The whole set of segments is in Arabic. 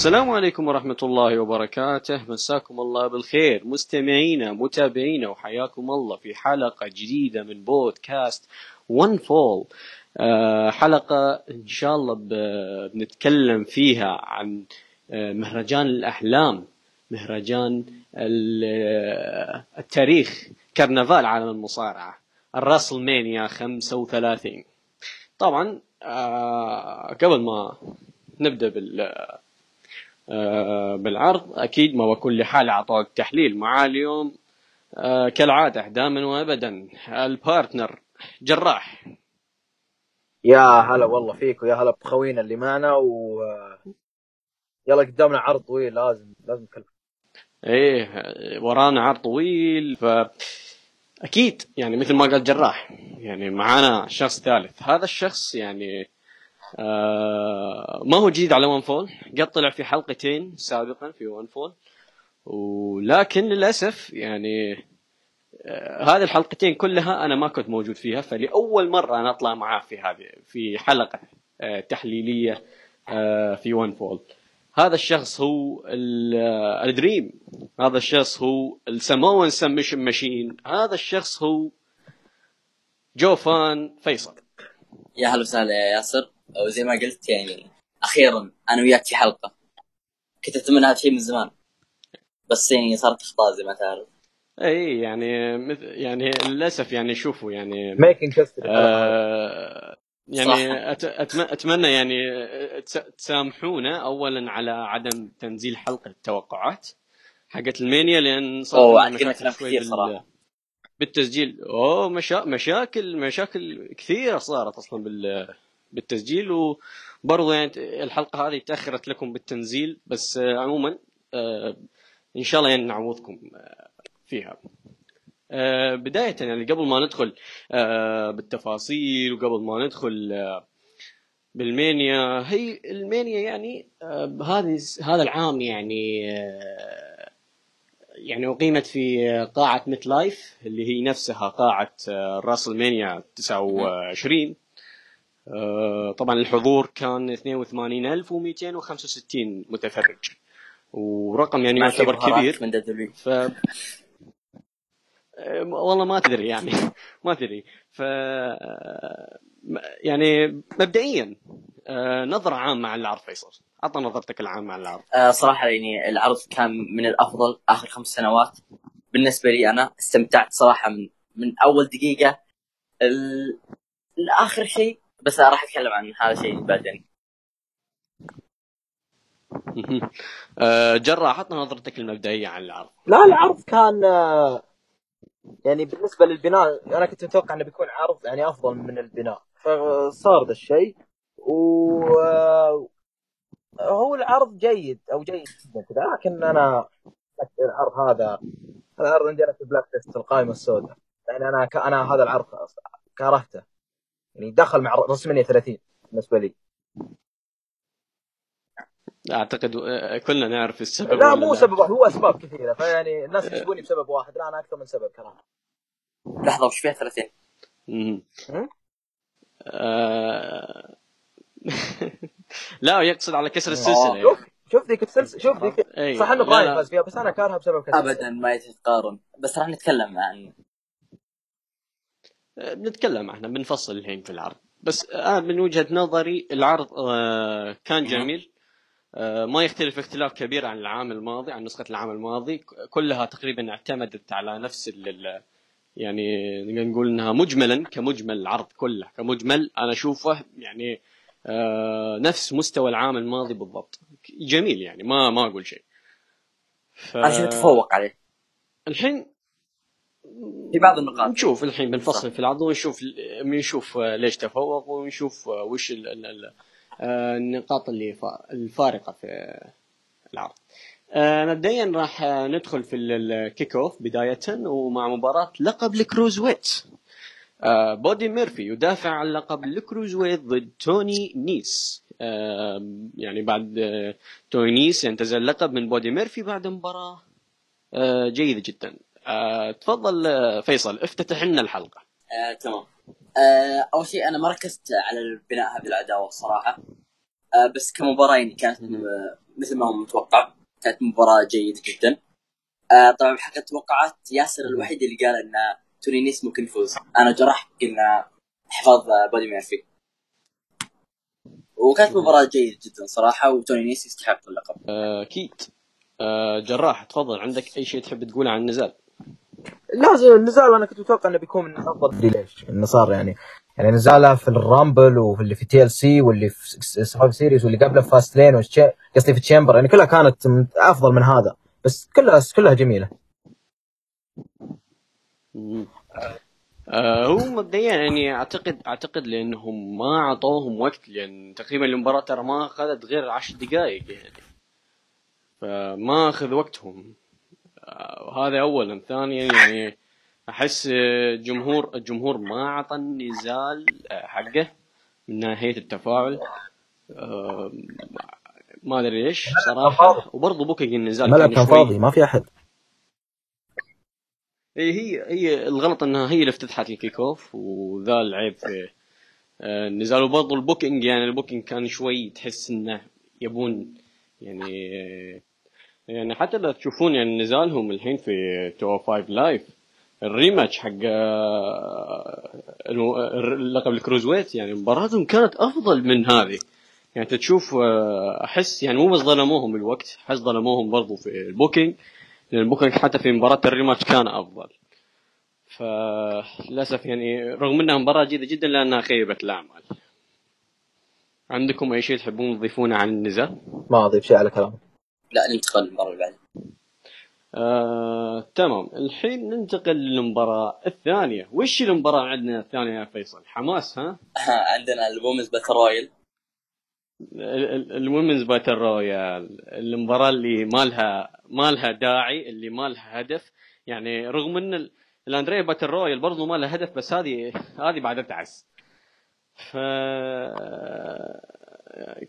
السلام عليكم ورحمة الله وبركاته. مساكم الله بالخير. مستمعينا متابعينا وحياكم الله في حلقة جديدة من بودكاست ون فول آه، حلقة إن شاء الله بنتكلم فيها عن آه، مهرجان الأحلام مهرجان آه، التاريخ كرنفال عالم المصارعة الراسل مانيا 35 طبعا قبل ما نبدأ بال بالعرض. أكيد ما بكل حال أعطوك تحليل معاه اليوم آه، كالعادة دائما وابدا. البارتنر جراح. يا هلا والله فيك ويا هلا بخوينا اللي معنا و يلا قدامنا عرض طويل لازم لازم نتكلم إيه ورانا عرض طويل. ف أكيد يعني مثل ما قال جراح يعني معانا شخص ثالث. هذا الشخص يعني آه ما هو جديد على ون فول قد طلع في حلقتين سابقا في ون فول ولكن للأسف يعني آه هذه الحلقتين كلها أنا ما كنت موجود فيها فلأول مرة أنا أطلع معاه في هذه في حلقة آه تحليلية آه في ون فول هذا الشخص هو ال- آه، ال dream هذا الشخص هو السماون سمشن ماشين هذا الشخص هو جوفان فيصل. يا هلا وسهلا يا ياسر. وزي ما قلت يعني أخيرا أنا وياك في حلقة. كنت أتمنى هذا الشيء من زمان. بس يعني صارت أخطاء زي ما تعرف. إي يعني مثل يعني للأسف يعني شوفوا يعني ميكنج آه يعني صح. أت أتمنى يعني آه، تس- تسامحونا اولا على عدم تنزيل حلقة التوقعات حقت المانيا لأن صار مشاكل كلام شوي كثير بال- صراحة. بالتسجيل. أوه مشا... مشاكل مشاكل كثيرة صارت أصلا بال بالتسجيل وبرضه يعني الحلقة هذه تأخرت لكم بالتنزيل بس آه، عموما آه، إن شاء الله يعني نعوضكم آه، فيها. بداية يعني قبل ما ندخل بالتفاصيل وقبل ما ندخل بالمانيا هي المانيا يعني هذه هذا العام يعني يعني أقيمت في قاعة ميت لايف اللي هي نفسها قاعة آه، راسلمانيا 29 آه، طبعا الحضور كان 82265 متفرج. ورقم يعني يعتبر كبير. من دبليو. ف أه، والله ما تدري يعني. ما تدري ف م- يعني مبدئيا نظرة عامة عن العرض فيصل. عطنا نظرتك العامة عن العرض. آه صراحة يعني العرض كان من الأفضل آخر خمس سنوات. بالنسبة لي أنا استمتعت صراحة من من أول دقيقة ال... لآخر شيء. بس راح أتكلم عن هذا الشيء بعدين. أه، جراح عطنا نظرتك المبدئية عن العرض. لا العرض كان آه، يعني بالنسبة للبناء أنا كنت متوقع إنه بيكون عرض يعني أفضل من البناء. فصار ذا الشيء. و آه، هو العرض جيد أو جيد جدا كذا لكن أنا العرض هذا هذا العرض عندنا في black list القائمة السوداء. يعني أنا ك... أنا هذا العرض كرهته. يعني دخل مع رسمينيا 30 بالنسبة لي أعتقد أه، كلنا نعرف السبب لا مو سبب واحد هو أسباب كثيرة فيعني الناس يحسبوني بسبب واحد لا أنا أكثر من سبب كرهه لحظة وش فيها 30 مهم. هم؟ أه، لا يقصد على كسر السلسلة يعني. شوف شوف ذيك السلسلة شوف ذيك أي. صح إنه براين. فاز فيها بس أنا كارهها بسبب كذا ابدا ما يتقارن بس راح نتكلم عن بنتكلم إحنا بنفصل الحين في العرض. بس أنا من وجهة نظري العرض آه، كان جميل. آه، ما يختلف اختلاف كبير عن العام الماضي عن نسخة العام الماضي. كلها تقريبا اعتمدت على نفس يعني نقول إنها مجملا كمجمل العرض كله كمجمل أنا أشوفه يعني آه، نفس مستوى العام الماضي بالضبط. جميل يعني ما ما أقول شيء. ف... شو تفوق عليه. الحين في بعض النقاط نشوف الحين بنفصل صح. في العرض ونشوف بنشوف ليش تفوق ونشوف وش ال ال ال النقاط اللي فا- الفارقة في العرض. آه، مبدئيا راح ندخل في ال- ال kick off بداية ومع مباراة لقب ال cruiserweight. آه، بودي ميرفي يدافع عن لقب ال cruiserweight ضد توني نيس. يعني بعد آه، توني نيس ينتزع اللقب من بودي ميرفي بعد مباراة جيدة جدا. آه، تفضل آه، فيصل افتتح لنا الحلقة. آه، تمام. آه، أول شيء أنا ما ركزت على البناء هذه العداوه الصراحه آه، بس كمباراه يعني كانت م- مثل ما هو متوقع كانت مباراة جيدة جدا. آه طبعا حق التوقعات ياسر الوحيد اللي قال إن توني نيس ممكن يفوز. أنا وجراح قلنا حفاظ بادي ميرفي. وكانت مباراة جيدة جدا صراحة وتوني نيس يستحق اللقب. أكيد آه، جراح تفضل عندك أي شيء تحب تقوله عن النزال لازم النزال أنا كنت متوقع إنه بيكون من افضل أدري ليش إنه صار يعني يعني نزاله في ال Rumble واللي في TLC واللي في Survivor Series واللي قبله في Fastlane قصدي في Chamber يعني كلها كانت أفضل من هذا بس كلها كلها جميلة. آه هو مبدئيا يعني اعتقد أعتقد لأنهم ما أعطوهم وقت لأن تقريبا المباراة ترى ما أخذت غير عشر دقائق يعني. فما أخذ وقتهم. هذا اولا ثانيا يعني أحس آه، جمهور الجمهور ما أعطى النزال آه، حقه من ناحية التفاعل. آه ما أدري ليش صراحة. وبرضه booking النزال الملعب كان فاضي ما في أحد. هي هي الغلط إنها هي اللي افتتحت ال kickoff وذا العيب في آه، النزال. وبرضه ال booking يعني ال booking كان شوي تحس إنه يبون يعني يعني حتى لو تشوفون يعني نزالهم الحين في 205 Live. ال rematch حق آه، اللقب ال cruiserweight يعني مباراتهم كانت أفضل من هذه. يعني تشوف آه، أحس يعني مو بس ظلموهم بالوقت أحس ظلموهم برضو في ال booking لأن ال booking حتى في مباراة ال rematch كان أفضل. فللأسف يعني رغم إنها مباراة جيدة جدا إلا أنها خيبت الآمال. عندكم أي شيء تحبون تضيفونه عن النزال؟ ما أضيف شيء على كلامه لا ننتقل للمباراة اللي بعدها. آه، تمام. الحين ننتقل للمباراة الثانية. وش المباراة عندنا الثانية يا فيصل؟ حماس ها؟ عندنا ال women's battle royal. ال women's battle royal. المباراة اللي ما لها ما لها داعي اللي ما لها هدف. يعني رغم إن ال- الأندريه battle royal برضو ما لها هدف بس هذه هذه بعد تعس ف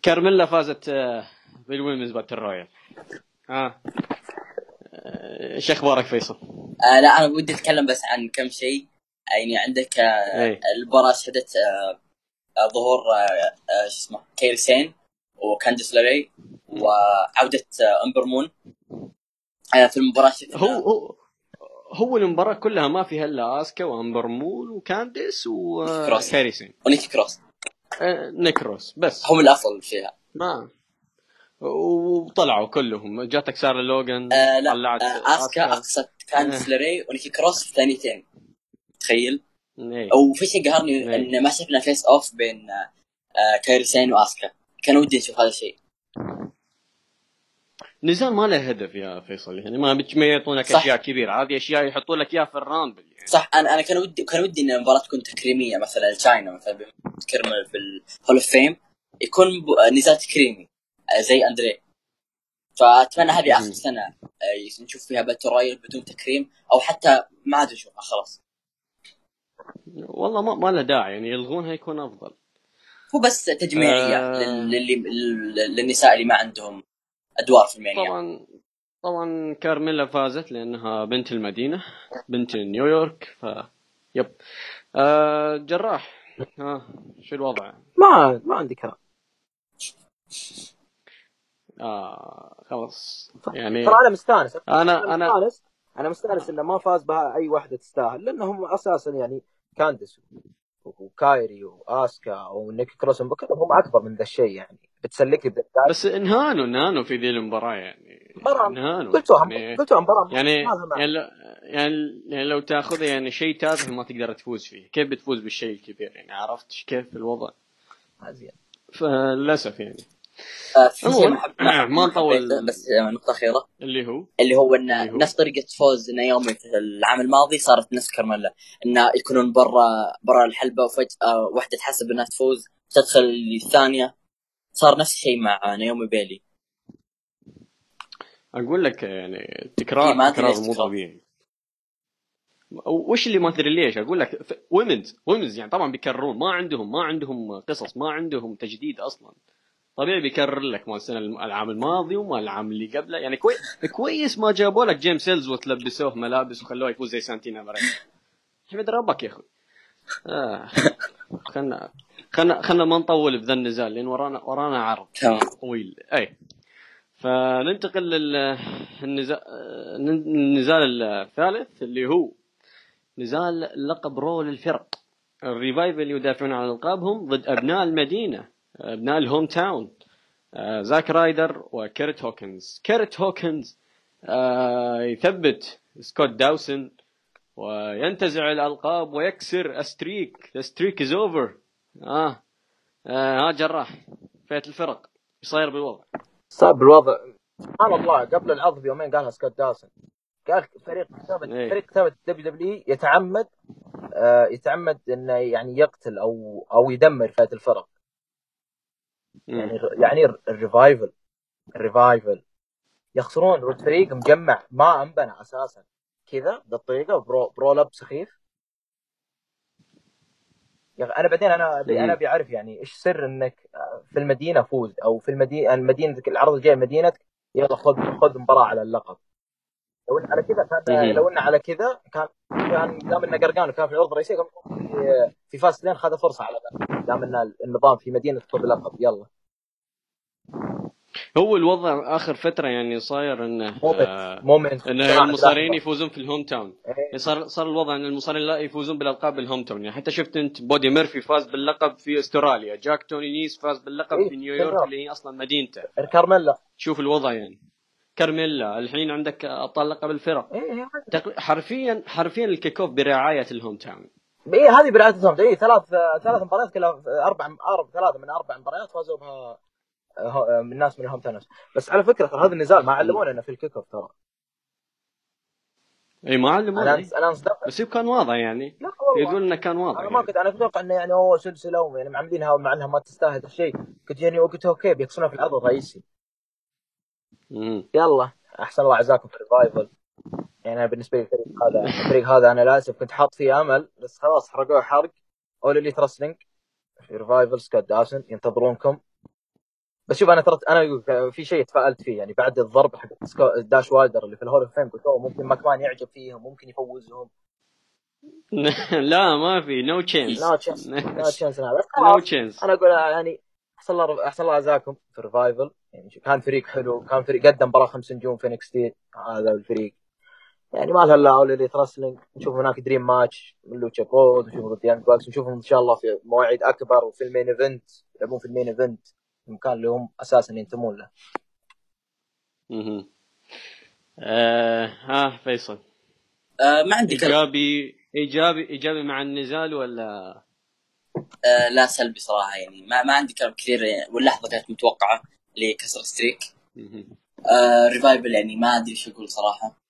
كارميلا فازت آه، بالومنز باتل رويال ها. آه، إيش أخبارك فيصل؟ آه لا أنا ودي أتكلم بس عن كم شيء. يعني عندك آه اي المباراة شهدت آه آه، ظهور آه آه شو اسمه كيل سين وكانديس لاري وعودة آه أمبر مون. آه في المباراة شفنا هو هو هو المباراة كلها ما فيها إلا أسكا وأمبر مون وكانديس. وكايري سين ونيكي كروس آه، نيكروس بس. هم الافضل فيها. ما وطلعوا كلهم. جاتك سارة لوغان آه لا طلعت آه آسكا اقصت كانديس لاري ونيكي كروس في ثانيتين تخيل. إيه. وفي شيء قهرني إيه. إن ما شفنا face off بين آه كايري سين وآسكا. كان ودي نشوف هذا الشيء. نزال ما له هدف يا فيصل يعني ما ما يعطونك. أشياء كبيرة. هذه أشياء يحطوا لك إياها في ال Rumble. يعني صح. أنا أنا كان ودي كان ودي إن المباراة تكون تكريمية مثلا تشاينا مثلا في ال Hall of Fame يكون نزال تكريمي. زي اندريه فأتمنى هذه آخر. سنة آه، نشوف فيها battle royal بدون تكريم أو حتى ما عاد نشوفها خلاص. والله ما, ما له داعي يعني يلغونها يكون أفضل. هو بس تجميعية آه. لل- للي لل- للنساء اللي ما عندهم أدوار في المانيا. طبعا طبعا كارميلا فازت لأنها بنت المدينة بنت نيويورك ف يب. آه جراح. ها شو الوضع؟ ما ما عندي كلام. آه خلاص. يعني ترى أنا مستانس. أنا أنا مستانس. أنا مستانس إنه ما فاز بها أي واحدة تستاهل لأنهم أساسا يعني كانديس وكايري وآسكا ونيكي كروس كلهم هم أكبر من ذا الشيء يعني. بتسلك لي بس انهانوا إنهانوا في ذي المباراة يعني. انهانوا. قلتوها يعني قلتوها مباراة. يعني. يعني يعني, يعني لو تاخذها يعني شيء تافه ما تقدر تفوز فيه. كيف بتفوز بالشيء الكبير يعني؟ عرفت كيف الوضع؟ زين. فللأسف يعني. ما نطول. بس نقطة أخيرة. اللي هو؟ اللي هو إن؟ نفس طريقة فوز نايومي في العام الماضي صارت نفس كارميلا إن يكونون برا برا الحلبة وفجأة واحدة تحسب إنها تفوز تدخل الثانية. صار نفس الشيء مع نايومي بيلي. أقول لك يعني إيه، تكرار مو. طبيعي. وش اللي ما أدري ليش؟ أقول لك ويمنز ويمنز يعني طبعا بيكررون. ما عندهم ما عندهم قصص ما عندهم تجديد أصلا. طبيعي بيكرر لك مال السنة العام الماضي ومال العام اللي قبله. يعني كوي... كويس ما جابوا لك جيمس إلسورث وتلبسوه ملابس وخلوه يفوز زي سانتينا ماريلا حمد ربك يا أخوي. آه. خلنا خلنا خلنا ما نطول بذا النزال لأن ورانا ورانا عرض طويل. أي. فننتقل للنزال الثالث اللي هو نزال لقب Raw للفرق ال Revival يدافعون عن ألقابهم ضد أبناء المدينة. ابناء ال hometown زاك رايدر وكيرت هوكنز. كيرت هوكنز آه، يثبت سكوت داوسن وينتزع الألقاب ويكسر streak streak is over آه آه, آه جراح فئه الفرق. صاير بالوضع؟ صار بالوضع. سبحان الله قبل العرض بيومين قالها سكوت داوسن. قال فريق كتابه إيه. فريق كتابه WWE يتعمد آه يتعمد إنه يعني يقتل أو أو يدمر فئه الفرق. يعني يعني الريفايفل. الريفايفل. يخسرون. ضد فريق مجمع. ما أنبنى أساسا. كذا بالطريقة برو برو لب سخيف. يا أنا بعدين أنا أنا أبي أعرف يعني إيش سر إنك في المدينة فوز؟ أو في المدينة المدينة العرض الجاي مدينتك يلا خذ خذ مباراة على اللقب. لو إن على كذا كان لو انه على كذا كان كان دام إنه قرقان كان في العرض الرئيسيه كان في, في Fastlane خذ فرصة على دام إن النظام في مدينة خذ لقب يلا. هو الوضع آخر فترة يعني صاير انه moment moment انه المصارعين يفوزون في ال home town. إيه. صار صار الوضع إن المصارعين لا يفوزون بالألقاب بال home town. يعني حتى شفت أنت بودي ميرفي فاز باللقب في أستراليا. جاك توني نيس فاز باللقب إيه. في نيويورك اللي هي أصلا مدينته. كارميلا. شوف الوضع يعني. كارميلا الحين عندك ابطال لقب الفرق. إيه حرفيا حرفيا ال kick off برعاية ال home town اي هذه برعاية ال home town اي ثلاث ثلاث مباريات كلها أربع أربع ثلاثة من أربع مباريات فازوا بها آه، من الناس من ال home town بس على فكرة ترى هذا النزال ما علمونا في ال kick off ترى. إي ما علمونا. أنا أنا بس كان واضح يعني. يقول إنه كان واضح أنا ما كنت أنا كنت أتوقع إنه يعني هو سلسلة يعني معاملينها مع إنها ما تستاهل الشيء كنت يعني قلت okay بيكسرونها في العرض الرئيسي. يلا. أحسن الله عزاكم في الريفايفل يعني أنا بالنسبة لي الفريق هذا الفريق هذا أنا للأسف كنت حاط فيه أمل بس خلاص حرقوه حرق. All Elite Wrestling في ريفايفل سكوت داسن ينتظرونكم. بس شوف أنا ترى أنا في شيء تفائلت فيه يعني بعد الضرب حق داش وايدر اللي في ال Hall of Fame قلت ممكن ماكمان يعجب فيهم ممكن يفوزهم. لا ما في. no chance no chance no chance no chance أنا أقول يعني أحسن الله أحسن الله عزاكم في ريفايفل يعني كان فريق حلو كان فريق قدم مباراة خمس نجوم في NXT هذا الفريق. يعني ما لها الا All Elite Wrestling نشوف هناك dream match من Lucha Bros نشوف ضد Young Bucks نشوفهم إن شاء الله في مواعيد أكبر وفي ال main event يلعبون في ال main event. المكان اللي هم أساسا ينتمون له. أها آه ها فيصل. آه ما عندي إيجابي إيجابي إيجابي مع النزال ولا؟ آه لا سلبي صراحة يعني ما, ما عندي كلام كثير يعني واللحظة كانت متوقعة. لكسر streak. آه ريفايفل يعني ما أدري إيش أقول صراحة.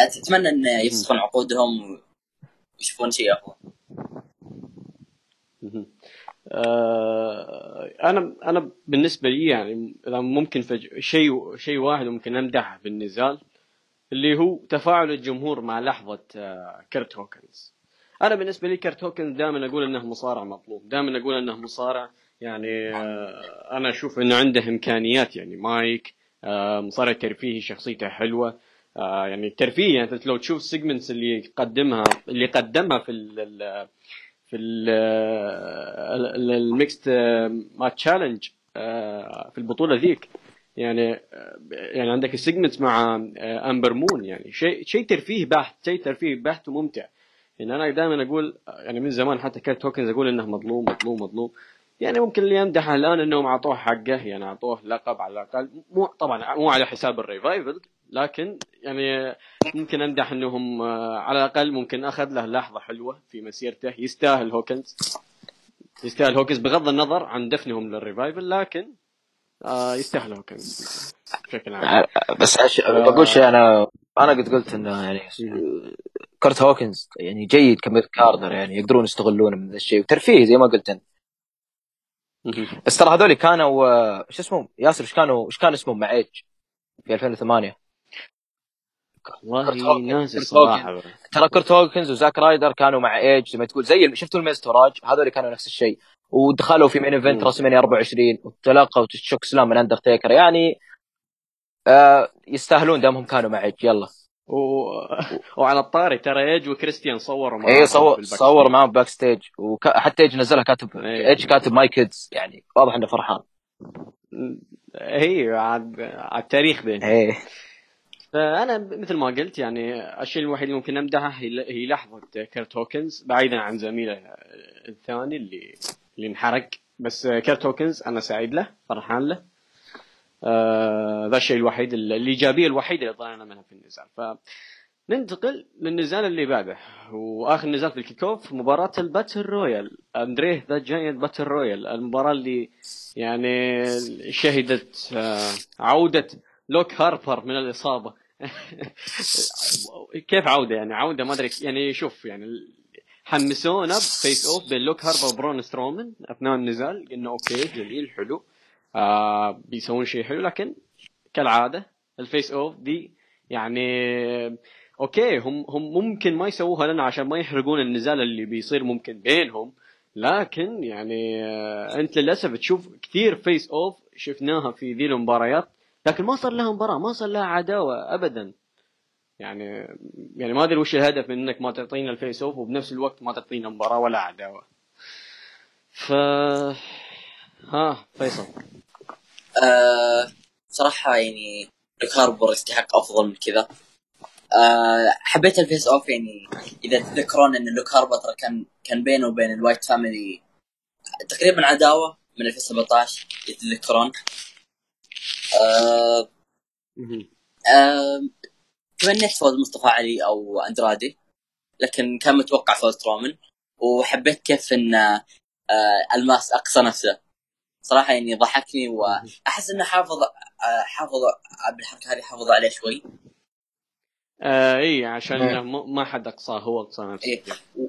أتمنى إن يفسخون عقودهم ويشوفون شيء افضل آه، أنا أنا بالنسبة لي يعني ممكن شيء شيء واحد ممكن أمدحه في النزال اللي هو تفاعل الجمهور مع لحظة آه، كرت هوكنز. أنا بالنسبة لي كرت هوكنز دائما أقول إنه مصارع مطلوب دائما أقول إنه مصارع يعني آه، أنا أشوف إنه عنده إمكانيات يعني مايك مصارع ترفيهي شخصيته حلوة يعني الترفيه يعني لو تشوف ال segments اللي يقدمها اللي قدمها في في ال Mixed Match Challenge في البطولة ذيك يعني آه، يعني عندك ال segment مع امبر آه، مون يعني شيء شيء ترفيه بحت شيء ترفيه بحت وممتع. يعني أنا دائما أقول يعني من زمان حتى كرت هوكنز أقول إنه مظلوم مظلوم مظلوم. يعني ممكن اللي يمدحه الآن إنهم أعطوه حقه يعني أعطوه لقب على الأقل. مو طبعا مو على حساب الريفايفل لكن يعني ممكن أمدح إنهم آه، على الأقل ممكن أخذ له لحظة حلوة في مسيرته. يستاهل هوكنز. يستاهل هوكنز بغض النظر عن دفنهم للريفايفل لكن آه يستاهل هوكنز بشكل عام. بس عش... بقول شيء أنا أنا قد قلت إنه يعني كرت هوكنز يعني جيد ك mid carder يعني يقدرون يستغلونه من ذا الشيء. وترفيه زي ما قلت أنت. بس ترى هذول كانوا آه، شو اسمهم؟ ياسر إيش كانوا إيش كان اسمهم مع ايج في 2008 والله ناسي ترى كرت هوكنز وزاك رايدر كانوا مع ايج زي ما تقول زي شفتوا ال Miztourage؟ هذول كانوا نفس الشيء. ودخلوا في main event WrestleMania 24 وتلقوا chokeslam من اندرتيكر يعني آه يستاهلون دامهم كانوا مع ايج يلا. و... وعلى الطاري ترى ايج وكريستيان صوروا معاه اي صور صوروا معاهم backstage وحتى ايج نزلها كاتب إيه. ايج كاتب my kids يعني واضح إنه فرحان. هي عاد على التاريخ بين إيه. فأنا مثل ما قلت يعني الشيء الوحيد اللي ممكن امدحه هي هي لحظة كيرت هوكنز بعيدا عن زميله الثاني اللي اللي انحرق. بس كيرت هوكنز أنا سعيد له فرحان له. آه ذا الشيء الوحيد الإيجابية الوحيدة اللي طلعنا منها في النزال. ف ننتقل للنزال اللي بعده. وآخر نزال في ال kick off مباراة ال battle royal. André the Giant battle royal. المباراة اللي يعني شهدت آه، عودة لوك هاربر من الإصابة. كيف عودة يعني؟ عودة ما أدري. يعني شوف يعني حمسونا ب face off بين لوك هاربر وبرون سترومان أثناء النزال. قلنا okay جميل حلو. آه بيسوون شيء حلو لكن كالعادة ال face off دي يعني okay هم هم ممكن ما يسووها لنا عشان ما يحرقون النزال اللي بيصير ممكن بينهم لكن يعني آه، أنت للأسف تشوف كثير face off شفناها في ذي المباريات لكن ما صار لها مباراة ما صار لها عداوة ابدا. يعني يعني ما أدري وش الهدف من إنك ما تعطينا ال face off وبنفس الوقت ما تعطينا مباراة ولا عداوة. ف ها فيصل. آه صراحة يعني لوك هاربر يستحق أفضل من كذا. آه حبيت ال face off يعني إذا تذكرون إن لوك هاربر ترى كان كان بينه وبين ال Wyatt Family تقريبا عداوة من 2017 يتذكرون آه آه تمنيت فوز مصطفى علي أو أندرادي لكن كان متوقع فوز سترومن وحبيت كيف إن آه ألماس أقصى نفسه. صراحة يعني ضحكني واحس إنه حافظ حافظ بالحركه هذه حافظ عليه شوي. آه إي عشان إيه. ما حد أقصاه هو اقصى نفسه إيه.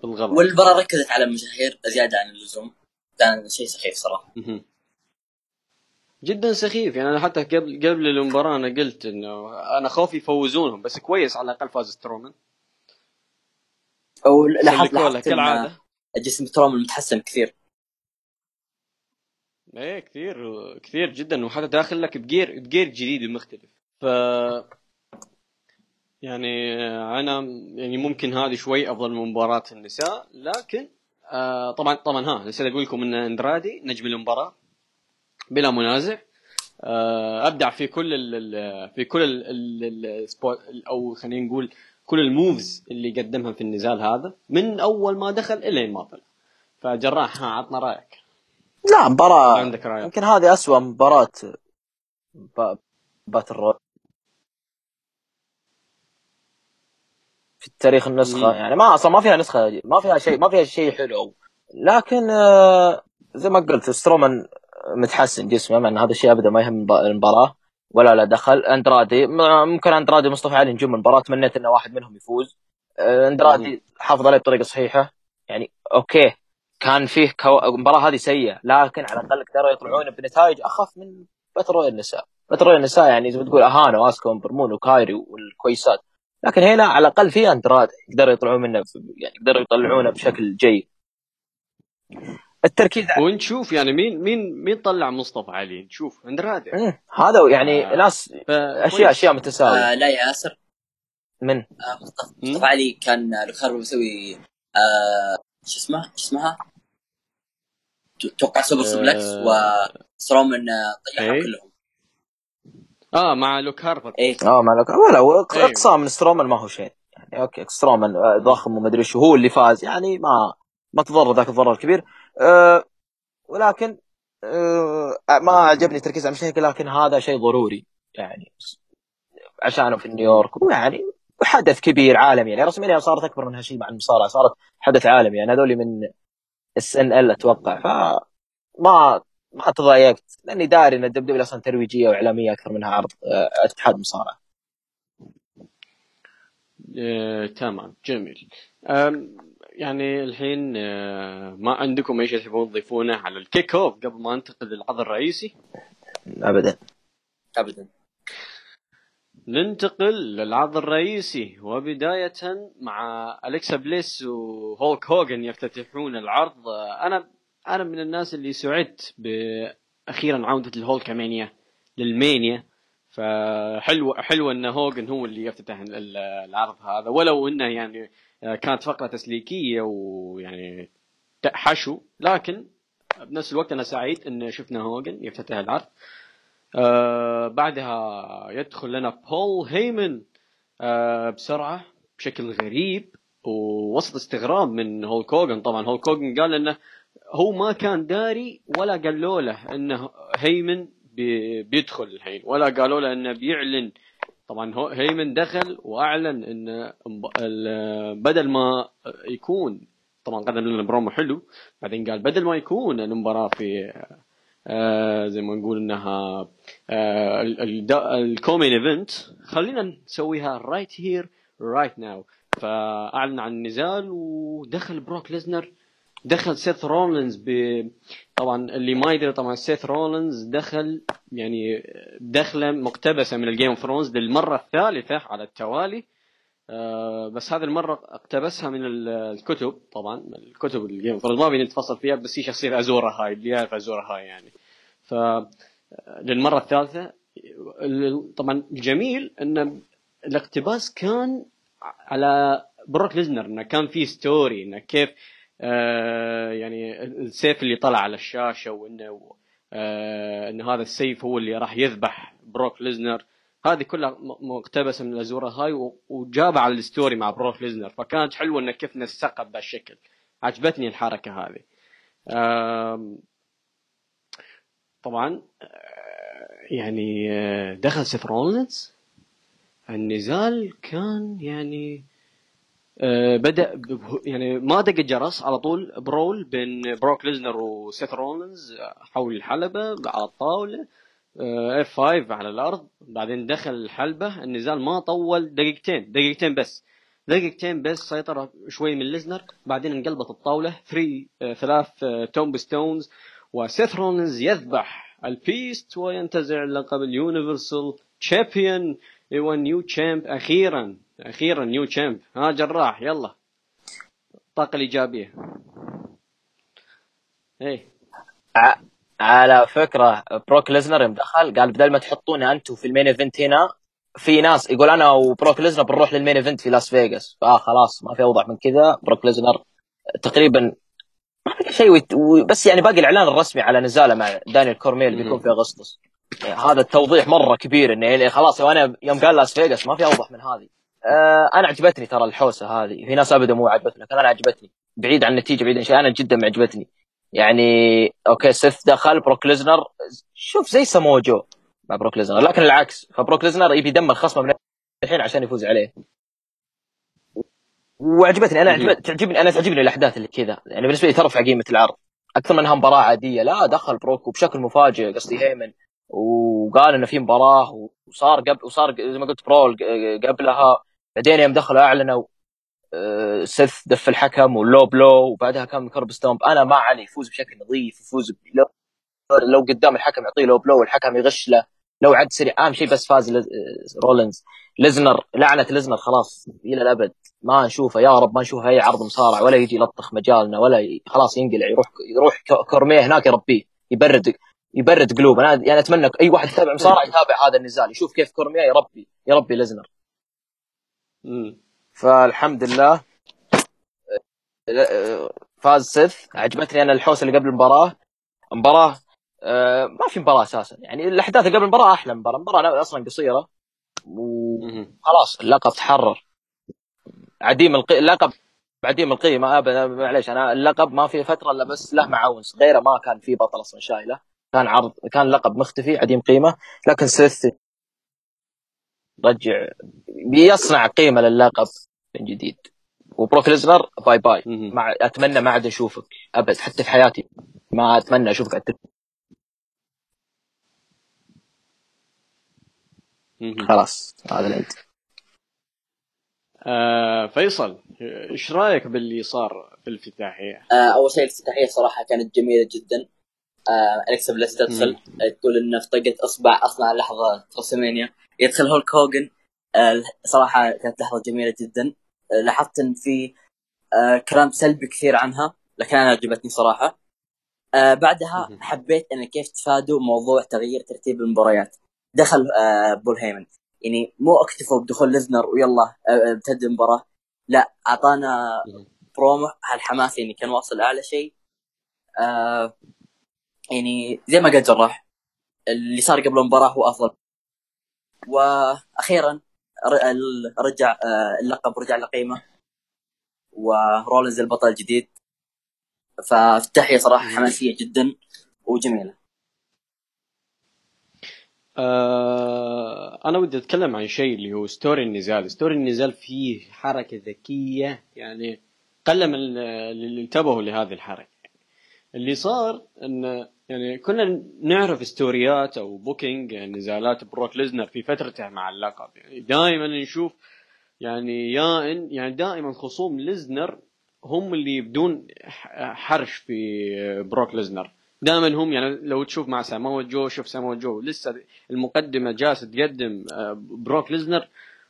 بالغلط. والمباراه ركزت على المشاهير زيادة عن اللزوم. كان شيء سخيف صراحة. جدا سخيف. يعني أنا حتى قبل قبل المباراة أنا قلت إنه أنا خوفي يفوزونهم بس كويس على الأقل فاز سترومان. أو لاحظت لاحظت كالعادة. جسم سترومان متحسن كثير. إيه كثير كثير جدا. وحتى داخل لك ب gear ب gear جديد ومختلف. ف يعني أنا يعني ممكن هذه شوي أفضل من مباراة النساء لكن آه طبعا طبعا ها نسيت أقول لكم إن إندرادي نجم المباراة بلا منازع. آه أبدع في كل ال في كل ال spots أو خلينا نقول كل ال moves اللي قدمها في النزال هذا من أول ما دخل إلى ما طلع فجراح ها عطنا رأيك. لا مباراة. عندك رايك يمكن هذه اسوء مباراة battle royal. في تاريخ النسخة يعني ما أصلا ما فيها نسخة ما فيها شيء ما فيها شيء حلو. لكن آه، زي ما قلت سترومان متحسن جسمه مع إن هذا الشيء ابدا ما يهم المباراة ولا له دخل. أندرادي ممكن أندرادي مصطفى علي نجوم المباراة تمنيت ان واحد منهم يفوز. آه، أندرادي حافظ عليه بطريقة صحيحة. يعني أوكي. كان فيه كو... المباراة هذه سيئة لكن على الأقل قدروا يطلعون بنتائج أخف من باتل رويال النساء. باتل رويال النساء يعني زي ما تقول اهانوا اسكون برمون وكايري والكويسات. لكن هنا على الأقل في أندراد يقدروا يطلعون منه يعني يقدروا يطلعونه بشكل جيد. التركيز ونشوف يعني مين مين مين طلع مصطفى علي؟ نشوف. أندراد. يعني. هذا يعني آه. ناس اشياء أشياء متساوية. آه لا ياسر. من؟ آه مصطفى, مصطفى علي كان لوكاربو بيسوي آه شو اسمه شو اسمها؟ توقع سوبر آه. وسترومان طيحهم إيه. كلهم. آه مع لوك هاربر إيه. آه مع لوك ولا إيه. أقصى من سترومان ما هو شيء. يعني أوكي سترومان آه، ضخم وما أدري شو. هو اللي فاز. يعني ما ما تضرر ذاك الضرر الكبير. أه ولكن أه ما عجبني التركيز على المشاهير لكن هذا شيء ضروري. يعني عشانه في نيويورك. ويعني حدث كبير عالمي يعني رسميا صارت أكبر من هالشيء مع المصارعه صارت حدث عالمي يعني هذول من اس ان ال أتوقع فما ما تضايقت لأني داري إن الدب أصلا ترويجية وإعلامية أكثر منها عرض آه، اتحاد مصارعة. آه، تمام جميل. يعني الحين آه، ما عندكم أي شيء تحبون تضيفونه على الكيك أوف قبل ما ننتقل للعرض الرئيسي؟ ابدا. ابدا. ننتقل للعرض الرئيسي وبداية مع أليكسا بليس وهولك هوجن يفتتحون العرض. أنا أنا من الناس اللي سعدت باخيرا عودة الهولك مانيا للمانيا. فحلو حلو أن هوجن هو اللي يفتتح العرض هذا. ولو أنه يعني كانت فقرة تسليكية ويعني حشو لكن بنفس الوقت أنا سعيد أن شفنا هوجن يفتتح العرض. آه بعدها يدخل لنا بول هيمن آه بسرعة بشكل غريب ووسط استغراب من هولك هوجن طبعا هولك هوجن قال إنه هو ما كان داري ولا قالوا له إنه هيمان بي- بيدخل الحين ولا قالوا له إنه بيعلن. طبعا هيمان دخل وأعلن إن بدل ما يكون طبعا قدم لنا برومو حلو بعدين قال بدل ما يكون المباراة في آه زي ما نقول إنها آه ال co-main event. خلينا نسويها right here right now فأعلن عن النزال ودخل بروك ليزنر. دخل سيث رولينز ب طبعا اللي ما يدري طبعا سيث رولينز دخل يعني دخلة مقتبسة من ال Game of Thrones للمرة الثالثة على التوالي. بس هذه المرة اقتبسها من ال- الكتب طبعا. الكتب ال Game of Thrones ما نبي نتفصل فيها بس هي شخصية أزور أهاي اللي يعرف أزور أهاي يعني. ف للمرة الثالثة ال- طبعا الجميل إن الاقتباس كان على بروك ليزنر إنه كان في story إنه كيف آه يعني السيف اللي طلع على الشاشة وإنه آه إن هذا السيف هو اللي راح يذبح بروك ليزنر. هذه كلها مقتبسة من الأزور أهاي وجابها على ال story مع بروك ليزنر فكانت حلوة إنه كيف نسقها بهالشكل. عجبتني الحركة هذه. طبعا آه، يعني آه، دخل سيث رولينز. النزال كان يعني آه، بدأ يعني ما دق الجرس على طول brawl بين بروك ليزنر وسيث رولينز حول الحلبة على الطاوله F5 على الأرض. بعدين دخل الحلبة. النزال ما طول دقيقتين دقيقتين بس. دقيقتين بس سيطرة شوي من ليزنر. بعدين انقلبت الطاولة. 3 ثلاث curb stomps وسيث رولينز يذبح ال Beast وينتزع لقب ال universal champion هو new champ أخيرا. أخيرا new champ ها جراح. يلا. الطاقة الإيجابية. إيه. على فكرة بروك ليزنر يوم دخل قال بدل ما تحطوني أنتم في ال main event هنا في ناس يقول أنا وبروك ليزنر بنروح لل main event في لاس فيغاس. فاه خلاص ما في أوضح من كذا. بروك ليزنر تقريبا ما في شيء ويت... و- بس يعني باقي الإعلان الرسمي على نزاله مع دانيال كورمير بيكون في أغسطس. يعني هذا التوضيح مرة كبير إنه يعني خلاص وأنا يوم قال لاس فيغاس ما في أوضح من هذه. آه أنا عجبتني ترى الحوسة هذه. في ناس ابدا مو عجبتني لكن أنا عجبتني. بعيد عن النتيجة بعيد عن شيء أنا جدا عجبتني. يعني أوكي سيث دخل بروك ليزنر. شوف زي سامو جو مع بروك ليزنر. لكن العكس فبروك ليزنر يبي يدمر خصمه من الحين عشان يفوز عليه. وعجبتني أنا عجبت تعجبني أنا تعجبني الأحداث اللي كذا. يعني بالنسبة لي ترفع قيمة العرض. أكثر من أنها مباراة عادية. لا دخل بروك وبشكل مفاجئ قصدي هيمن. وقال إنه في مباراة وصار قبل وصار زي ما قلت brawl قبلها. بعدين يوم دخلوا أعلنوا سيث دف الحكم وال low blow وبعدها كان curb stomp أنا ما علي يفوز بشكل نظيف يفوز لو لو قدام الحكم يعطيه low blow والحكم يغش له. لو عد سريع أهم شيء بس فاز رولينز. ليزنر لعنة ليزنر خلاص إلى الأبد. ما نشوفه يا رب ما نشوف أي عرض مصارع ولا يجي يلطخ مجالنا ولا. خلاص ينقلع يروح يروح كورميه هناك يربيه يبرد يبرد قلوب. أنا يعني أتمنى أي واحد يتابع مصارع يتابع هذا النزال يشوف كيف كورميه يربي يربي ليزنر. فالحمد لله فاز سيث. عجبتني أنا الحوسة اللي قبل المباراة. مباراه آه، ما في مباراة أساسا. يعني الأحداث اللي قبل المباراة أحلى مباراة. المباراة أصلا قصيرة. وخلاص اللقب تحرر. عديم القي... اللقب عديم القيمة. ابدا معليش أنا اللقب ما في فترة إلا بس له معاون غيره ما كان في بطل أصلا شايله. كان عرض كان لقب مختفي عديم قيمة. لكن سيث رجع بيصنع قيمة للقب من جديد. وبروك ليزنر bye bye. مع أتمنى ما عاد أشوفك أبد حتى في حياتي. ما أتمنى أشوفك على. خلاص هذا العيد آه فيصل إيش رأيك باللي صار في الافتتاحية؟ آه، أول شيء الافتتاحية صراحة كانت جميلة جدا. آه، الكسا بليس تدخل تقول إنه في طقة إصبع اصنع لحظه ترسمانيا يدخل هولك هوجن صراحة كانت لحظة جميلة جدا. آه، لاحظت إن في آه، كلام سلبي كثير عنها لكن أنا عجبتني صراحة. آه، بعدها. حبيت إن كيف تفادوا موضوع تغيير ترتيب المباريات. دخل آه، بول هيمن. يعني مو أكتفوا بدخول ليزنر ويلا آه، ابتدى المباراة. لا أعطانا. برومو. الحماس يعني كان واصل أعلى شيء. آه يعني زي ما قال جراح اللي صار قبل المباراة هو أفضل. وأخيرا رجع آه، اللقب رجع لقيمه ورولنز البطل الجديد. فافتتاحيه صراحة حماسية جدا وجميلة. آه أنا ودي أتكلم عن شيء اللي هو story النزال. story النزال فيه حركة ذكية يعني قل من اللي انتبهوا لهذه الحركة. اللي صار إن يعني كنا نعرف ستوريات أو booking نزالات بروك ليزنر في فترته مع اللقب. يعني دائما نشوف يعني يا إن يعني دائما خصوم ليزنر هم اللي يبدون تحرش في بروك ليزنر. دائما هم يعني لو تشوف مع سامو جو شوف سامو جو. لسه المقدمة جالسة تقدم آه، بروك ليزنر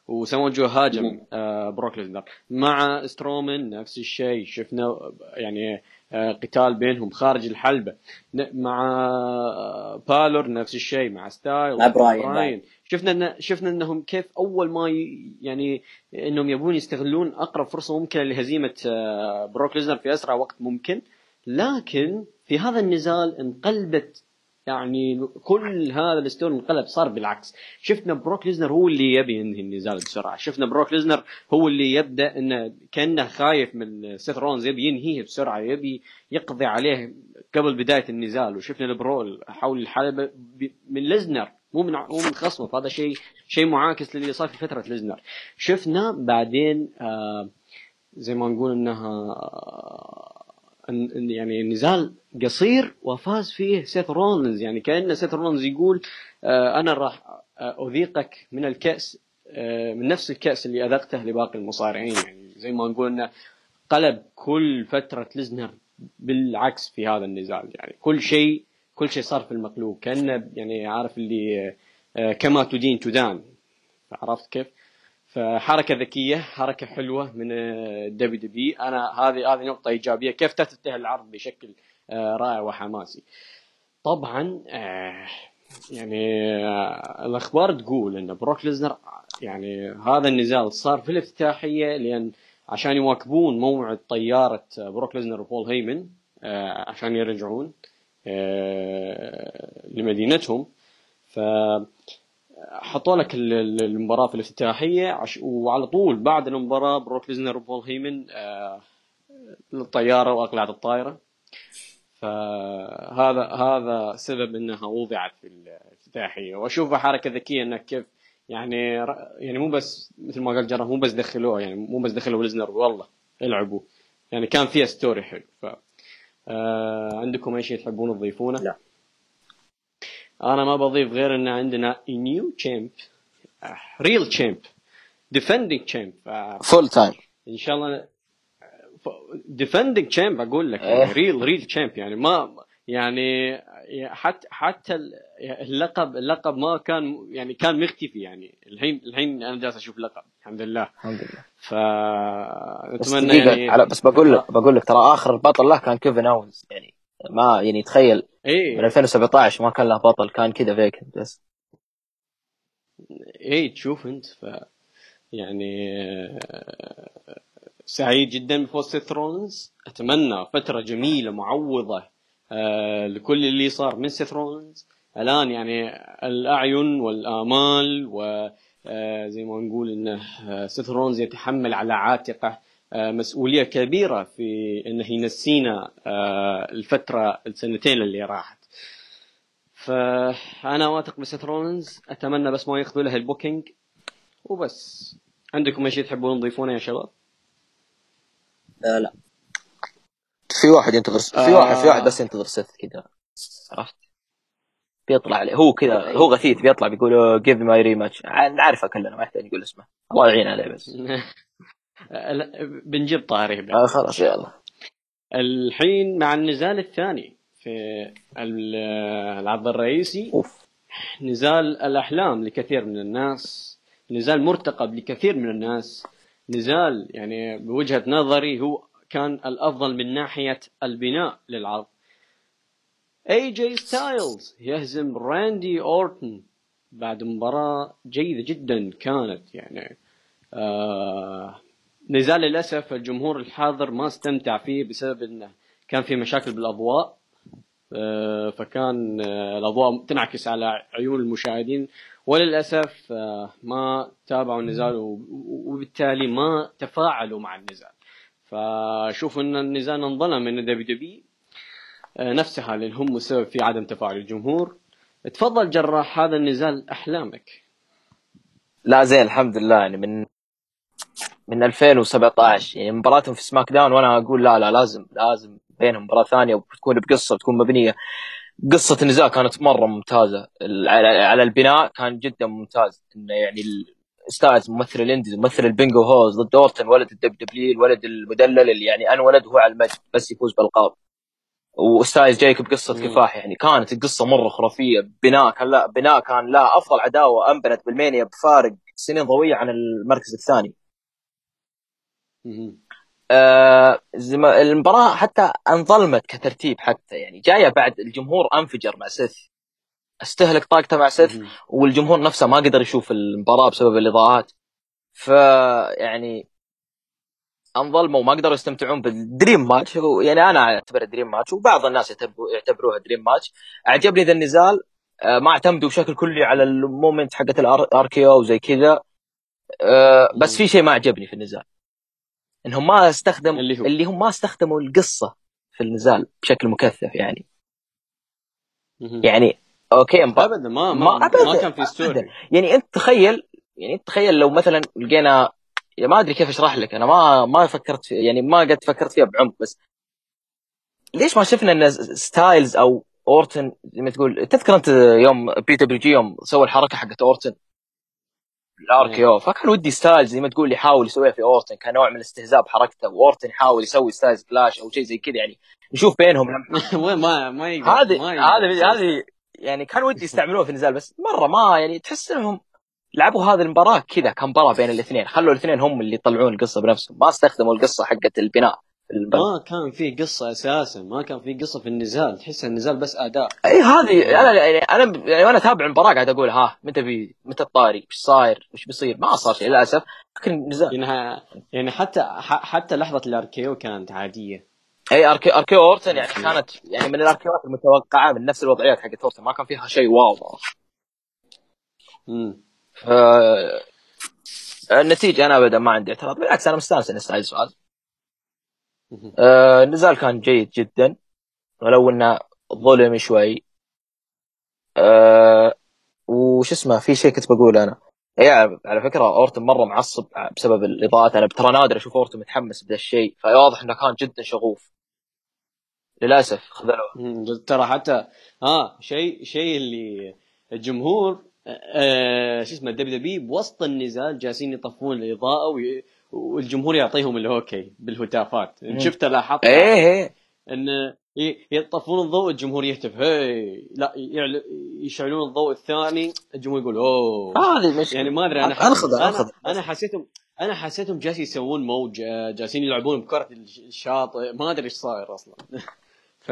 وسامو جو هاجم آه، بروك ليزنر. مع سترومان نفس الشيء شفنا يعني قتال بينهم خارج الحلبة. ن- مع آه، بالور نفس الشيء مع ستايل مع براين. شفنا إن شفنا إنهم كيف أول ما ي... يعني إنهم يبون يستغلون أقرب فرصة ممكنة لهزيمة آه، بروك ليزنر في أسرع وقت ممكن. لكن في هذا النزال انقلبت يعني كل هذا ال story انقلب صار بالعكس. شفنا بروك ليزنر هو اللي يبي ينهي النزال بسرعة. شفنا بروك ليزنر هو اللي يبدأ إنه كأنه خايف من سيث رولنز يبي ينهيه بسرعة يبي يقضي عليه قبل بداية النزال. وشفنا ال brawl حول الحلبة من ليزنر مو من مو من خصمه. فهذا شيء شيء معاكس للي صار في فترة ليزنر. شفنا بعدين آه زي ما نقول إنها آه، يعني نزال قصير وفاز فيه سيث رولنز يعني كأن سيث رولنز يقول آه أنا راح آه، أذيقك من الكأس آه من نفس الكأس اللي أذقته لباقي المصارعين. يعني زي ما نقول إنه قلب كل فترة ليزنر بالعكس في هذا النزال. يعني كل شيء كل شيء صار في المقلوب. كأنه يعني عارف اللي كما تدين تدان. عرفت كيف؟ فحركة ذكية حركة حلوة من دبليو دبي أنا هذه هذه نقطة إيجابية. كيف تفتح العرض بشكل آه، رائع وحماسي؟ طبعا آه، يعني آه، الأخبار تقول إن بروك ليزنر يعني هذا النزال صار في الافتتاحية لأن عشان يواكبون موعد طيارة بروك ليزنر وبول هيمن آه، عشان يرجعون آه، لمدينتهم. ف حطوا لك ال- ال- المباراة في الافتتاحيه. وعلى طول بعد المباراة بروك ليزنر وبول هيمن آه للطيارة وأقلعت الطائرة فهذا هذا سبب إنها وضعت في الافتتاحيه واشوفها حركة ذكية إنك كيف يعني يعني مو بس مثل ما قال جراح مو بس دخلوه يعني مو بس دخلوا ليزنر ويلا العبوا يعني كان فيها story حلو ف آه عندكم أي شيء تحبون تضيفونه؟ لا. أنا ما بضيف غير إن عندنا new champ real champ defending champ full time إن شاء الله defending champ أقول لك يعني. real real champ يعني ما يعني حتى حتى اللقب اللقب ما كان يعني كان مختفي يعني الحين الحين أنا جالس أشوف لقب الحمد لله. الحمد لله. دقيقة يعني على بس بقول لك بقول لك ترى آخر بطل له كان كيفن اونز يعني ما يعني تخيل من اي 2017 ما كان له بطل كان كذا vacant بس. اي تشوف أنت ف يعني آه، سعيد جدا بفوز سيث رولنز أتمنى فترة جميلة معوضة آه، لكل اللي صار من سيث رولنز الآن يعني الأعين والآمال و آه، زي ما نقول إنه آه، سيث رولنز يتحمل على عاتقه. مسؤولية كبيرة في انه ينسينا آه، الفترة السنتين اللي راحت. فأنا واثق بسيث رولنز أتمنى بس ما ياخذوا له ال booking. وبس. عندكم أي شيء تحبون تضيفونه يا شباب؟ آه لا. في واحد ينتظر في آه. واحد في واحد بس ينتظر سيث كذا. عرفت؟ بيطلع عليه. هو كذا هو غثيث بيطلع بيقول give my rematch نعرفه كلنا ما يحتاج يقول اسمه. الله يعين عليه بس. لا، بنجيب طاري. آه خلاص يلا. الحين مع النزال الثاني في ال- العرض الرئيسي أوف. نزال الأحلام لكثير من الناس نزال مرتقب لكثير من الناس نزال يعني بوجهة نظري هو كان الأفضل من ناحية البناء للعرض. اي جي ستايلز يهزم راندي اورتن بعد مباراة جيدة جدا كانت يعني آه نزال للأسف الجمهور الحاضر ما استمتع فيه بسبب إنه كان في مشاكل بالأضواء آه، فكان آه، الأضواء تنعكس على عيون المشاهدين. وللأسف آه، ما تابعوا النزال وبالتالي ما تفاعلوا مع النزال. فشوف إن النزال انظلم من دبليو دبليو نفسها لأن هم السبب في عدم تفاعل الجمهور. تفضل جراح هذا النزال أحلامك؟ لا زين الحمد لله. يعني من من 2017 يعني مباراتهم في سماك داون وأنا أقول لا لا لازم لازم بينهم مباراة ثانية وبتكون بقصة بتكون مبنية. قصة النزال كانت مرة ممتازة. ال- على البناء كان جدا ممتاز. إنه يعني ستايلز ممثل ال indies ممثل ال bingo halls ضد اورتن ولد ال WWE الولد المدلل اللي يعني انولد وهو على المجد بس يفوز بالقاب. وستايلز جايك بقصة مم. كفاح. يعني كانت القصة مرة خرافية. بناء كان لا بناء كان لا أفضل عداوة أنبنت بألمانيا بفارق سنين ضوئيه عن المركز الثاني. آه المباراة حتى انظلمت كترتيب حتى يعني جاية بعد الجمهور انفجر مع سيث. استهلك طاقته مع سيث. والجمهور نفسه ما قدر يشوف المباراة بسبب الإضاءات. ف يعني انظلموا وما قدروا يستمتعون بال dream match. يعني أنا أعتبره dream match وبعض الناس يعتبروها dream match. أعجبني ذا النزال. آه، ما اعتمدوا بشكل كلي على ال moment حقت ال RKO وزي كذا. آه، بس. في شيء ما عجبني في النزال. إنهم ما استخدم اللي هو؟ اللي هم ما استخدموا القصة في النزال بشكل مكثف يعني مهم. يعني okay مبا... ابدا ما ما- ما, ما, أبداً، كان في story. يعني أنت تخيل يعني أنت تخيل لو مثلا لقينا يا ما أدري كيف أشرح لك أنا ما ما فكرت في يعني ما قد فكرت فيها بعمق بس ليش ما شفنا إن ستايلز أو أورتن زي ما تقول تذكر أنت يوم PWG يوم سوى الحركة حقت أورتن ال RKO فكان ودي ستايلز زي ما تقول يحاول يسويها في أورتن. كنوع من الاستهزاء بحركته. وأورتن يحاول يسوي Styles Clash أو شيء زي كذا. يعني نشوف بينهم. وين؟ ما ما هذه. هذه هذه يعني كان ودي يستعملوها في النزال. بس مرة ما يعني تحس إنهم لعبوا هذه المباراة كذا. كمباراه بين الاثنين. خلوا الاثنين هم اللي يطلعون القصة بنفسهم. ما استخدموا القصة حقت البناء. المباراة. ما كان في قصة أساسا ما كان في قصة في النزال تحس النزال بس أداء. إي هذه أنا يعني أنا يعني وأنا أتابع المباراة قاعد أقول ها متى بي متى الطاري؟ إيش صاير؟ وش بيصير؟ ما صار شيء للأسف لكن نزال يعني يعني حتى ح- حتى لحظة ال RKO كانت عادية. إي RK RK أورتن يعني كانت يعني من ال RKO ات المتوقعة من نفس الوضعيات حقت أورتن ما كان فيها شيء wow. امم ف... النتيجة أنا ابدا ما عندي اعتراض بالعكس أنا مستانس إني سؤال آه، النزال كان جيد جدا. ولو إنه ظلم شوي. أه وش اسمه في شيء كنت بقول أنا. يا على فكرة أورتن مرة معصب بسبب الإضاءات. أنا ترى نادر أشوف أورتن متحمس بهذا الشيء. فواضح إنه كان جدا شغوف. للأسف خذلوه. ترى حتى آه شيء شيء اللي الجمهور آه شو اسمه دبليو دبليو بوسط النزال جالسين يطفون الإضاءة وي... والجمهور يعطيهم الاوكي بالهتافات. مم. شفت لاحظت إيه إيه إن ي- يطفون الضوء الجمهور يهتف. هي لا. يشعلون الضوء الثاني الجمهور يقول أوه. هذه مش يعني ما أدري أنا انخذ أنا, انخذ أنا حسيتهم أنا حسيتهم جالسين يسوون موج آه، جالسين يلعبون بكرة الش- الشاطئ. ما أدري إيش صاير أصلا. ف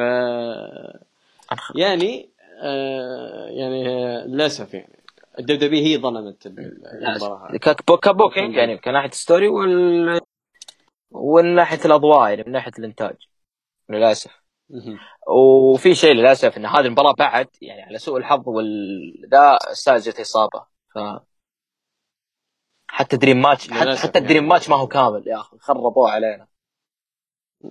يعني آه يعني آه، للأسف يعني. ال WWE هي ظلمت المباراة. ك booking يعني كناحيه story وال ومن ناحية الأضواء يعني من ناحية الإنتاج للأسف. وفي شيء للأسف إن هذه المباراة بعد يعني على سوء الحظ وال ذا ستايلز جت إصابة. ف حتى dream match حتى, حتى ال dream يعني. ماتش ما هو كامل يا أخي خربوه علينا.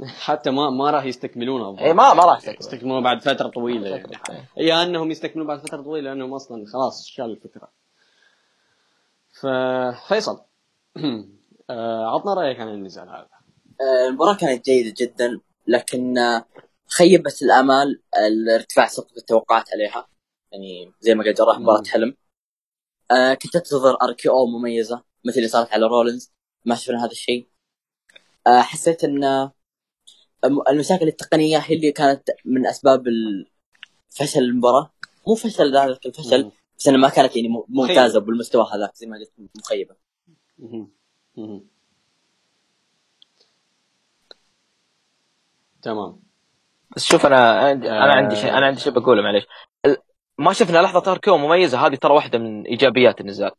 حتى ما ما راح يستكملونه الظاهر. اي ما ما راح تكمل يستكملونه بعد فترة طويلة. يعني يا أنهم يستكملون بعد فترة طويلة لأنهم أصلا خلاص شال الفكرة. ففيصل آه، عطنا رأيك عن النزال هذا. آه، المباراة كانت جيدة جدا لكن آه، خيبت الآمال الارتفاع سقف التوقعات عليها. يعني زي ما قال جراح مباراة مم. حلم. آه، كنت أنتظر RKO مميزة مثل اللي صارت على رولينز. ما شفنا هذا الشيء. آه، حسيت إن المشاكل التقنية هي اللي كانت من أسباب فشل المباراة مو فشل ذلك الفشل. بس انها ما كانت يعني م- ممتازة بالمستوى هذاك زي ما قلت. مهم. تمام بس شوف أنا عندي أنا آه. عندي شيء أنا عندي شيء بقوله معليش ما شفنا لحظة اركيو مميزة هذه ترى واحدة من إيجابيات النزال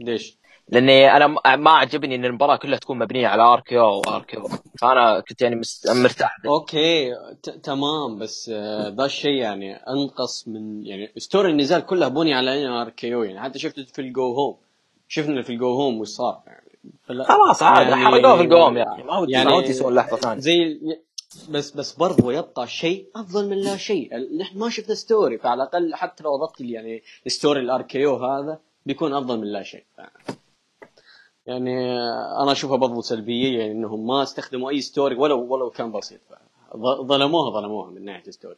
ليش؟ لأني أنا ما عجبني إن المباراة كلها تكون مبنية على RKO و RKO فأنا كنت يعني مست... مرتاح. okay ت- تمام بس آه، ذا الشيء يعني أنقص من يعني story النزال كلها بني على RKO يعني. حتى شفت في ال go home شفنا في ال go home وش صار يعني. فلا خلاص عاد يعني- حرقوه في أخي ما ودي يعني ما ودي يسوون لحظة ثانية. زي بس بس برضو يبقى شيء أفضل من لا شيء. نحن ما شفنا story فعلى الأقل حتى لو اضفت يعني story ال RKO هذا بيكون أفضل من لا شيء. يعني أنا أشوفها برضو سلبية يعني إنهم ما استخدموا أي story ولو ولو كان بسيط. ظلموها ظلموها من ناحية story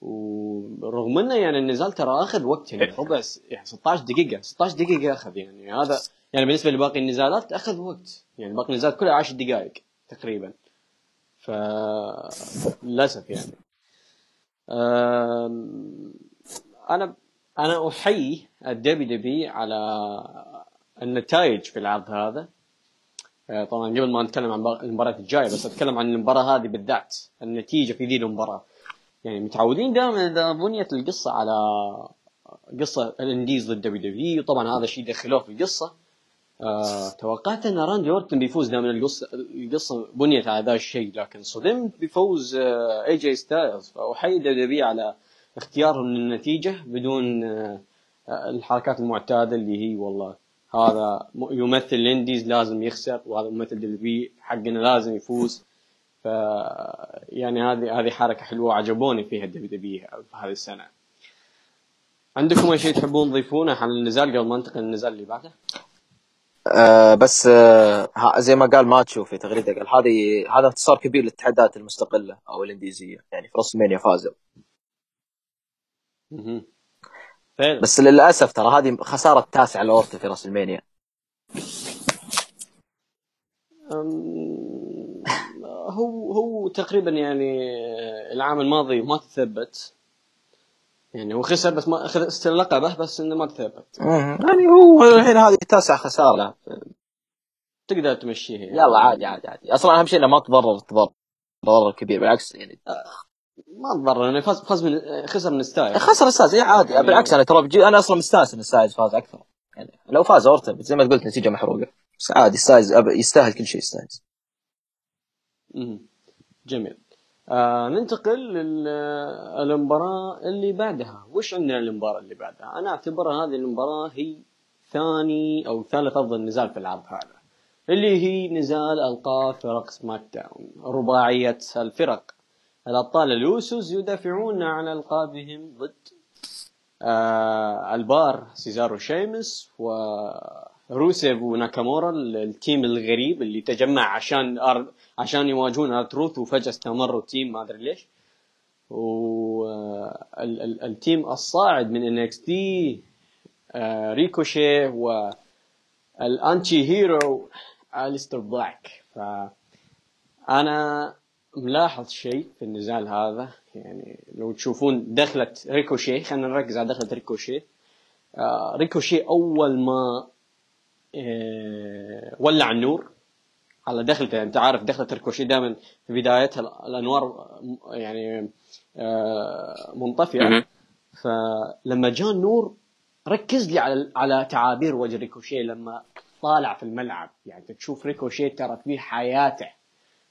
ورغم إنه يعني النزال ترى اخذ وقت يعني ربع يعني 16 دقيقة 16 دقيقة أخذ يعني. هذا يعني بالنسبة لباقي النزالات أخذ وقت. يعني باقي النزالات كلها 10 دقائق تقريبا. ف للأسف يعني. أم، أنا أنا أحيي ال WW على النتائج في العرض هذا. أه، طبعا قبل ما نتكلم عن المباريات الجاية بس أتكلم عن المباراة هذه بالذات النتيجة في ذي المباراة. يعني متعودين دائما إذا بنيت القصة على قصة الإنديز ضد دبليو دبليو طبعا هذا الشيء دخلوه في القصة. آه، توقعت أن راندي أورتن بيفوز دائما القصة القصة بنيت على ذا الشيء لكن صدمت بفوز آه، اي جي ستايلز فاحيي W على اختيارهم للنتيجة بدون آه، آه، الحركات المعتادة اللي هي والله هذا يمثل ال indies لازم يخسر وهذا ممثل W حقنا لازم يفوز ف يعني هذه هذه حركة حلوة عجبوني فيها ال WW في هذه السنة عندكم أي شيء تحبون تضيفونه عن النزال قبل ما ننتقل للنزال اللي بعده؟ آه بس آه زي ما قال ماتشو في تغريدة قال هذه هذا انتصار كبير للاتحادات المستقلة أو الإنديزية يعني في WrestleMania فازوا. فعلا. بس للأسف ترى هذه خسارة التاسعه لاورتا في راس المانيا هو هو تقريبا يعني العام الماضي ما تثبت. يعني هو خسر بس ما اخذ استلم لقبه بس إنه ما تثبت. يعني هو الحين هذه تاسع خسارة. تقدر تمشيها يعني. يلا عادي عادي عادي. أصلا أهم شيء إنه ما تضرر تضرر تضرر كبير. بالعكس يعني ما تضر يعني فاز فاز من خسر من ستايلز خسر ستايلز اي عادي. بالعكس أنا ترى أنا أصلا مستأنس إن ستايلز فاز أكثر. يعني لو فاز اورتن زي ما قلت نتيجة محروقة. بس عادي أب- يستاهل كل شيء مهم. جميل. آه ننتقل للمباراة اللي بعدها. وش عندنا المباراة اللي بعدها؟ أنا أعتبرها هذه المباراة هي ثاني أو ثالث أفضل نزال في العرض هذا اللي هي نزال ألقاب فرق SmackDown رباعية الفرق. الأبطال الأوسوس يدافعون عن ألقابهم ضد آه البار سيزارو شيمس وروسيف وناكامورا ال team الغريب اللي تجمع عشان أر... عشان يواجهون آر تروث وفجأة استمروا ال team ما أدري ليش. وال team الصاعد من NXT ريكوشي وال anti hero أليستر بلاك. فانا ملاحظ شيء في النزال هذا يعني لو تشوفون دخلة ريكوشي خلينا نركز على دخلة ريكوشي آه، ريكوشي أول ما آه، ولع النور على دخلته. أنت عارف دخلة ريكوشي دائما في بدايتها الأنوار يعني آه، منطفئه مهم. فلما جاء النور ركز لي على على تعابير وجه ريكوشي لما طالع في الملعب. يعني تشوف ريكوشي ترى في حياته.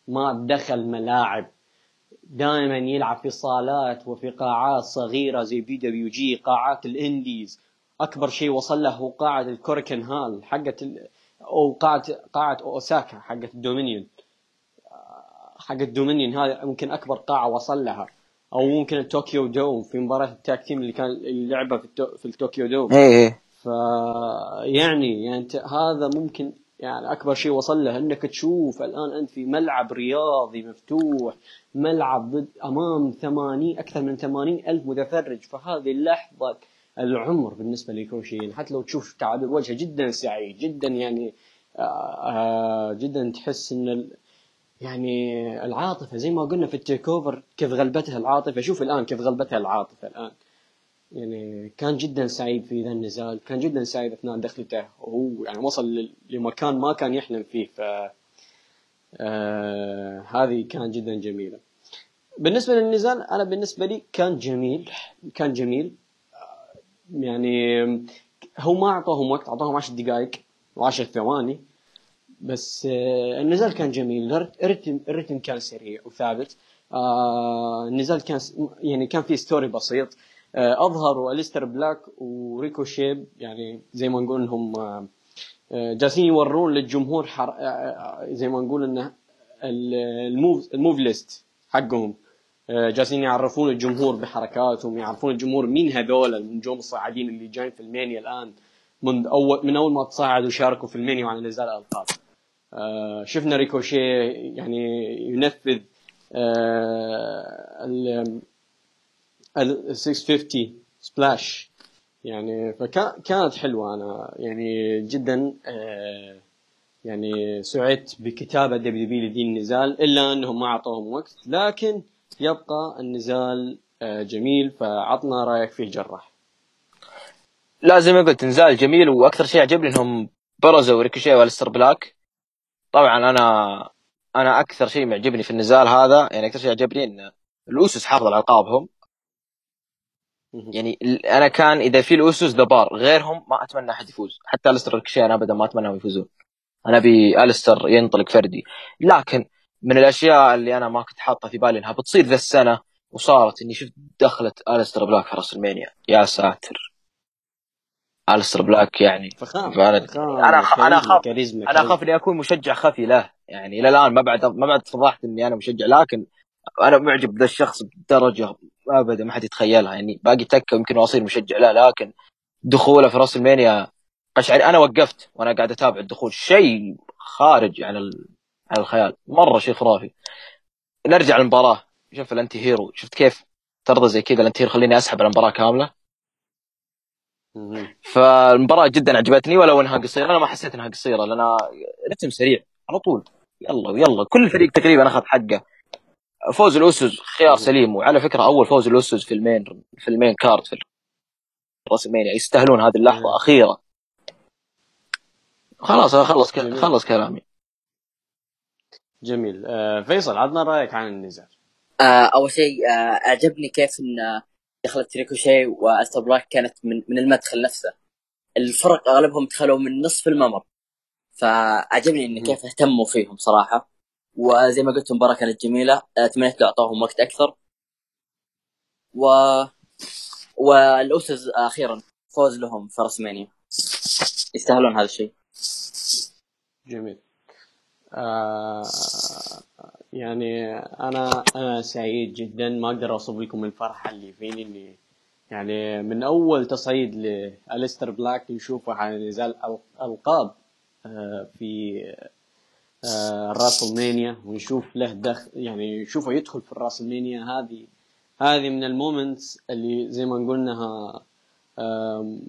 ما دخل ملاعب. دائما يلعب في صالات وفي قاعات صغيرة زي PWG قاعات ال indies. أكبر شيء وصل له هو قاعة الكوريكن هال حقت ال... أو قاعة قاعة أوساكا حقت الدومينيون. حق الدومينيون هذا ممكن أكبر قاعة وصل لها. أو ممكن الطوكيو دوم في مباراة ال tag team اللي كان اللي لعبها في, التو... في الطوكيو دوم. اي اي ف يعني يعني هذا ممكن يعني أكبر شيء وصل له إنك تشوف الآن أنت في ملعب رياضي مفتوح ملعب ضد أمام 80 أكثر من 80 ألف متفرج. فهذه اللحظة العمر بالنسبة لريكوشي يعني حتى لو تشوف تعابير وجهه جدا سعيد جدا يعني آه آه جدا تحس إن يعني العاطفة زي ما قلنا في التيك أوفر كيف غلبتها العاطفة. شوف الآن كيف غلبتها العاطفة الآن. يعني كان جدا سعيد في ذا النزال كان جدا سعيد أثناء دخلته وهو يعني وصل لمكان ما كان يحلم فيه ف آه هذه كانت جدا جميلة. بالنسبة للنزال أنا بالنسبة لي كان جميل كان جميل. آه، يعني هو ما أعطاهم وقت أعطاهم 10 دقائق و10 ثواني بس آه، النزال كان جميل. الرتم الرتم كان سريع وثابت. آه، النزال كان يعني كان فيه story بسيط. اظهروا اليستر بلاك وريكوشي يعني زي ما نقول إنهم جالسين يورون للجمهور حر... زي ما نقول إنه ال move ال move ليست حقهم. جالسين يعرفون الجمهور بحركاتهم يعرفون الجمهور مين هذول النجوم الصاعدين اللي جايين في ال Mania الآن من اول من أول ما تصاعدوا وشاركوا في ال Mania وعلى نزال الألقاب. آه، شفنا ريكوشي يعني ينفذ آه، 650 splash يعني فكانت حلوة أنا. يعني جدا آه، يعني سعدت بكتابة WWE لذي النزال إلا أنهم ما أعطوهم وقت. لكن يبقى النزال جميل فعطنا رأيك فيه جراح. لا زي ما قلت نزال جميل وأكثر شيء عجبني إنهم برزوا ريكوشي وألستر بلاك. طبعا أنا أنا أكثر شيء معجبني في النزال هذا يعني أكثر شيء عجبني إن الأوسوس حافظ على ألقابهم. يعني أنا كان إذا في الأوسوس The Bar غيرهم ما أتمنى أحد يفوز. حتى ألستر ريكوشي أنا ابدا ما أتمنى يفوزون. أنا أبي ألستر ينطلق فردي. لكن من الأشياء اللي أنا ما كنت حاطها في بالي إنها بتصير ذا السنة وصارت إني شفت دخلة ألستر بلاك في WrestleMania يا ساتر. ألستر بلاك يعني فخام فأنا فخام. أنا خ... أنا اخاف أنا أخاف إني أكون مشجع خفي له يعني إلى الآن ما بعد ما بعد فضحت إني أنا مشجع لكن أنا معجب بذا الشخص بدرجة ابدا ما حد يتخيلها. يعني باقي تكة يمكن اصير مشجع. له لكن دخوله في WrestleMania قشعرني أنا وقفت وأنا قاعد أتابع الدخول. شيء خارج عن ال... عن الخيال. مرة شيء خرافي. نرجع للمباراة. شوف ال anti-hero. شفت كيف ترضى زي كذا؟ ال anti-hero خليني أسحب المباراه كاملة. فالمباراة جدا عجبتني ولو انها قصيره أنا ما حسيت انها قصيره لأن رتم سريع. على طول. يلا ويلا. كل فريق تقريبا أخذ حقه. فوز اليوسوز خيار سليم. وعلى فكرة أول فوز اليوسوز في ال main في ال main card في WrestleMania يستاهلون هذه اللحظة أخيرة. خلاص خلص خلص كلامي. جميل. آه فيصل عطنا رأيك عن النزال؟ آه أول شيء آه أعجبني كيف إن دخلت ريكوشيه وأليستر بلاك كانت من, من المدخل نفسه. الفرق أغلبهم دخلوا من نصف الممر. فعجبني إن كيف اهتموا فيهم صراحة. وزي ما قلت المباراه كانت جميله اتمنيت لو اعطوهم وقت أكثر. و واليوسوز أخيرا فوز لهم في رسمانيا يستاهلون هذا الشيء. جميل. آه يعني أنا أنا سعيد جدا. ما أقدر أوصف لكم الفرحة اللي فيني اني يعني من أول تصعيد لأليستر بلاك نشوفه على نزال ألقاب آه، في آه، راسلمانيا ونشوف له دخل يعني نشوفه يدخل في الراسلمانيا هذه هذه من ال moments اللي زي ما قلنا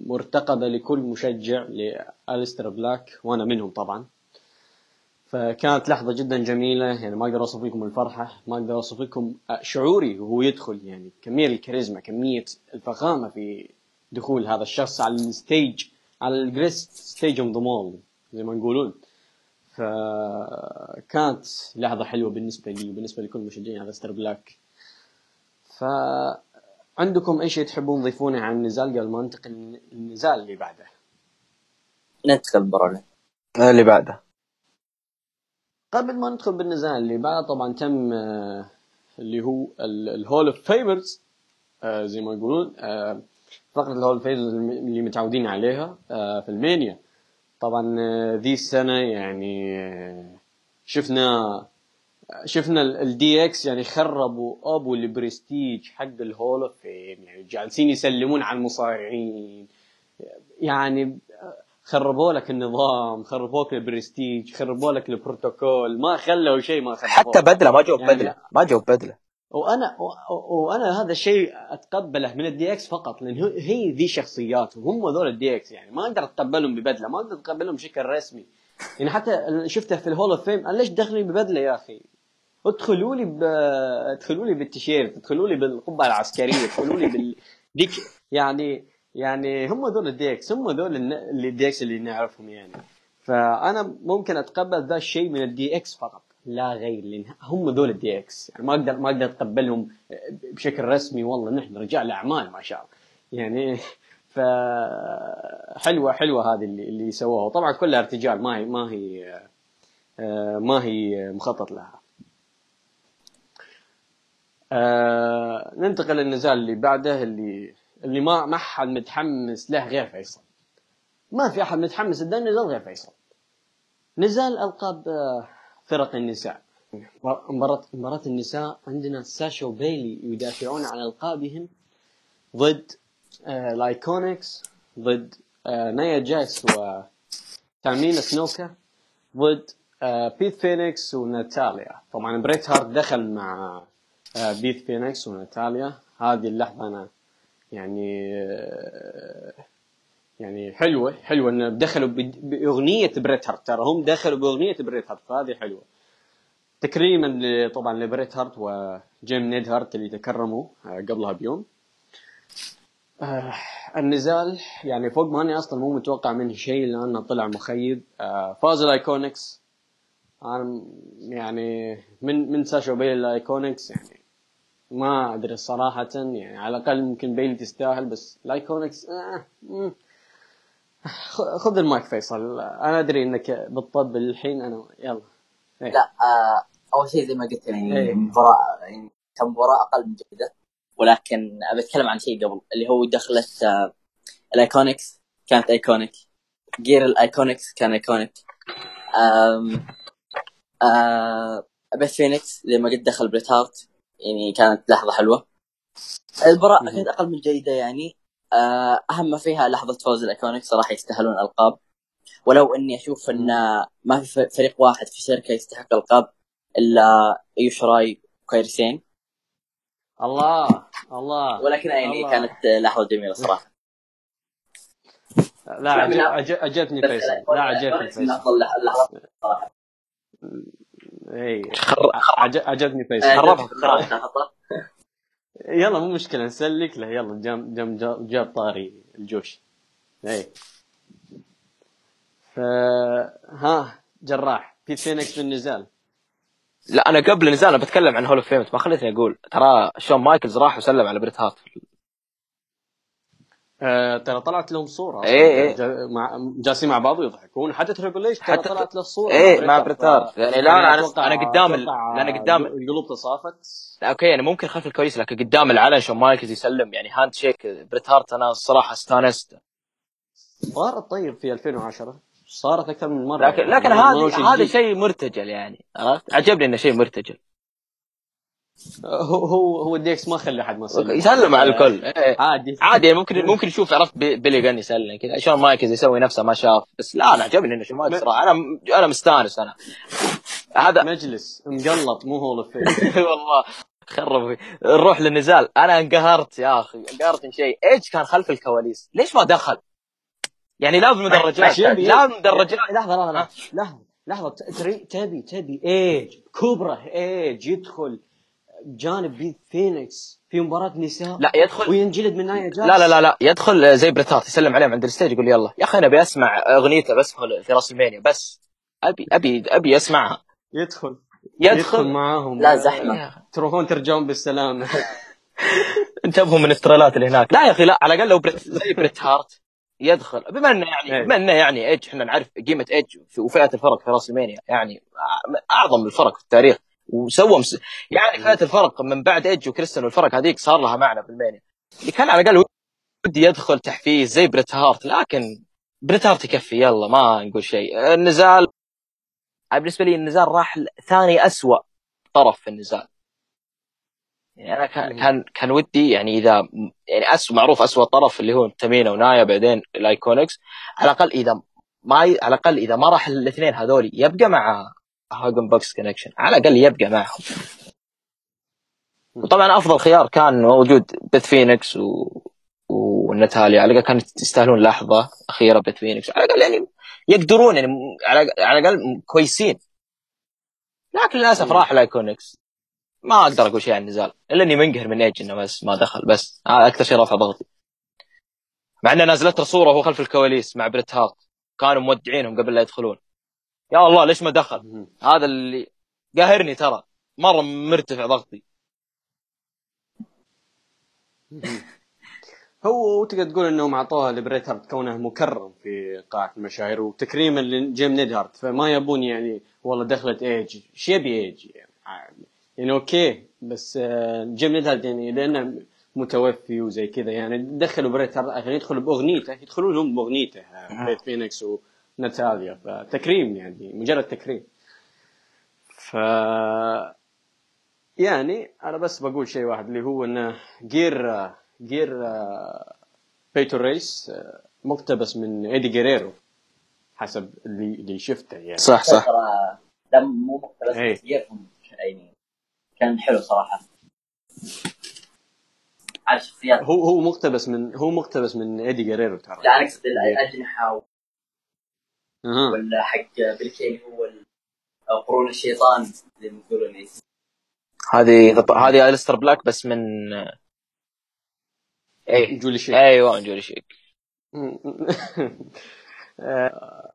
مرتقبة لكل مشجع لأليستر بلاك وأنا منهم طبعا. فكانت لحظة جدا جميلة يعني ما أقدر أوصف لكم الفرحة ما أقدر أوصف لكم شعوري وهو يدخل يعني كمية الكاريزما كمية الفخامة في دخول هذا الشخص على ال stage على ال grandest stage of them all زي ما نقولون فكانت لحظة حلوة بالنسبة لي وبالنسبة لكل مشجعين أليستر بلاك. ف عندكم أي شيء تحبون تضيفونه عن النزال قبل ما ننتقل للنزال اللي بعده؟ ندخل برا. اللي بعده. قبل ما ندخل بالنزال اللي بعد طبعا تم آه، اللي هو ال Hall of Famers زي ما يقولون آه، فقرة ال Hall of Famers اللي متعودين عليها آه، في مانيا. طبعا ذي السنة يعني شفنا شفنا ال DX يعني خربوا أبو البرستيج حق ال Hall of Fame يعني جالسين يسلمون على المصارعين. يعني خربوا لك النظام خربوا لك البرستيج خربوا لك البروتوكول ما خلوا شيء ما خربوا حتى بدلة ما جو يعني بدلة ما جو بدلة. وأنا وأنا هذا الشيء أتقبله من ال DX فقط لأن هي ذي شخصياتهم هم ذول ال DX يعني. ما أقدر أتقبلهم ببدلة ما أقدر أتقبلهم بشكل رسمي. يعني حتى شفته في ال Hall of Fame ليش دخلني ببدلة يا أخي؟ ادخلوا لي ب... ادخلوا لي بالتيشيرت ادخلوا لي بالقبعه العسكرية ادخلوا لي بال ديك يعني يعني هم دول ال DX هم دول ال DX اللي نعرفهم يعني. فأنا ممكن أتقبل ذا الشيء من ال DX فقط. لا غير لأن هم دول ال DX يعني ما أقدر ما أقدر أتقبلهم بشكل رسمي والله نحن رجال أعمال ما شاء الله. يعني ف حلوة حلوة هذه اللي اللي سووها. طبعا كلها ارتجال ما هي ما هي ما هي مخطط لها. آه ننتقل للنزال اللي بعده اللي اللي ما ما حد متحمس له غير فيصل. ما في أحد متحمس لده النزال غير فيصل. نزال ألقاب آه، فرق النساء. مباراة مباراة النساء عندنا ساشا وبيلي يدافعون عن ألقابهم ضد آه ال IIconics ضد آه نايا جاكس وتامينا سنوكا ضد آه بيث فينيكس وناتاليا. طبعا بريت هارت دخل مع آه بيث فينيكس وناتاليا. هذه اللحظة أنا يعني آه يعني حلوة حلوة إنه دخلوا بأغنية بريت هارت. ترى هم دخلوا بأغنية بريت هارت فهذه حلوة. تكريما طبعا لبريت هارت وجيم نايدهارت اللي تكرموا آه، قبلها بيوم. آه، النزال يعني فوق ما اني أصلا مو متوقع منه شيء لأنه طلع مخيب. آه، فاز ال IIconics أنا يعني من من ساشا بيلي لل IIconics يعني ما أدري صراحة يعني على الأقل ممكن بيلي تستاهل بس ال IIconics آه خذ المايك فيصل. أنا أدري إنك بتطب الحين أنا يلا. إيه. لا آه أول شيء زي ما قلت يعني إيه. مباراه يعني كمباراه أقل من جيدة. ولكن أبي أتكلم عن شيء قبل اللي هو دخلت آه ال IIconics كانت iconic. gear ال IIconics كان iconic. آم آه بيث فينيكس زي ما قلت دخل بريت هارت. يعني كانت لحظة حلوة. المباراة مهم. كانت أقل من جيدة يعني. أهم ما فيها لحظة فوز ال IIconics صراحة يستاهلون القاب ولو إني أشوف إن ما في فريق واحد في شركة يستحق القاب إلا يوشراي وكايرسين الله الله ولكن يعني الله. كانت لحظة جميلة صراحة. لا عجب عجب عجبني فيصل. لا عجبني من فيصل. صراحة اي عجبني فيصل. آه، خربها. يلا مو مشكلة نسلك له. يلا جاب جاب جاب, طاري الجوش. اي ف ها جراح. بيث فينيكس في النزال لا أنا قبل النزال أنا بتكلم عن Hall of Fame ما خليتني أقول. ترى شون مايكلز راح وسلم على بريت هارت. آه ترى طلعت لهم صورة. جا- مع جالسين مع بعض ويضحكون. حتى Triple H حتى- طلعت له صورة. إيه، مع بريت هارت. ف- يعني لا، أتوقع- أنا قدام ال- لأن قدام- القلوب تصافت لا أوكي يعني ممكن خلف الكواليس لكن قدام العلن شون مايكلز يسلم. يعني handshake بريت هارت أنا الصراحة استانست. صارت طيب في 2010 صارت أكثر من مرة. لكن يعني لكن هذا هذا. شيء مرتجل يعني عرفت؟ عجبني إنه شيء مرتجل. هو هو هو DX ما خلى احد ما يسلم يسلم على الكل. إيه. عادي. عادي ممكن ممكن يشوف عرفت بي- بيلي غن يسلم كذا. شون مايكلز يسوي نفسه ما شاف. بس لا أنا عجبني إنه شون صراحة. أنا أنا مستانس أنا. هذا مجلس. مقلط مو Hall of والله خرب. نروح للنزال. أنا انقهرت يا أخي. انقهرت من شيء. إيش كان خلف الكواليس؟ ليش ما دخل؟ يعني لا بالمدرجات. لا بالمدرجات لحظة لحظة لحظة. لحظة تبي تبي إيج. كبره إيج يدخل. جانب بيث فينيكس في مباراة نساء لا يدخل وينجلد من نايا جاكس لا لا لا لا يدخل زي بريت هارت يسلم عليهم عند ال stage يقول يلا. يا أخي أنا أبي أسمع أغنيته بس في WrestleMania بس أبي أبي أبي أسمعها. يدخل. يدخل؟ يدخل معاهم. لا زحمة. تروحون ترجعون بالسلامه انتبهوا من التريلات اللي هناك. لا يا أخي لا على الأقل لو بريت زي بريت هارت يدخل. بما إنه يعني إيه. بما إنه يعني ايج إحنا نعرف قيمة ايج وفئة الفرق في راسلمانيا يعني أعظم الفرق في التاريخ. وسوى مس... يعني فئه الفرق من بعد ايج وكريستيان والفرق هذيك صار لها معنى بالمانيا اللي كان على الأقل ودي يدخل تحفيز زي بريت هارت لكن بريت هارت يكفي يلا ما نقول شيء. النزال بالنسبة لي النزال راح ثاني أسوأ طرف في النزال. يعني أنا كان. كان كان ودي يعني إذا يعني أسوأ معروف أسوأ طرف اللي هو تامينا ونايا بعدين الأيكونكس. على الأقل إذا ما ي... على الأقل إذا ما راح الاثنين هذول يبقى مع هاج اند بوس كونكشن على الأقل يبقى معهم. وطبعا أفضل خيار كان موجود بيث فينيكس و... وناتاليا على الأقل كانوا يستاهلون لحظة أخيرة بيث فينيكس على الأقل يعني يقدرون يعني على على الأقل كويسين. لكن للأسف. راح الايكونكس ما أقدر أقول شيء عن النزال. إلا إني منقهر من ايج إنه بس ما دخل. بس هذا أكثر شيء رفع ضغطي. مع إنه نازلت صورة وهو خلف الكواليس مع بريت هارت. كانوا مودعينهم قبل لا يدخلون. يا الله ليش ما دخل. هذا اللي قاهرني ترى. مرة مرتفع ضغطي. هو تقدر تقول انهم اعطوها لبريت هارت كونه مكرم في قاعة المشاهير وتكريما لجيم نيدهارت فما يبون يعني والله دخلت إيج. إيش يبي إيج؟ يعني, يعني okay بس آه، جيم نيدهارت يعني لأنه متوفي وزي كذا يعني. دخلوا بريت هارت عشان يدخلوا بأغنيته يدخلون هم بأغنيته آه، بيث فينيكس وناتاليا فتكريم يعني مجرد تكريم. ف يعني أنا بس بقول شيء واحد اللي هو إنه gear gear بيتون رويس مقتبس من ايدي جيريرو حسب اللي اللي شفته يعني. صح صح. ترى ده مو مقتبس إيه. بس يفهم يعني كان حلو صراحة. على الشخصيات هو هو مقتبس من هو مقتبس من ايدي جيريرو ترى. لا أنا أقصد الاجنحه أها. ولا حق بلكي هو ال- أو قرون الشيطان زي ما يقولون إيه. هذه هذه الستر بلاك بس من إيه. جولي شيء أيوه من جولي شيك. آه،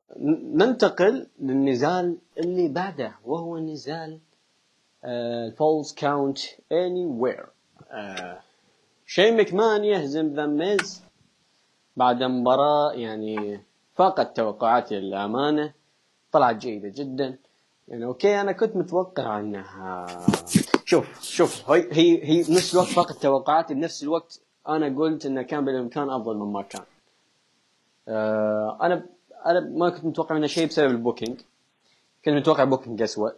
ننتقل للنزال اللي بعده وهو نزال ال falls count anywhere شين مكمان يهزم ذا ميز بعد مباراة يعني فاقت توقعاتي للأمانة. طلعت جيدة جدا. يعني okay أنا كنت متوقع انها شوف شوف هي هي هي بنفس الوقت فاقت توقعاتي. بنفس الوقت أنا قلت إنه كان بالإمكان أفضل مما كان. آه أنا أنا ما كنت متوقع منه شيء بسبب ال booking. كنت متوقع booking اسوء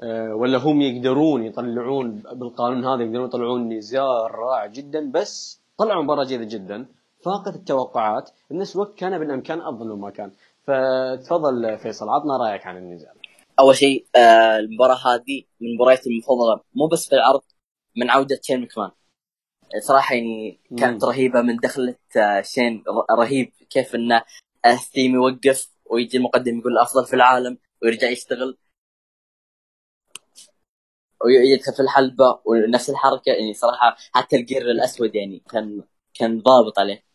آه ولا هم يقدرون يطلعون بالقانون هذا يقدرون يطلعون نزال رائع جدا بس طلعوا مباراة جيدة جدا. فاقت التوقعات بنفس الوقت كان بالإمكان أفضل مما كان. فتفضل فيصل عطنا رأيك عن النزال. أول شيء آه، المباراة هذه من مبارياتي المفضلة مو بس في العرض من عودة شين مكمان. صراحة يعني كانت مم. رهيبة من دخلة آه، شين رهيب كيف انه آه، ثيم يوقف ويجي المقدم يقول الافضل في العالم ويرجع يشتغل. ويدخل في الحلبة ونفس الحركة يعني صراحة حتى ال gear الأسود يعني كان كان ضابط عليه.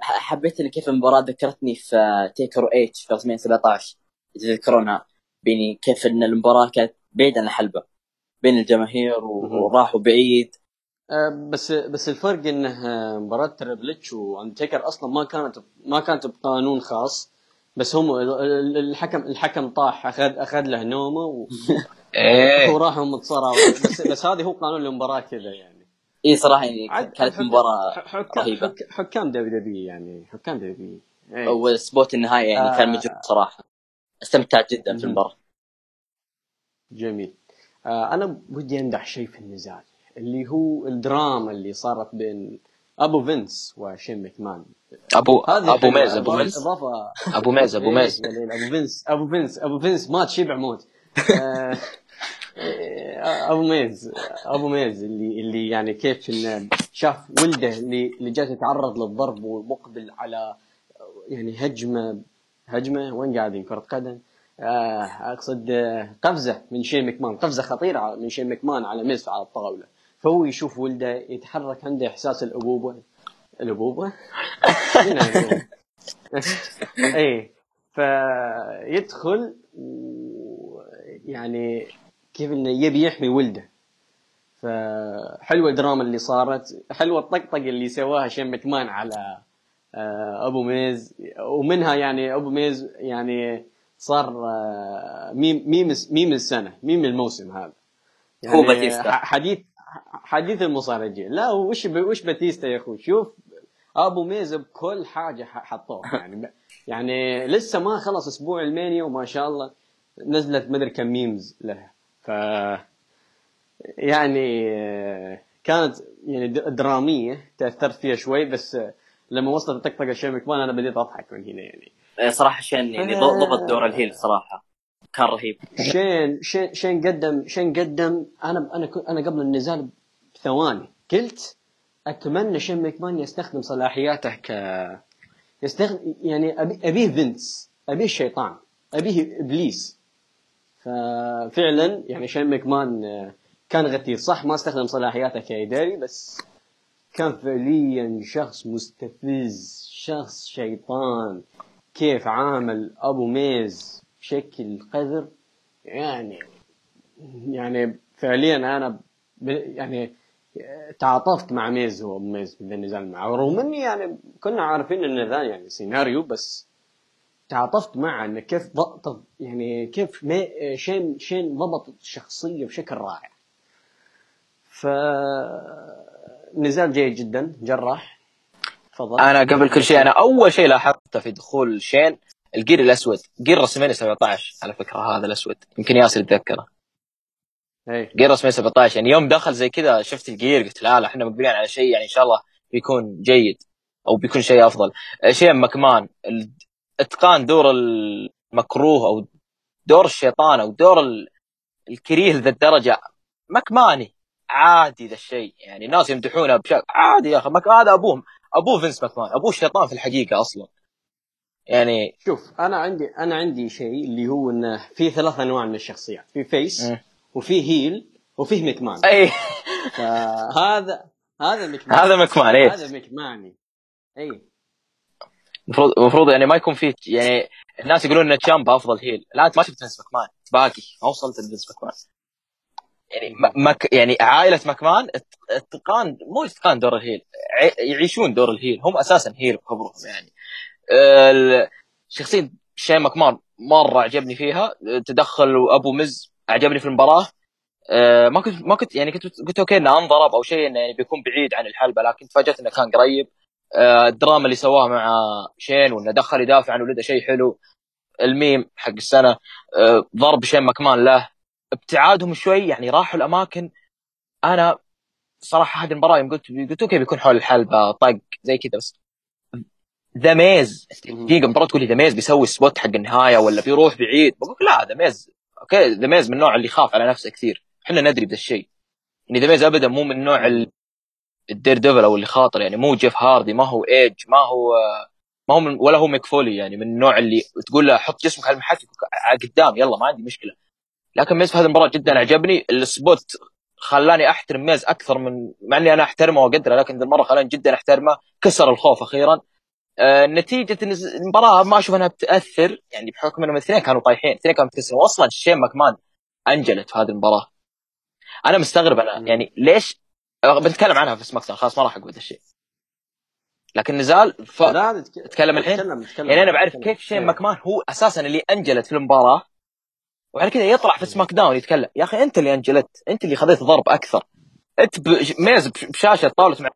حبيت كيف المباراة ذكرتني في تيكر اتش في 2017 تذكرونها بيني كيف إن المباراة كانت بعيد عن الحلبة. بين الجماهير. وراحوا بعيد آه، بس بس الفرق انه آه، مباراة تريبل اتش واندرتيكر أصلا ما كانت ما كانت بقانون خاص. بس هم ال- ال- الحكم الحكم طاح أخذ أخذ له نومة و- إيه. وراحوا متصارعوا بس بس هذه هو قانون المباراة كذا يعني. اي صراحة يعني كانت مباراة ح- حكام رهيبة. حك- حكام دبليو دبليو يعني حكام دبليو دبليو وال spot النهائي يعني كان آه. مجهود صراحة استمتعت جدا في مهم. المباراة جميل آه أنا ودي أمدح شيء في النزال اللي هو الدراما اللي صارت بين أبو فينس وشين مكمان ابو هذه أبو. ميز أبو ميز اضافه أبو ميز أبو ميز إيه، أبو فينس أبو فينس أبو فينس مات شبع موت آه، أبو ميز أبو ميز اللي اللي يعني كيف انه شاف ولده اللي اللي جالس يتعرض للضرب ومقبل على يعني هجمة هجمة وين قاعدين كرة قدم آه أقصد آه، قفزة من شين مكمان قفزة خطيرة من شين مكمان على ميز على الطاولة فهو يشوف ولده يتحرك عنده إحساس الأبوبة الأبوبة؟ الأبوبة؟ إيه فيدخل يعني كيف إنه يبي يحمي ولده. فحلوة الدراما اللي صارت حلوة الطقطقة اللي سواها شين مكمان على آه، أبو ميز. ومنها يعني أبو ميز يعني صار آه، meme meme meme السنة ميم الموسم هذا. هو باتيستا. حديث حديث المصارعين. لا وش وش باتيستا يا أخوي؟ شوف أبو ميز بكل حاجة حطوه يعني يعني لسه ما خلص أسبوع المانيا وما شاء الله نزلت مدري كم memes له ف يعني آه، كانت يعني درامية تأثرت فيها شوي بس آه، لما وصلت طقطقه شين مكمان أنا بديت أضحك من هنا يعني. آه، صراحة شين يعني ضبط دور ال heel صراحة. كان رهيب. شين شين شين قدم شين قدم. أنا أنا أنا قبل النزال بثواني قلت أتمنى شين مكمان يستخدم صلاحياته ك يستخدم يعني أبي أبيه فينس. أبيه الشيطان أبيه إبليس. ففعلا يعني شين مكمان آه، كان غثيث صح ما استخدم صلاحياته كاداري بس كان فعليا شخص مستفز شخص شيطان. كيف عامل أبو ميز بشكل قذر؟ يعني يعني فعليا أنا ب- يعني تعاطفت مع ميز هو ميز في النزال معه. رغم إني يعني كنا عارفين إن ذا يعني سيناريو بس تعاطفت معه إنه كيف ضبط يعني كيف مي شين شين ضبط الشخصية بشكل رائع. ف نزال جيد جدا جراح. تفضل. أنا قبل كل شيء أنا أول شيء لاحظته في دخول شين ال gear الأسود gear WrestleMania 17 على فكرة هذا الأسود يمكن ياسر يتذكره. اي gear WrestleMania 17 يعني يوم دخل زي كذا شفت ال gear قلت لا لا إحنا مقبلين على شيء يعني إن شاء الله بيكون جيد أو بيكون شيء أفضل. شين مكمان ال- اتقان دور المكروه أو دور الشيطان أو دور ال- الكريه لذا الدرجة. مكماني عادي ذا الشيء. يعني الناس يمدحونه بشكل عادي يا أخي. مك... هذا أبوهم. أبوه فينس ماكمان أبوه الشيطان في الحقيقة أصلا. يعني شوف أنا عندي أنا عندي شيء اللي هو إنه في ثلاث أنواع من الشخصيات. في face. وفي heel وفيه مكمان أي. فهذا هذا مكمان هذا مكمان اي هذا مكماني أي. المفروض المفروض يعني ما يكون في يعني الناس يقولون إن تشامبا أفضل heel لا انت ما شفت فينس ماكمان. باقي. ما وصلت لفينس ماكمان. يعني مك يعني عائلة ماكمان ات- اتقان مو اتقان دور ال heel يعيشون دور ال heel هم أساسا heel بكبرهم يعني. شخصية شين ماكمان مرة عجبني فيها. تدخل أبو مز عجبني في المباراة. أه، ما كنت ما كنت يعني كنت قلت okay إنه انضرب أو شيء إنه يعني بيكون بعيد عن الحلبة لكن تفاجأت إنه كان قريب. الدراما اللي سواها مع شين وإنه دخل يدافع عن ولده شيء حلو. الميم حق السنة أه، ضرب شين مكمان له. ابتعادهم شوي يعني راحوا الأماكن. أنا صراحة هذه المباراه يوم قلت قلت okay بيكون حول الحلبة طق زي كذا بس. ذا ميز. دقيقة مباراة تقول لي ذا ميز بيسوي spot حق النهاية ولا بيروح بعيد؟ بقول لا ذا ميز. okay ذا ميز من النوع اللي يخاف على نفسه كثير. إحنا ندري بذا الشيء. يعني ذا ميز ابدا مو من نوع ال- ال daredevil أو اللي خاطر يعني مو جيف هاردي ما هو ايج ما هو ما هو من ولا هو ميك فولي يعني من النوع اللي تقول له حط جسمك على المحك على قدام يلا ما عندي مشكلة. لكن ميز في هذه المباراة جدا عجبني ال spot خلاني أحترم ميز أكثر من مع إني أنا أحترمه وأقدره لكن المرة خلاني جدا أحترمه كسر الخوف أخيرا. آه، نتيجة إن المباراة ما أشوف إنها بتأثر يعني بحكم إنهم الاثنين كانوا طايحين، الاثنين كانوا متكسرين، واصلا شين ماكمان انجلد في هذه المباراة. أنا مستغرب أنا يعني ليش بنتكلم عنها في سماك داون خلاص ما راح أقول الشيء. لكن نزال ف... لا نتك- تتكلم الحين؟ نتكلم نتكلم يعني أنا بعرف. كيف شين إيه. ماكمان هو أساسا اللي انجلد في المباراة وبعد كذا يطلع في سماك داون يتكلم، يا أخي أنت اللي انجلدت، أنت اللي خذيت ضرب أكثر. أنت ب... ميز بش- بشاشة طاولة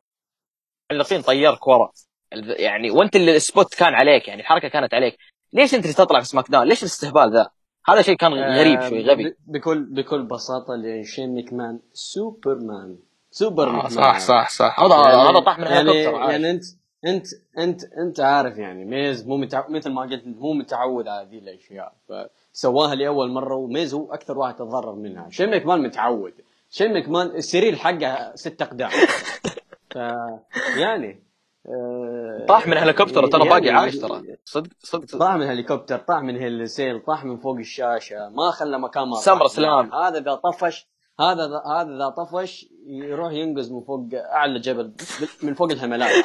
معلقين طيرك ورا. يعني وأنت اللي ال spot كان عليك يعني الحركة كانت عليك ليش أنت اللي تطلع في سماك داون ليش الاستهبال ذا هذا شيء كان غريب شوي آه، غبي ب- بكل بكل بساطة لأن شين ميكمان سوبرمان سوبر آه، صح صح صح هذا يعني- هذا طاح من يعني. يعني انت انت انت انت عارف يعني ميز مو متع... مثل ما قلت مو متعود على هذه الأشياء فسواها لاول مرة وميز هو أكثر واحد تضرر منها شين ميكمان متعود شين ميكمان السرير حقه ست أقدام ف يعني آه، طاح من هليكوبتر ترى يعني- باقي عايش ترى صدق صدق. طاح من هليكوبتر طاح من هيلسيل طاح من فوق الشاشة ما خلى مكان ما سمر. سلام. هذا إذا طفش هذا هذا اذا طفش يروح ينقز من فوق أعلى جبل من فوق الهيمالايا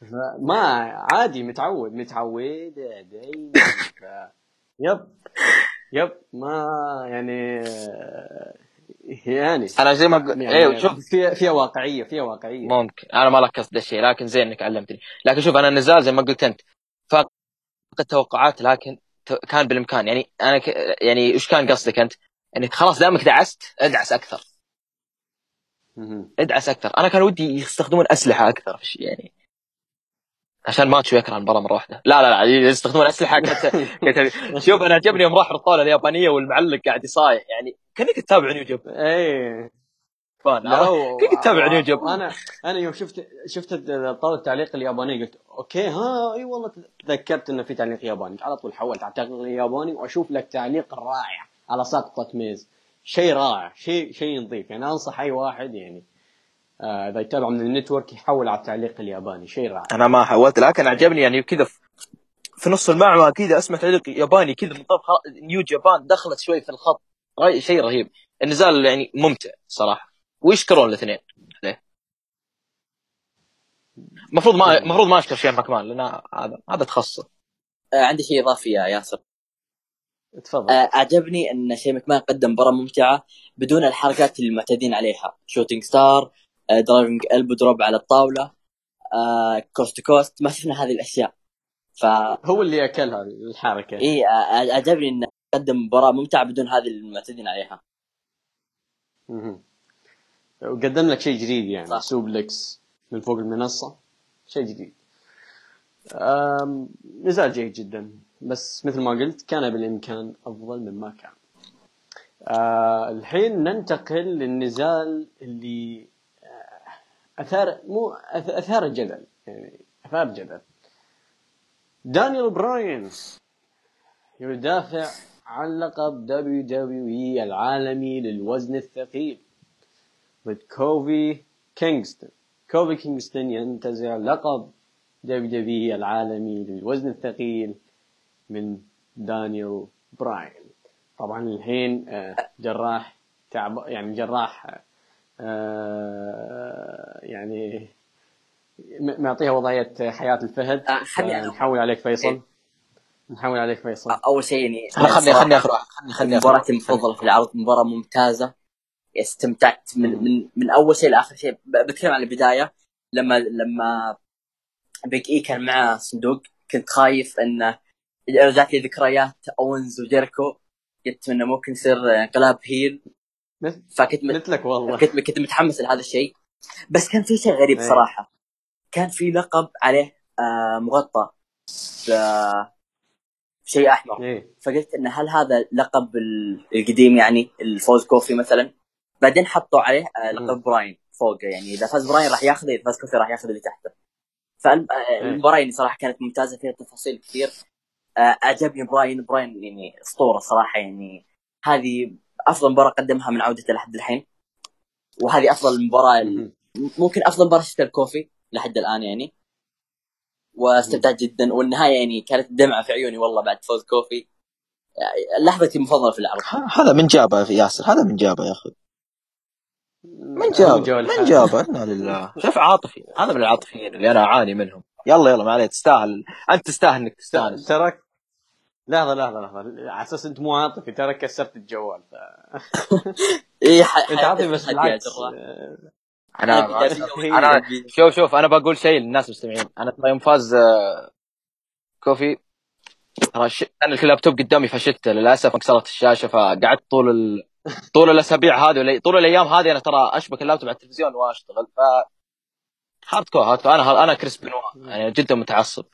ما عادي متعود متعود دايما يب يب ما يعني يعني. أنا زي ما قلت يعني أيوه شوف. فيها فيها واقعية فيها واقعية. ممكن. أنا ما ركزت ذا الشيء لكن زين إنك علمتني. لكن شوف أنا النزال زي ما قلت أنت. فاق التوقعات لكن كان بالإمكان. يعني أنا ك... يعني إيش كان قصدك أنت؟ انك خلاص دامك دعست ادعس أكثر. ادعس أكثر. أنا كان ودي يستخدمون أسلحة أكثر في الشيء يعني. عشان ما تشوي يكره المباراه مرة واحدة. لا لا لا يستخدمون أسلحة. كت... كت... شوف أنا عجبني يوم راح الطاولة اليابانية والمعلق قاعد يصايح يعني كأنك تتابع نيو؟ لا كيف تتابع نيو أنا أنا يوم شفت شفت طاوله التعليق الياباني قلت okay ها إي والله تذكرت إنه في تعليق ياباني. على طول حولت على التعليق الياباني وأشوف لك تعليق رائع. على سقطه ميز شيء رائع شيء شيء نظيف. يعني أنصح أي واحد يعني آه، إذا يتابع من ال network يحول على التعليق الياباني. شيء رائع. أنا ما حولت لكن عجبني يعني كذا في- نص المعمعة كذا أسمع تعليق ياباني كذا من طرف خ- نيو جابان دخلت شوي في الخط. رأي- شيء رهيب. النزال يعني ممتع صراحة. ويشكرون الاثنين؟ عليه المفروض ما المفروض ما أشكر شين ماكمان لأن هذا هذا تخصصه آه، عندي شيء إضافي يا ياسر. تفضل. آه، أعجبني أن شين مكمان قدم مباراة ممتعة بدون الحركات اللي معتادين عليها shooting star diving elbow drop على الطاولة آه coast to coast ما شفنا هذه الأشياء. ف هو اللي اكل هذه الحركة. إي آه، عجبني انه قدم مباراة ممتعة بدون هذه المعتادين عليها. مهم. وقدم لك شيء جديد يعني صح. suplex من فوق المنصة. شيء جديد. نزال جيد جدا. بس مثل ما قلت كان بالإمكان أفضل مما كان. آه الحين ننتقل للنزال اللي آه، أثار مو أث- أثار الجدل يعني أثار جدل. دانيال براين يدافع عن لقب WWE العالمي للوزن الثقيل ضد كوفي كينغستون كوفي كينغستون ينتزع لقب WWE العالمي للوزن الثقيل من دانيال براين. طبعا الحين آه، جراح تعب يعني جراح آه، يعني م- معطيها وضعية حياة الفهد. آه، نحول عليك فيصل. إيه. نحول عليك فيصل. أول شيء يعني خلني خلني اخر واحد خلني خلني مباراتي المفضلة في العرض مباراة ممتازة. استمتعت من من من أول شيء لآخر شيء. بتكلم عن البداية. لما لما بيج إي كان معه صندوق كنت خايف إنه رجعت لي ذكريات أونز وجيركو قلت إنه ممكن يصير انقلاب heel. فكنت مثلك والله. كنت كنت متحمس لهذا الشيء. بس كان في شيء غريب إيه. صراحة. كان في لقب عليه آه مغطى ب- بشيء أحمر. إيه. فقلت إن هل هذا لقب ال- القديم يعني الفوز كوفي مثلا؟ بعدين حطوا عليه آه، لقب. براين فوق يعني إذا فاز براين راح ياخذ إذا فاز كوفي راح ياخذ اللي تحته. فالمباراه يعني صراحة كانت ممتازة فيها تفاصيل كثير. آه، أعجبني براين براين يعني أسطورة صراحة يعني. هذه أفضل مباراة قدمها من عودته لحد الحين. وهذه أفضل مباراة مهم. ممكن أفضل مباراة شفتها الكوفي لحد الآن يعني. واستمتعت جدا. والنهاية يعني كانت دمعة في عيوني والله بعد فوز كوفي. يعني لحظتي المفضلة في العرض. هذا من جابه يا ياسر. هذا من جابه يا أخي. من جابه من. جابه. إنا لله. شوف عاطفي. هذا من العاطفيين اللي أنا اعاني منهم. يلا يلا ما عليه تستاهل. أنت تستاهل إنك تستانس تراك لحظة لحظة لحظة. على أساس أنت مو عاطفي ترى كسرت الجوال ف... ح... أنت عاطفي بس بالعكس. أنا أنا شوف شوف أنا بقول شيء للناس المستمعين. أنا ترى يوم فاز آه، كوفي ترى كان اللابتوب قدامي فشلته للأسف انكسرت الشاشة فقعدت طول ال... طول الأسابيع هذه طول الأيام هذه أنا ترى أشبك اللابتوب على التلفزيون وأشتغل ف hardcore hardcore أنا أنا كريس بنوا يعني جدا متعصب.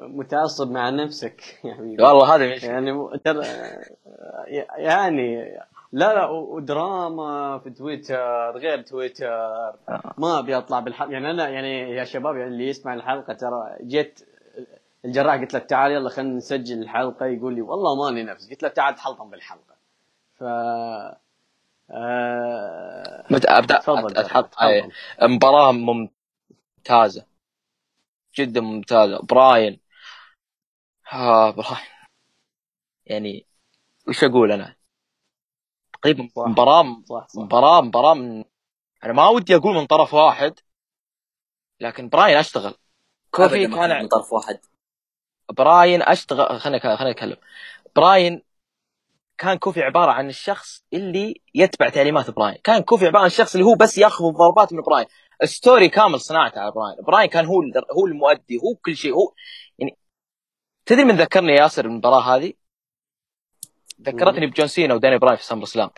متعصب مع نفسك يا حبيبي والله مش يعني ترى يعني لا لا ودراما في تويتر غير تويتر. ما أبي أطلع بالحلقة. يعني أنا يعني يا شباب يعني اللي يسمع الحلقة ترى جيت الجراح قلت له تعال يلا خلينا نسجل الحلقة. يقول لي والله ماني نفس. قلت له تعال تحلطم بالحلقة. ف آه... أبدأ أتحط. مباراة ممتازة. جدا ممتازة. براين. ها براين يعني وش أقول أنا؟ تقريبا. مباراة صح صح. مباراة مباراة من أنا ما ودي أقول من طرف واحد لكن براين أشتغل. كوفي كان من طرف واحد. براين أشتغل خلينا خلينا نتكلم. براين كان كوفي عبارة عن الشخص اللي يتبع تعليمات براين. كان كوفي عبارة عن الشخص اللي هو بس ياخذ الضربات من براين. ال story كامل صناعته على براين. براين كان هو هو المؤدي هو كل شيء هو تدري من ذكرني ياسر المباراة هذه؟ ذكرتني بجون سينا وداني براين في سمر سلام.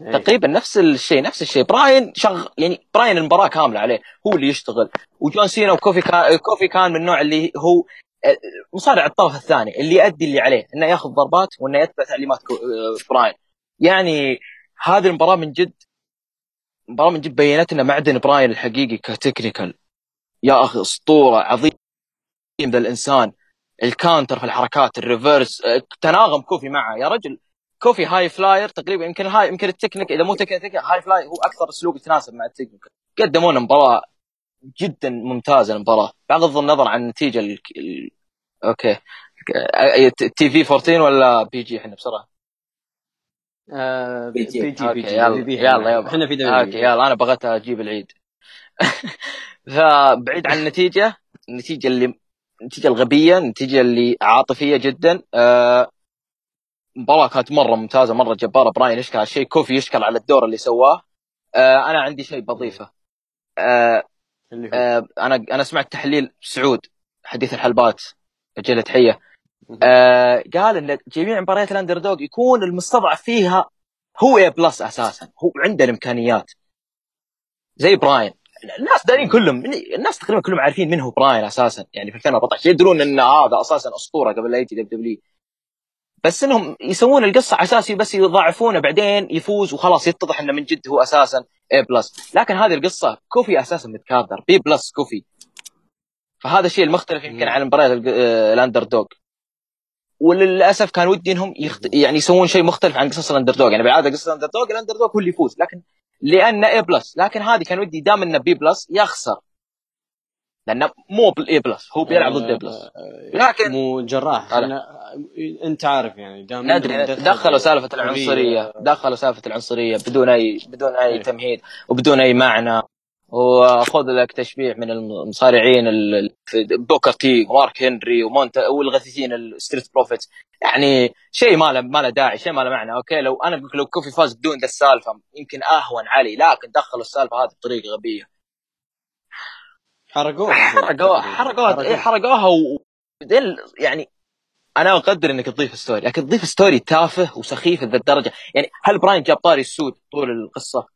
إيه. تقريبا نفس الشيء نفس الشيء. براين شغ يعني براين المباراة كاملة عليه هو اللي يشتغل. وجون سينا وكوفي كان كوفي كان من النوع اللي هو آه، مصارع الطرف الثاني اللي يؤدي اللي عليه إنه ياخذ ضربات وإنه يتبع تعليمات آه، براين. يعني هذه المباراة من جد مباراة من جد بينت لنا معدن براين الحقيقي ك technical. يا أخي أسطورة عظيم ذا الإنسان. ال counter في الحركات ال reverse آه، تناغم كوفي معه. يا رجل كوفي high flyer تقريبا يمكن high يمكن التكنيك إذا مو technique high fly هو أكثر أسلوب يتناسب مع التكنيك. قدموا لنا مباراه جدا ممتازة المباراة. بغض النظر عن النتيجه ال... ال... okay. TV 14 ولا PG إحنا بصراحه آه، PG. PG PG. يلا بي يلا إحنا في okay يلا أنا بغيت أجيب العيد. فبعيد عن النتيجة النتيجة اللي النتيجه الغبية النتيجه اللي عاطفية جدا. آه مباراة كانت مرة ممتازة مرة جبارة. براين يشكر على الشيء كوفي يشكر على الدور اللي سواه. آه أنا عندي شيء بضيفة. آه اللي هو؟ آه أنا أنا سمعت تحليل سعود حديث الحلبات تحية. آه قال إن جميع مباريات ال underdog يكون المستضعف فيها هو A plus أساسا. هو عنده الإمكانيات. زي براين. الناس دارين كلهم الناس تقريبا كلهم عارفين من هو براين أساسا. يعني في 2014 يدرون إن هذا أساسا أسطورة قبل لا يجي W بس إنهم يسوون القصة على أساس بس يضاعفونه بعدين يفوز وخلاص يتضح إنه من جد هو أساسا A plus لكن هذه القصة كوفي أساسا متكاثر. B plus كوفي. فهذا الشيء المختلف يمكن. عن مباريات آه، ال underdog وللأسف كان ودي إنهم يخت... يعني يسوون شيء مختلف عن قصص ال underdog يعني بالعاده قصص ال underdog ال underdog هو اللي يفوز. لكن لأن A plus لكن هذه كان ودي دام إنه B plus يخسر. لأنه مو بال A plus هو بيلعب ضد A plus لكن- مو جراح. أنا أنت عارف يعني دام ندري. دخلوا سالفة. العنصرية. دخلوا سالفة العنصرية بدون اي بدون أي إيه. تمهيد. وبدون أي معنى. وخذ لك تشبيع من المصارعين بوكر تي ومارك هنري ومونت والغثيثين الستريت بروفيت يعني شيء ما له ما له داعي شيء ما له معنى okay؟ لو أنا بقول لو كوفي فاز بدون ذا السالفة يمكن أهون علي لكن دخلوا السالفة هذه بطريقة غبية. حرقوها. حرقوها حرقوها حرقوها. وبعدين يعني أنا أقدر إنك تضيف story لكن تضيف story تافه وسخيف لذا الدرجه يعني هل براين جاب طاري السود طول القصة؟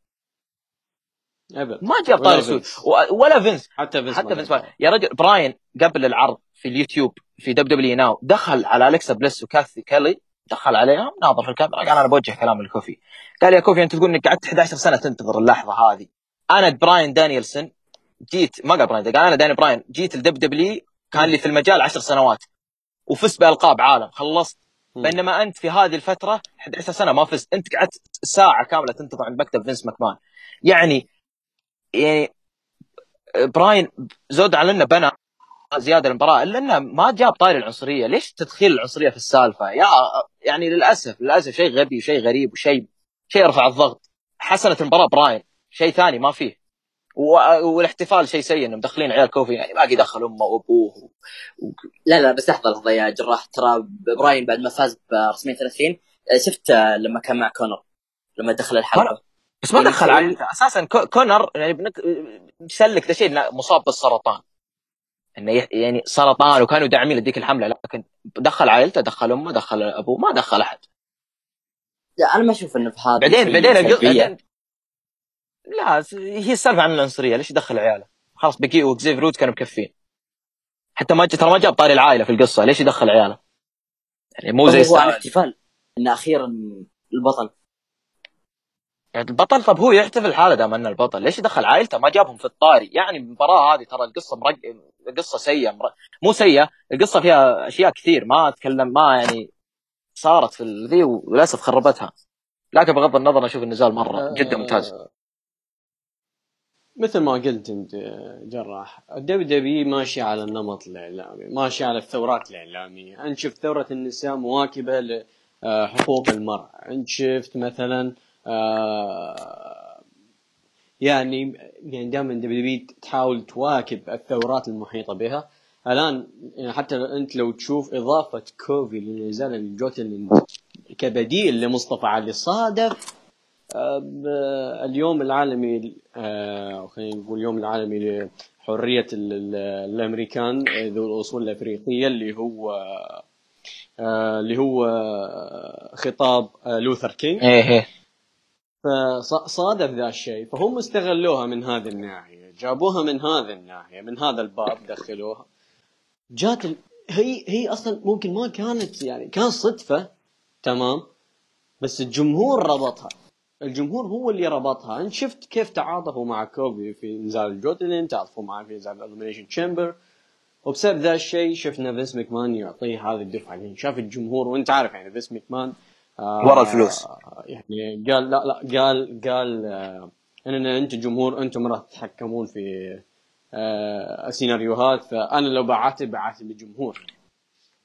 أبد. ما جاب طاري. و- ولا فينس. حتى فينس حتى فينس يا رجل براين قبل العرض في اليوتيوب في دب دبليو ناو دخل على الكسا بليس وكاثي كيلي دخل عليهم ناظر في الكاميرا قال أنا بوجه كلام لكوفي قال يا كوفي أنت تقول إنك قعدت 11 سنة تنتظر اللحظة هذه. أنا براين دانيلسون جيت ما قال براين قال أنا داني براين جيت الدب دبليو كان لي في المجال 10 سنوات وفزت بألقاب عالم خلصت. بينما أنت في هذه الفترة 11 سنة ما فزت. أنت قعدت ساعة كاملة تنتظر عند مكتب فينس ماكمان. يعني يعني براين زود على إنه بنى زيادة المباراه إلا إنه ما جاب طاري العنصرية، ليش تدخيل العنصرية في السالفة؟ يا يعني للأسف للأسف شيء غبي وشيء غريب وشيء شيء يرفع الضغط. حسنت المباراة براين، شيء ثاني ما فيه. و- والاحتفال شيء سيء إنهم مدخلين عيال كوفي يعني باقي دخل أمه وأبوه لا لا بس لحظة لحظة يا جراح ترى براين بعد ما فاز برسمين 30 شفت لما كان مع كونر لما دخل الحلبه بس ما يعني دخل عائلته أساسا كو- كونر يعني بنك... يسلك ذا شيء مصاب بالسرطان. إنه يعني سرطان وكانوا داعمين لذيك الحملة. لكن دخل عائلته دخل أمه دخل أبوه ما دخل أحد. لا أنا ما أشوف إنه في هذا بعدين بعدين. بعدين لا هي السالفة عن العنصرية. ليش يدخل عياله؟ خلاص بيكي وكزيف روت كانوا مكفين. حتى ما ترى ما جاب طاري العائلة في القصة. ليش يدخل عياله؟ يعني مو زي هو احتفال انه أخيرا البطل يعني البطل طب هو يحتفل حاله دام إنه البطل. ليش يدخل عائلته؟ ما جابهم في الطاري. يعني المباراة هذه ترى القصة مرق... قصة سيئة مر... مو سيئة القصة فيها أشياء كثير. ما أتكلم ما يعني صارت في ذي وللأسف خربتها. لكن بغض النظر أشوف النزال مرة. جدا ممتاز. آه، مثل ما قلت أنت آه، جراح ال WWE ماشي على النمط الإعلامي ماشي على الثورات الإعلامية. أنت شفت ثورة النساء مواكبة لحقوق المرأة. أنت شفت مثلا آه، يعني يعني دائما WWE تحاول تواكب الثورات المحيطة بها. الآن يعني حتى أنت لو تشوف إضافة كوفي لنزال الجوتن كبديل لمصطفى علي صادف آه، اليوم العالمي آه، خلينا نقول اليوم العالمي لحرية ال- ال- الأمريكان آه، ذو الأصول الأفريقية اللي هو اللي هو خطاب لوثر كينج إيه إيه. فصادف ذا الشيء فهم استغلوها من هذه الناحية جابوها من هذه الناحية من هذا الباب دخلوها. جات ال... هي هي أصلا ممكن ما كانت يعني كان صدفة تمام بس الجمهور ربطها. الجمهور هو اللي ربطها. أنت شفت كيف تعاطفوا مع كوفي في نزال ال gauntlet تعاطفوا معه في نزال ال Elimination Chamber وبسبب ذا الشيء شفنا فينس ماكمان يعطيه هذه الدفعة. يعني شاف الجمهور وأنت عارف يعني فينس ماكمان ورا الفلوس. يعني قال لا لا قال قال آه إننا أنتم جمهور أنتم راح تتحكمون في آه السيناريوهات فأنا لو بعاتب الجمهور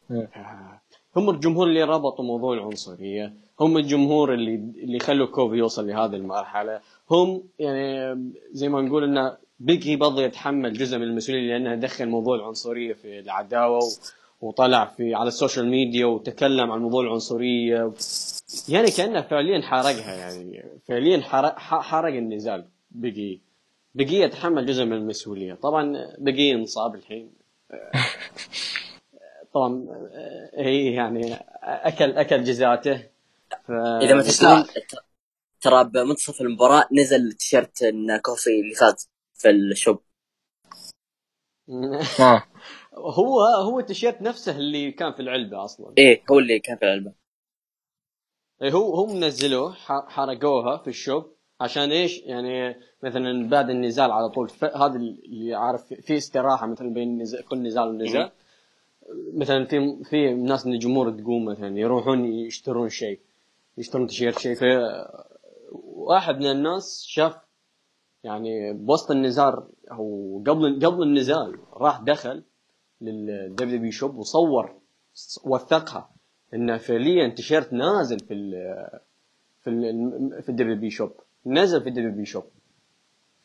مم. آه، هم الجمهور اللي ربطوا موضوع العنصرية هم الجمهور اللي اللي خلوا كوفي يوصل لهذه المرحلة هم يعني زي ما نقول إنه Big E برضه يتحمل جزء من المسؤولية لأنه دخل موضوع العنصرية في العداوة وطلع في على ال social media وتكلم عن موضوع العنصرية. يعني كأنه فعليا حرقها يعني فعليا حرق, حرق النزال. بقي بقي يتحمل جزء من المسؤولية. طبعا بقي انصاب الحين. طبعا هي يعني اكل أكل جزاته. ف... إذا ما تسمع ترى بمنتصف المباراة نزل تيشيرت كوفي اللي فاز في الشوب. آه. هو هو التيشيرت نفسه اللي كان في العلبة أصلا. إيه هو اللي كان في العلبة. إيه هو هم نزلوه حرقوها في الشوب عشان إيش؟ يعني مثلا بعد النزال على طول هذا اللي عارف في استراحة مثلا بين نزال كل نزال ونزال. مثلا في في ناس من الجمهور تقوم مثلا يروحون يشترون شيء يشترون تيشيرت شيء. واحد من الناس شاف يعني بوسط النزال أو قبل قبل النزال راح دخل للدبليو بي شوب وصور وثقها. انه فعليا تيشيرت نازل في ال في ال في الدبليو بي شوب. نزل في الدبليو بي شوب.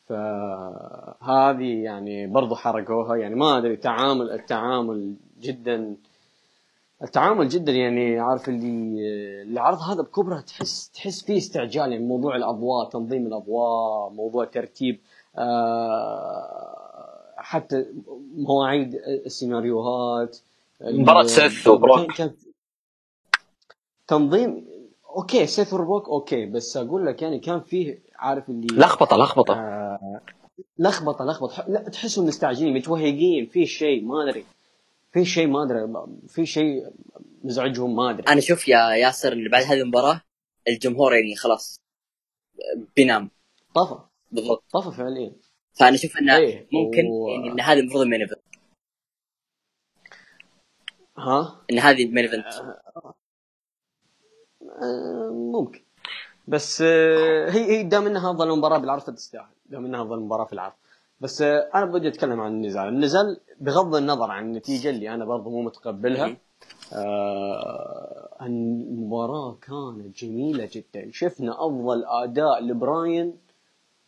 فهذه يعني برضو حرقوها. يعني ما أدري تعامل التعامل جدا التعامل جدا يعني عارف اللي العرض هذا بكبره تحس تحس فيه استعجال. يعني موضوع الأضواء تنظيم الأضواء موضوع ترتيب آه حتى مواعيد السيناريوهات مباراة سيث وبروك. تنظيم okay سيث وبروك okay بس أقول لك يعني كان فيه عارف اللي لخبطة لخبطة. آه لخبطة لخبطة. لا تحسهم مستعجلين متوهقين في شيء ما أدري في شيء ما أدري في شيء مزعجهم ما أدري. أنا شوف يا ياسر اللي بعد هذه المباراة الجمهور يعني خلاص بينام طفى. بالضبط. طفى فعليا. فأنا أشوف إنه إيه ممكن و... يعني إن هذا المفروض ال main event ها؟ إن هذه ال main event آه، ممكن. بس آه، هي هي دام إنها افضل مباراة بالعرض فتستاهل. دام إنها افضل مباراة في العرض. بس آه، أنا بدي أتكلم عن النزال. النزال بغض النظر عن النتيجة اللي أنا برضه مو متقبلها آه المباراة كانت جميلة جدا. شفنا أفضل أداء لبراين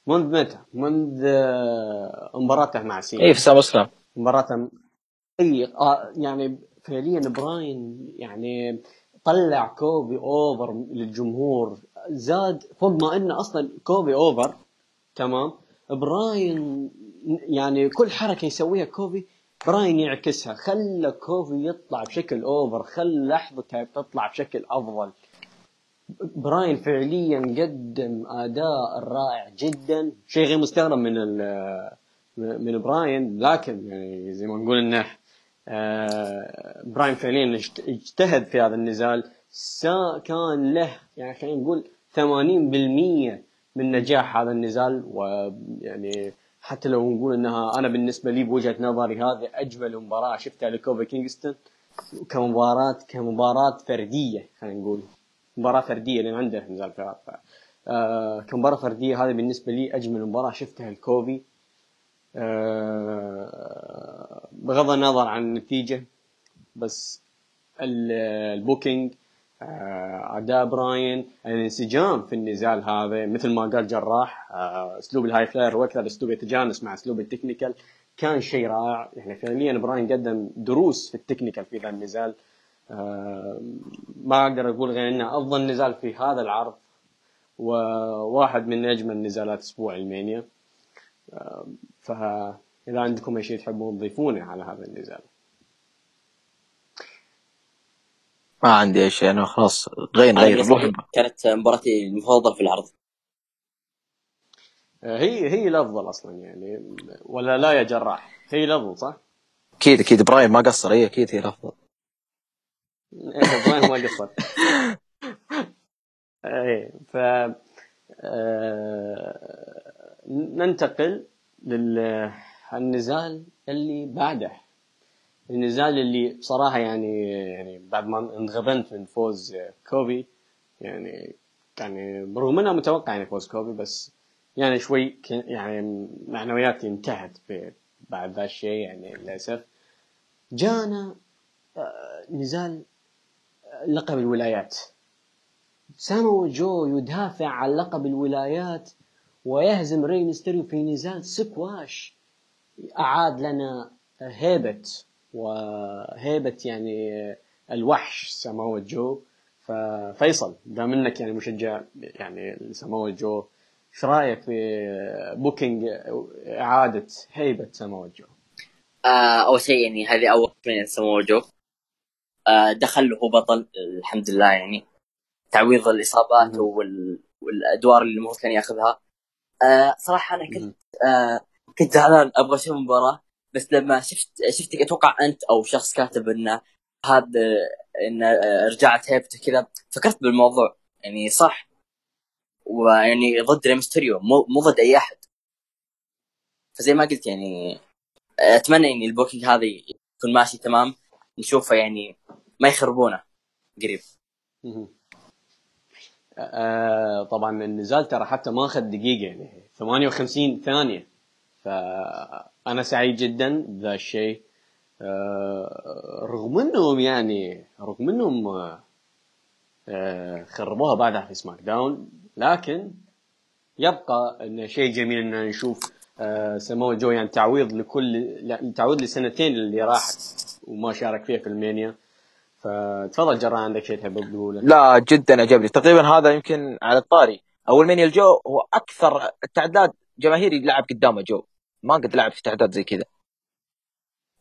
منذ متى؟ منذ آه مباراته مع سينا اي في SummerSlam مباراته إي يعني فعليا براين يعني طلع كوفي over للجمهور. زاد فوق ما إنه أصلا كوفي over تمام؟ براين يعني كل حركة يسويها كوفي براين يعكسها. خلى كوفي يطلع بشكل over خلى لحظته تطلع بشكل أفضل. براين فعليا قدم أداء رائع جدا. شيء غير مستغرب من من براين لكن يعني زي ما نقول إنه آه، براين فعليا اجتهد في هذا النزال. كان له يعني خلينا نقول 80% من نجاح هذا النزال ويعني حتى لو نقول إنها أنا بالنسبة لي بوجهة نظري هذه أجمل مباراة شفتها لكوفي كينغستون كمباراه كمباراة فردية خلينا نقول. مباراة فردية لأن عنده نزال في آه كمباراة فردية هذه بالنسبة لي أجمل مباراة شفتها لكوفي آه بغض النظر عن النتيجة بس ال booking آه، أداء براين الانسجام في النزال هذا مثل ما قال جراح أسلوب ال high flyer وأكثر أسلوب يتجانس مع أسلوب ال technical. كان شيء رائع. يعني فعليا براين قدم دروس في ال technical في ذا النزال. ما أقدر أقول غير إنه أفضل نزال في هذا العرض وواحد من أجمل نزالات أسبوع المانيا. فاذا عندكم أي شيء تحبون تضيفونه على هذا النزال. ما عندي أي شيء أنا خلاص غير غير كانت مباراتي المفضله في العرض. هي هي الأفضل أصلا يعني ولا لا يا جراح هي الأفضل صح؟ أكيد أكيد براين ما قصر هي أكيد هي الأفضل. ما قصر إيه ف آه... ننتقل للنزال اللي بعده. النزال اللي بصراحه يعني يعني بعد ما انغبنت من فوز كوفي يعني يعني برغم انها متوقع يعني فوز كوفي بس يعني شوي يعني معنوياتي انتهت بعد ذا الشيء يعني للأسف. جانا آه، نزال لقب الولايات. ساموا جو يدافع عن لقب الولايات ويهزم ري ميستيريو في نزال سكواش أعاد لنا هيبة وهيبه يعني الوحش سماوة جو. ففيصل دام إنك يعني مشجع يعني لسماوة جو إيش رأيك في بوكينج إعادة هيبة سماوة جو؟ آه أول شيء يعني هذه أول من سمو جو. دخل له بطل الحمد لله يعني. تعويض الإصابات وال... والأدوار اللي المفروض كان ياخذها. آه صراحة أنا كنت آه كنت زعلان أبغى أشوف المباراة بس لما شفت شفتك أتوقع أنت أو شخص كاتب انه هذا إن آه، رجعت هيبته كذا فكرت بالموضوع. يعني صح. ويعني ضد ري ميستيريو مو مو ضد أي أحد. فزي ما قلت يعني أتمنى يعني ال booking هذا يكون ماشي تمام. نشوفه يعني ما يخربونه قريب. آه طبعا النزال ترى حتى ما أخذ دقيقة يعني. 58 ثانية. فأنا سعيد جدا بذا الشيء. آه رغم إنهم يعني رغم إنهم آه خربوها بعدها في SmackDown لكن يبقى إنه شيء جميل ان نشوف آه سمو جو يعني تعويض لكل تعويض لسنتين اللي راحت وما شارك فيها في ال Mania. فتفضل جراح عندك شيء تحب تقوله؟ لا جدا عجبني تقريبا هذا يمكن على الطاري. اول Mania لجو هو أكثر التعداد جماهيري لعب قدامه جو. ما قد لعب في تعداد زي كذا.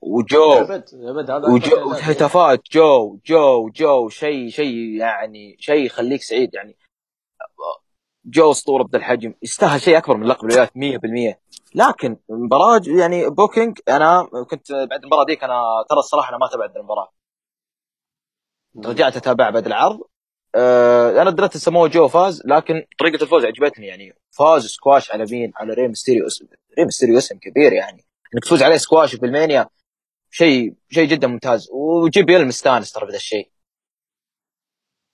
وجو. أبد أبد هذا وجو هتافات جو جو جو شيء شيء يعني شيء يخليك سعيد يعني. جو اسطورة بذا الحجم يستاهل شيء أكبر من لقب الولايات 100% لكن المباراه يعني booking أنا كنت بعد المباراة ذيك أنا ترى الصراحة أنا ما تابعت المباراة. رجعت أتابع بعد العرض. آه أنا دريت سموه جو فاز لكن طريقة الفوز عجبتني يعني فاز سكواش على مين؟ على ري ميستيريو ري ميستيريو اسم كبير يعني. إنك تفوز عليه سكواش في ال Mania شيء شيء جدا ممتاز. و JBL مستانس ترى بهذا الشيء.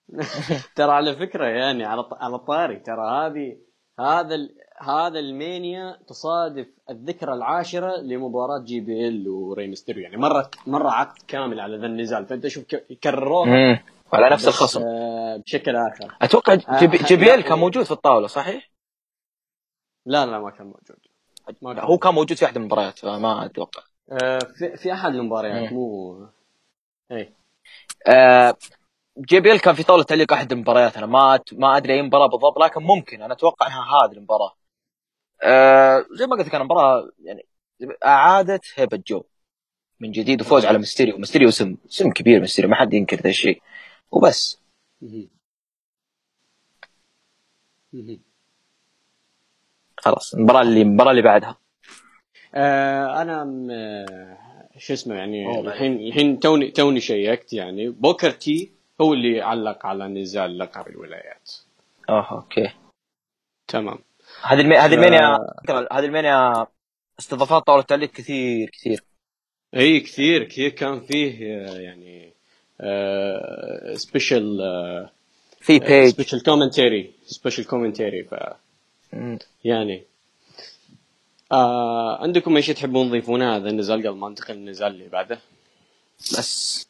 ترى على فكرة يعني على على الطاري ترى هذه هذا هذا ال Mania تصادف الذكرى العاشرة لمباراة JBL وري ميستيريو يعني مرة مرة عقد كامل على ذا النزال. فأنت شوف كرروها على نفس الخصم. آه بشكل آخر. أتوقع J, JBL كان موجود في الطاولة صحيح؟ لا لا ما كان موجود. ما كان. هو كان موجود في أحد المباريات فما أتوقع. آه في, في أحد المباريات مو اي آه JBL كان في طاولة تعليق أحد المباريات أنا ما ما أدري أي مباراة بالضبط لكن ممكن أنا أتوقع إنها هذه المباراة. آه زي ما قلت لك أنا المباراه يعني أعادت هيبة جو. من جديد وفوز على ميستيريو ميستيريو اسم اسم كبير ميستيريو ما حد ينكر ذا الشيء. وبس. خلاص المباراة اللي المباراة اللي بعدها. آه أنا شو اسمه يعني الحين الحين توني توني شيكت يعني. بوكر تي هو اللي علق على نزال لقب الولايات. آه okay. تمام. هذه المي... هذه ال Mania هذه ال Mania استضافات طاولة تعليق كثير كثير. إي كثير كثير. كان فيه يعني special في بيج special commentary special commentary ف يعني آه عندكم أي شيء تحبون تضيفونه؟ هذا النزال قبل ما ننتقل للنزال اللي بعده. بس.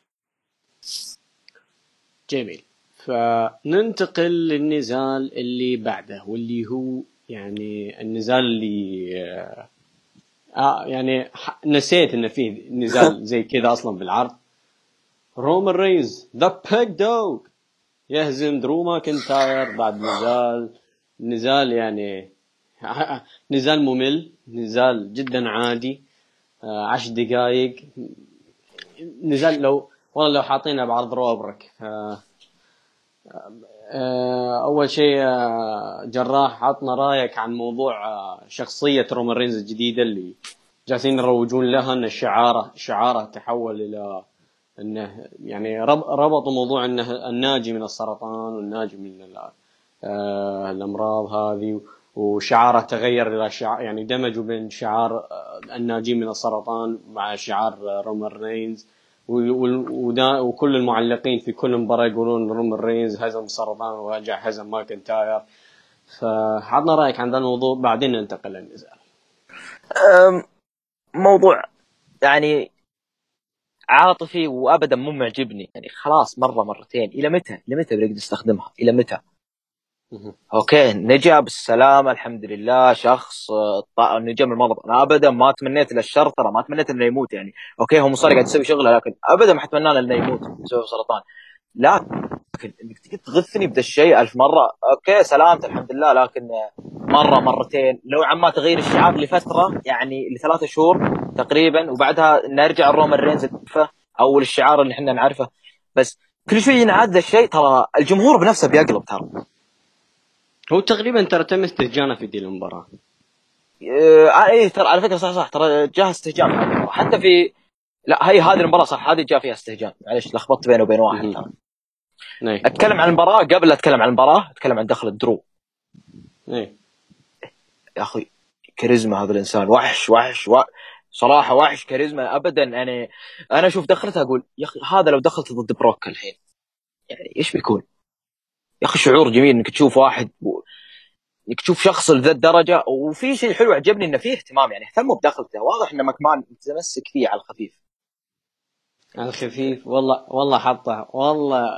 جميل. فننتقل للنزال اللي بعده واللي هو يعني النزال اللي آه, آه يعني نسيت انه فيه نزال زي كذا أصلا بالعرض. رومان رينز The Big Dog يهزم درو ماكنتاير بعد نزال. نزال يعني نزال ممل نزال جدا عادي. آه عشر دقائق نزال لو والله لو حاطينها بعرض Raw أبرك آه أول شيء آه جراح عطنا رأيك عن موضوع آه شخصية رومان رينز الجديدة اللي جالسين يروجون لها إن شعاره شعاره تحول إلى إنه يعني ربطوا موضوع إنه الناجي من السرطان والناجي من الأمراض هذه وشعاره تغير إلى شعار يعني دمجوا بين شعار الناجين من السرطان مع شعار رومان رينز. وكل المعلقين في كل مباراة يقولون رومان رينز هزم السرطان ورجع هزم ماكنتاير فعطنا رأيك عن ذا الموضوع بعدين ننتقل للنزال موضوع يعني عاطفي وابدا مو معجبني يعني خلاص مرة مرتين إلى متى؟ إلى متى بنقدر نستخدمها؟ إلى متى؟ okay نجا بالسلامه الحمد لله شخص آه، نجا من المرض. أنا ابدا ما تمنيت له الشر ترى ما تمنيت إنه يموت يعني. okay هو مصر قاعد يسوي شغله لكن ابدا ما أتمنى له إنه يموت بسبب سرطان. لكن إنك تغثني بذا الشيء ألف مرة okay سلامات الحمد لله لكن آه، مرة مرتين. نوعا ما تغيير الشعار لفترة يعني لثلاثة شهور تقريبا وبعدها نرجع الرومان رينز أو الشعار اللي إحنا نعرفه. بس كل شوي ينعاد الشيء ترى الجمهور بنفسه بيقلب ترى. هو تقريبا ترى تم استهجانه في دي المباراة. آه إيه ترى على فكرة صح صح ترى جاها استهجان. حتى في لا هي هذه المباراة صح هذه جاء فيها استهجان. معلش لخبطت بينه وبين واحد. ترى إيه. أتكلم عن المباراة؟ قبل لا أتكلم عن المباراة أتكلم عن دخل درو إيه. يا أخي كاريزما هذا الإنسان. وحش وحش و... صراحة وحش كاريزما ابدا. أنا أنا أشوف دخلته أقول يا أخي هذا لو دخلت ضد بروك الحين. يعني إيش بيكون؟ يا أخي شعور جميل إنك تشوف واحد. إنك تشوف شخص لذا الدرجة وفي شيء حلو عجبني إنه فيه اهتمام يعني اهتموا بدخلته واضح إن مكمان متمسك فيه على الخفيف. على الخفيف والله والله حطه والله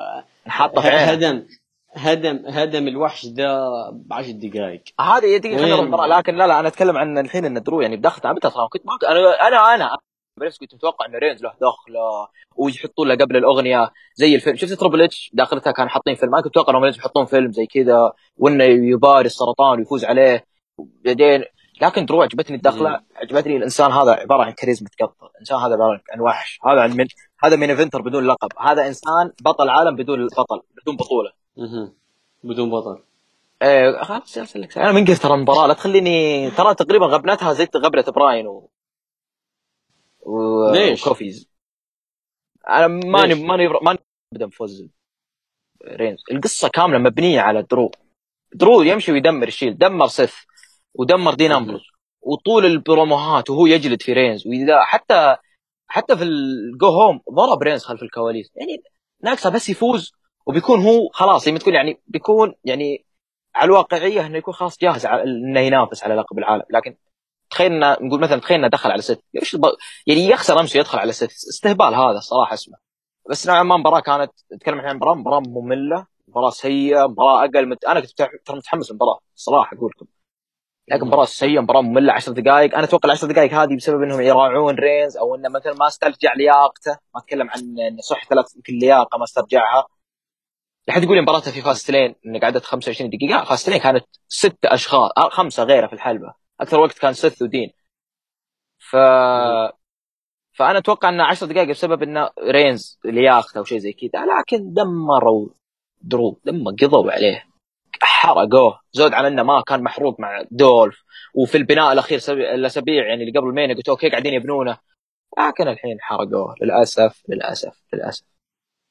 حاطه في هدم هدم هدم الوحش ده بعشر دقائق. هذه المباراه لكن لا لا أنا أتكلم عن الحين إن درو يعني بدخلته ترى كنت ما أنا أنا أنا. بس كنت متوقع ان رينز له دخله ويحطوا له قبل الأغنية زي الفيلم. شفت Triple H داخلتها كان حاطين فيلم. أنا كنت أتوقع إنهم يحطون فيلم زي كذا وإنه يباري السرطان ويفوز عليه. بعدين لكن درو عجبتني الدخلة. عجبتني الإنسان هذا عبارة عن كاريزما تقطع. الإنسان هذا عبارة عن وحش. هذا عن من هذا main eventer بدون لقب. هذا إنسان بطل عالم بدون بطل بدون بطولة. بدون بطل. إيه خلاص ارسل لك أنا من قلت ترى المباراة لا تخليني ترى تقريبا غبنتها زي غبنة براين و, و... ليش؟ وكوفي. أنا ماني؟ ماني ماني ابدا بفوز رينز. القصة كاملة مبنية على درو. درو يمشي ويدمر الشيلد. دمر سيث ودمر دين امبروز وطول البروموهات وهو يجلد في رينز. وإذا حتى حتى في الجو هوم ضرب رينز خلف الكواليس. يعني ناقصه بس يفوز وبيكون هو خلاص. زي ما تقول يعني بيكون يعني على الواقعية إنه يكون خلاص جاهز إنه ينافس على لقب العالم. لكن تخيل انه نقول مثلا تخيل انه دخل على ليش الب- يعني يخسر أمس ويدخل على ست. استهبال هذا الصراحه اسمه. بس نوعا ما المباراه كانت نتكلم عن مباراة مباراة مملة مباراة سيئة مباراة أقل مت... أنا كنت ترى متحمس المباراه الصراحه أقول لكم. لكن مباراة سيئة مباراة مملة 10 دقائق أنا أتوقع العشر دقائق هذه بسبب إنهم يراعون رينز أو إنه مثلا ما استرجع لياقته. ما أتكلم عن انه صح ثلاث يمكن لياقه ما استرجعها. لا حد يقول مباراته في Fastlane إنه قعدت 25 دقيقة. لا Fastlane كانت ست أشخاص آه، خمسة غيره في الحلبة. أكثر وقت كان سيث ودين. ف فأنا أتوقع انه 10 دقائق بسبب إنه رينز لياقته أو شيء زي كذا لكن دمروا درو دم قضوا عليه. حرقوه. زود على إنه ما كان محروق مع دولف. وفي البناء الأخير سبي- الأسابيع يعني اللي قبل ال Mania قلت okay قاعدين يبنونه. لكن الحين حرقوه. للأسف للأسف للأسف.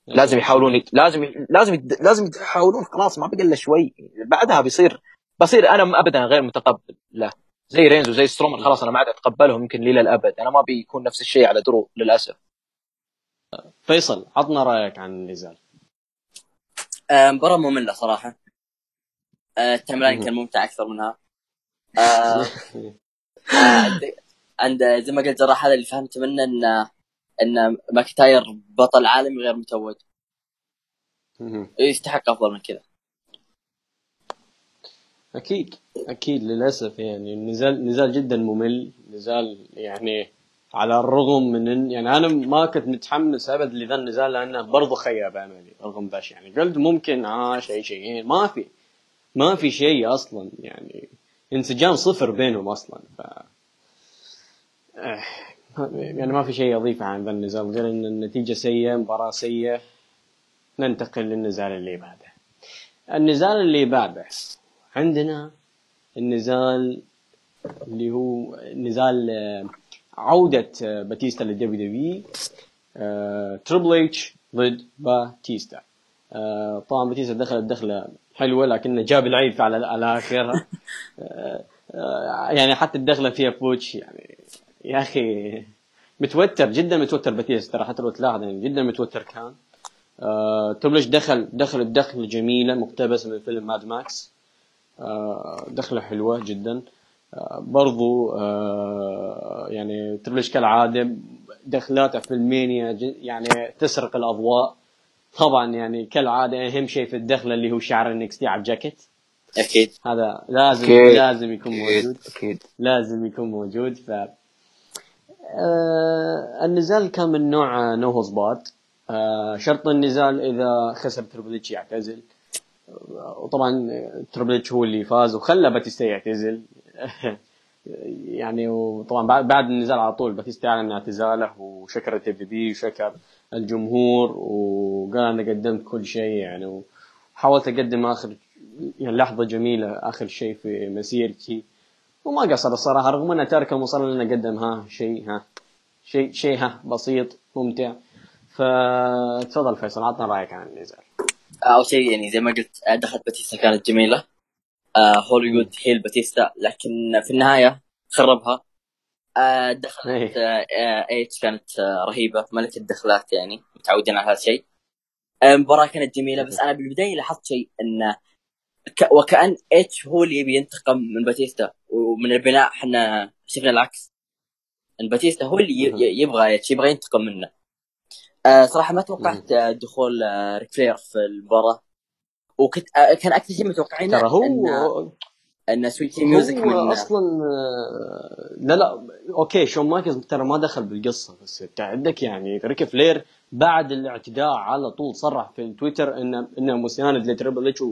لازم يحاولون يت... لازم ي... لازم يت... لازم يحاولون خلاص ما بقى الا شوي. بعدها بيصير بصير أنا ابدا غير متقبل له. زي رينز وزي سترومان خلاص أنا ما عاد أتقبلهم يمكن لي للابد أنا ما بيكون نفس الشيء على درو للأسف. فيصل عطنا رأيك عن النزال آه، مباراة مملة صراحة. آه، ال timeline. كان ممتع أكثر منها. آه، آه، عند- زي ما قلت جراح هذا اللي فهمته منه ان إن ماكنتاير بطل عالمي غير متوج. يستحق أفضل من كذا. أكيد أكيد للأسف يعني. النزال نزال جدا ممل نزال يعني على الرغم من يعني أنا ما كنت متحمس أبد لذا النزال لأنه برضه خيب املي رغم الشيء. يعني قلت ممكن آه شيء شيئين ما في ما في شيء أصلا يعني. انسجام صفر بينهم أصلا. ف آه، يعني ما في شيء اضيفه عن ذا النزال. غير إن النتيجة سيئة مباراة سيئة ننتقل للنزال اللي بعده. النزال اللي بعده. عندنا النزال اللي هو نزال آه، عودة آه، باتيستا للدبليو دبليو تريبل اتش ضد باتيستا. آه، طبعا باتيستا دخلت دخلة حلوة لكنه جاب العيد على على آه، آه، يعني حتى الدخلة فيها botch يعني يا أخي متوتر جدا متوتر باتيستا ترى حتى لو تلاحظ يعني جدا متوتر كان. آه، H دخل دخل الدخلة جميلة مقتبسة من فيلم Mad Max. آه، دخلة حلوة جدا. آه، برضو آه، يعني Triple H كالعادة دخلاته في ال Mania يعني تسرق الأضواء. طبعا يعني كالعادة أهم شيء في الدخلة اللي هو شعار ال NXT على الجاكيت أكيد. هذا لازم أكيد. لازم يكون موجود. أكيد. لازم يكون موجود. ف آه النزال كان من نوع No Holds Barred آه شرط النزال إذا خسر Triple H يعتزل. وطبعا Triple هو اللي فاز وخلى باتيستا يعتزل. يعني وطبعا بعد بعد النزال على طول باتيستا أعلن اعتزاله وشكر ال WWE وشكر الجمهور وقال أنا قدمت كل شيء يعني. وحاولت أقدم اخر يعني لحظة جميلة آخر شيء في مسيرتي. وما قصر الصراحة رغم إنه تارك المصارعه لأنه قدم ها شيء ها شيء شيء ها بسيط ممتع. فتفضل فيصل عطنا رأيك عن النزال. أول شيء يعني زي ما قلت آه، دخلت باتيستا كانت جميلة. آه هوليوود هي باتيستا لكن في النهاية خربها. آه دخلت إيه. آه آه H كانت آه رهيبة ملكه الدخلات يعني متعودين على هذا الشيء. آه، المباراه كانت جميلة بس أنا بالبداية لاحظت شيء انه ك- وكأن H هو اللي يبي ينتقم من باتيستا ومن البناء إحنا شفنا العكس. إن باتيستا هو اللي ي- يبغى H يبغى ينتقم منه. آه صراحة ما توقعت دخول آه، ريك فلير في المباراة. وكنت آه، كان أكثر شيء متوقعينه ترى هو أن أن Sweet Chin Music من أصلا لا لا okay شون مايكلز ترى ما دخل بالقصة بس أنت عندك يعني ريك فلير بعد الاعتداء على طول صرح في التويتر إنه إنه مستند ل Triple H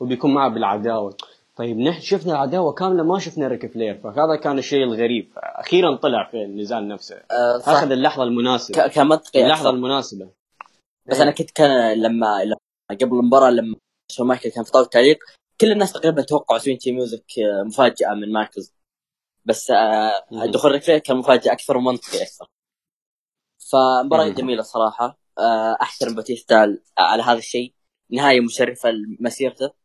وبيكون معه بالعداوة. طيب نحن شفنا العداوه كاملة ما شفنا ريك فلير فهذا كان الشيء الغريب. أخيرا طلع في النزال نفسه. صح أخذ اللحظة المناسبة. ك- كان منطقي اللحظة أكثر. المناسبة. بس أنا كنت كان لما لما قبل المباراة لما شون مايكل كان في طاوله التعليق كل الناس تقريبا توقعوا Sweet Chin Music آه، مفاجأة من مايكلز بس آه،. دخول ريك فلير كان مفاجأة أكثر ومنطقي أكثر. فمباراة. جميلة صراحة. آه، أحترم باتيستا على هذا الشيء. نهايه مشرفه لمسيرته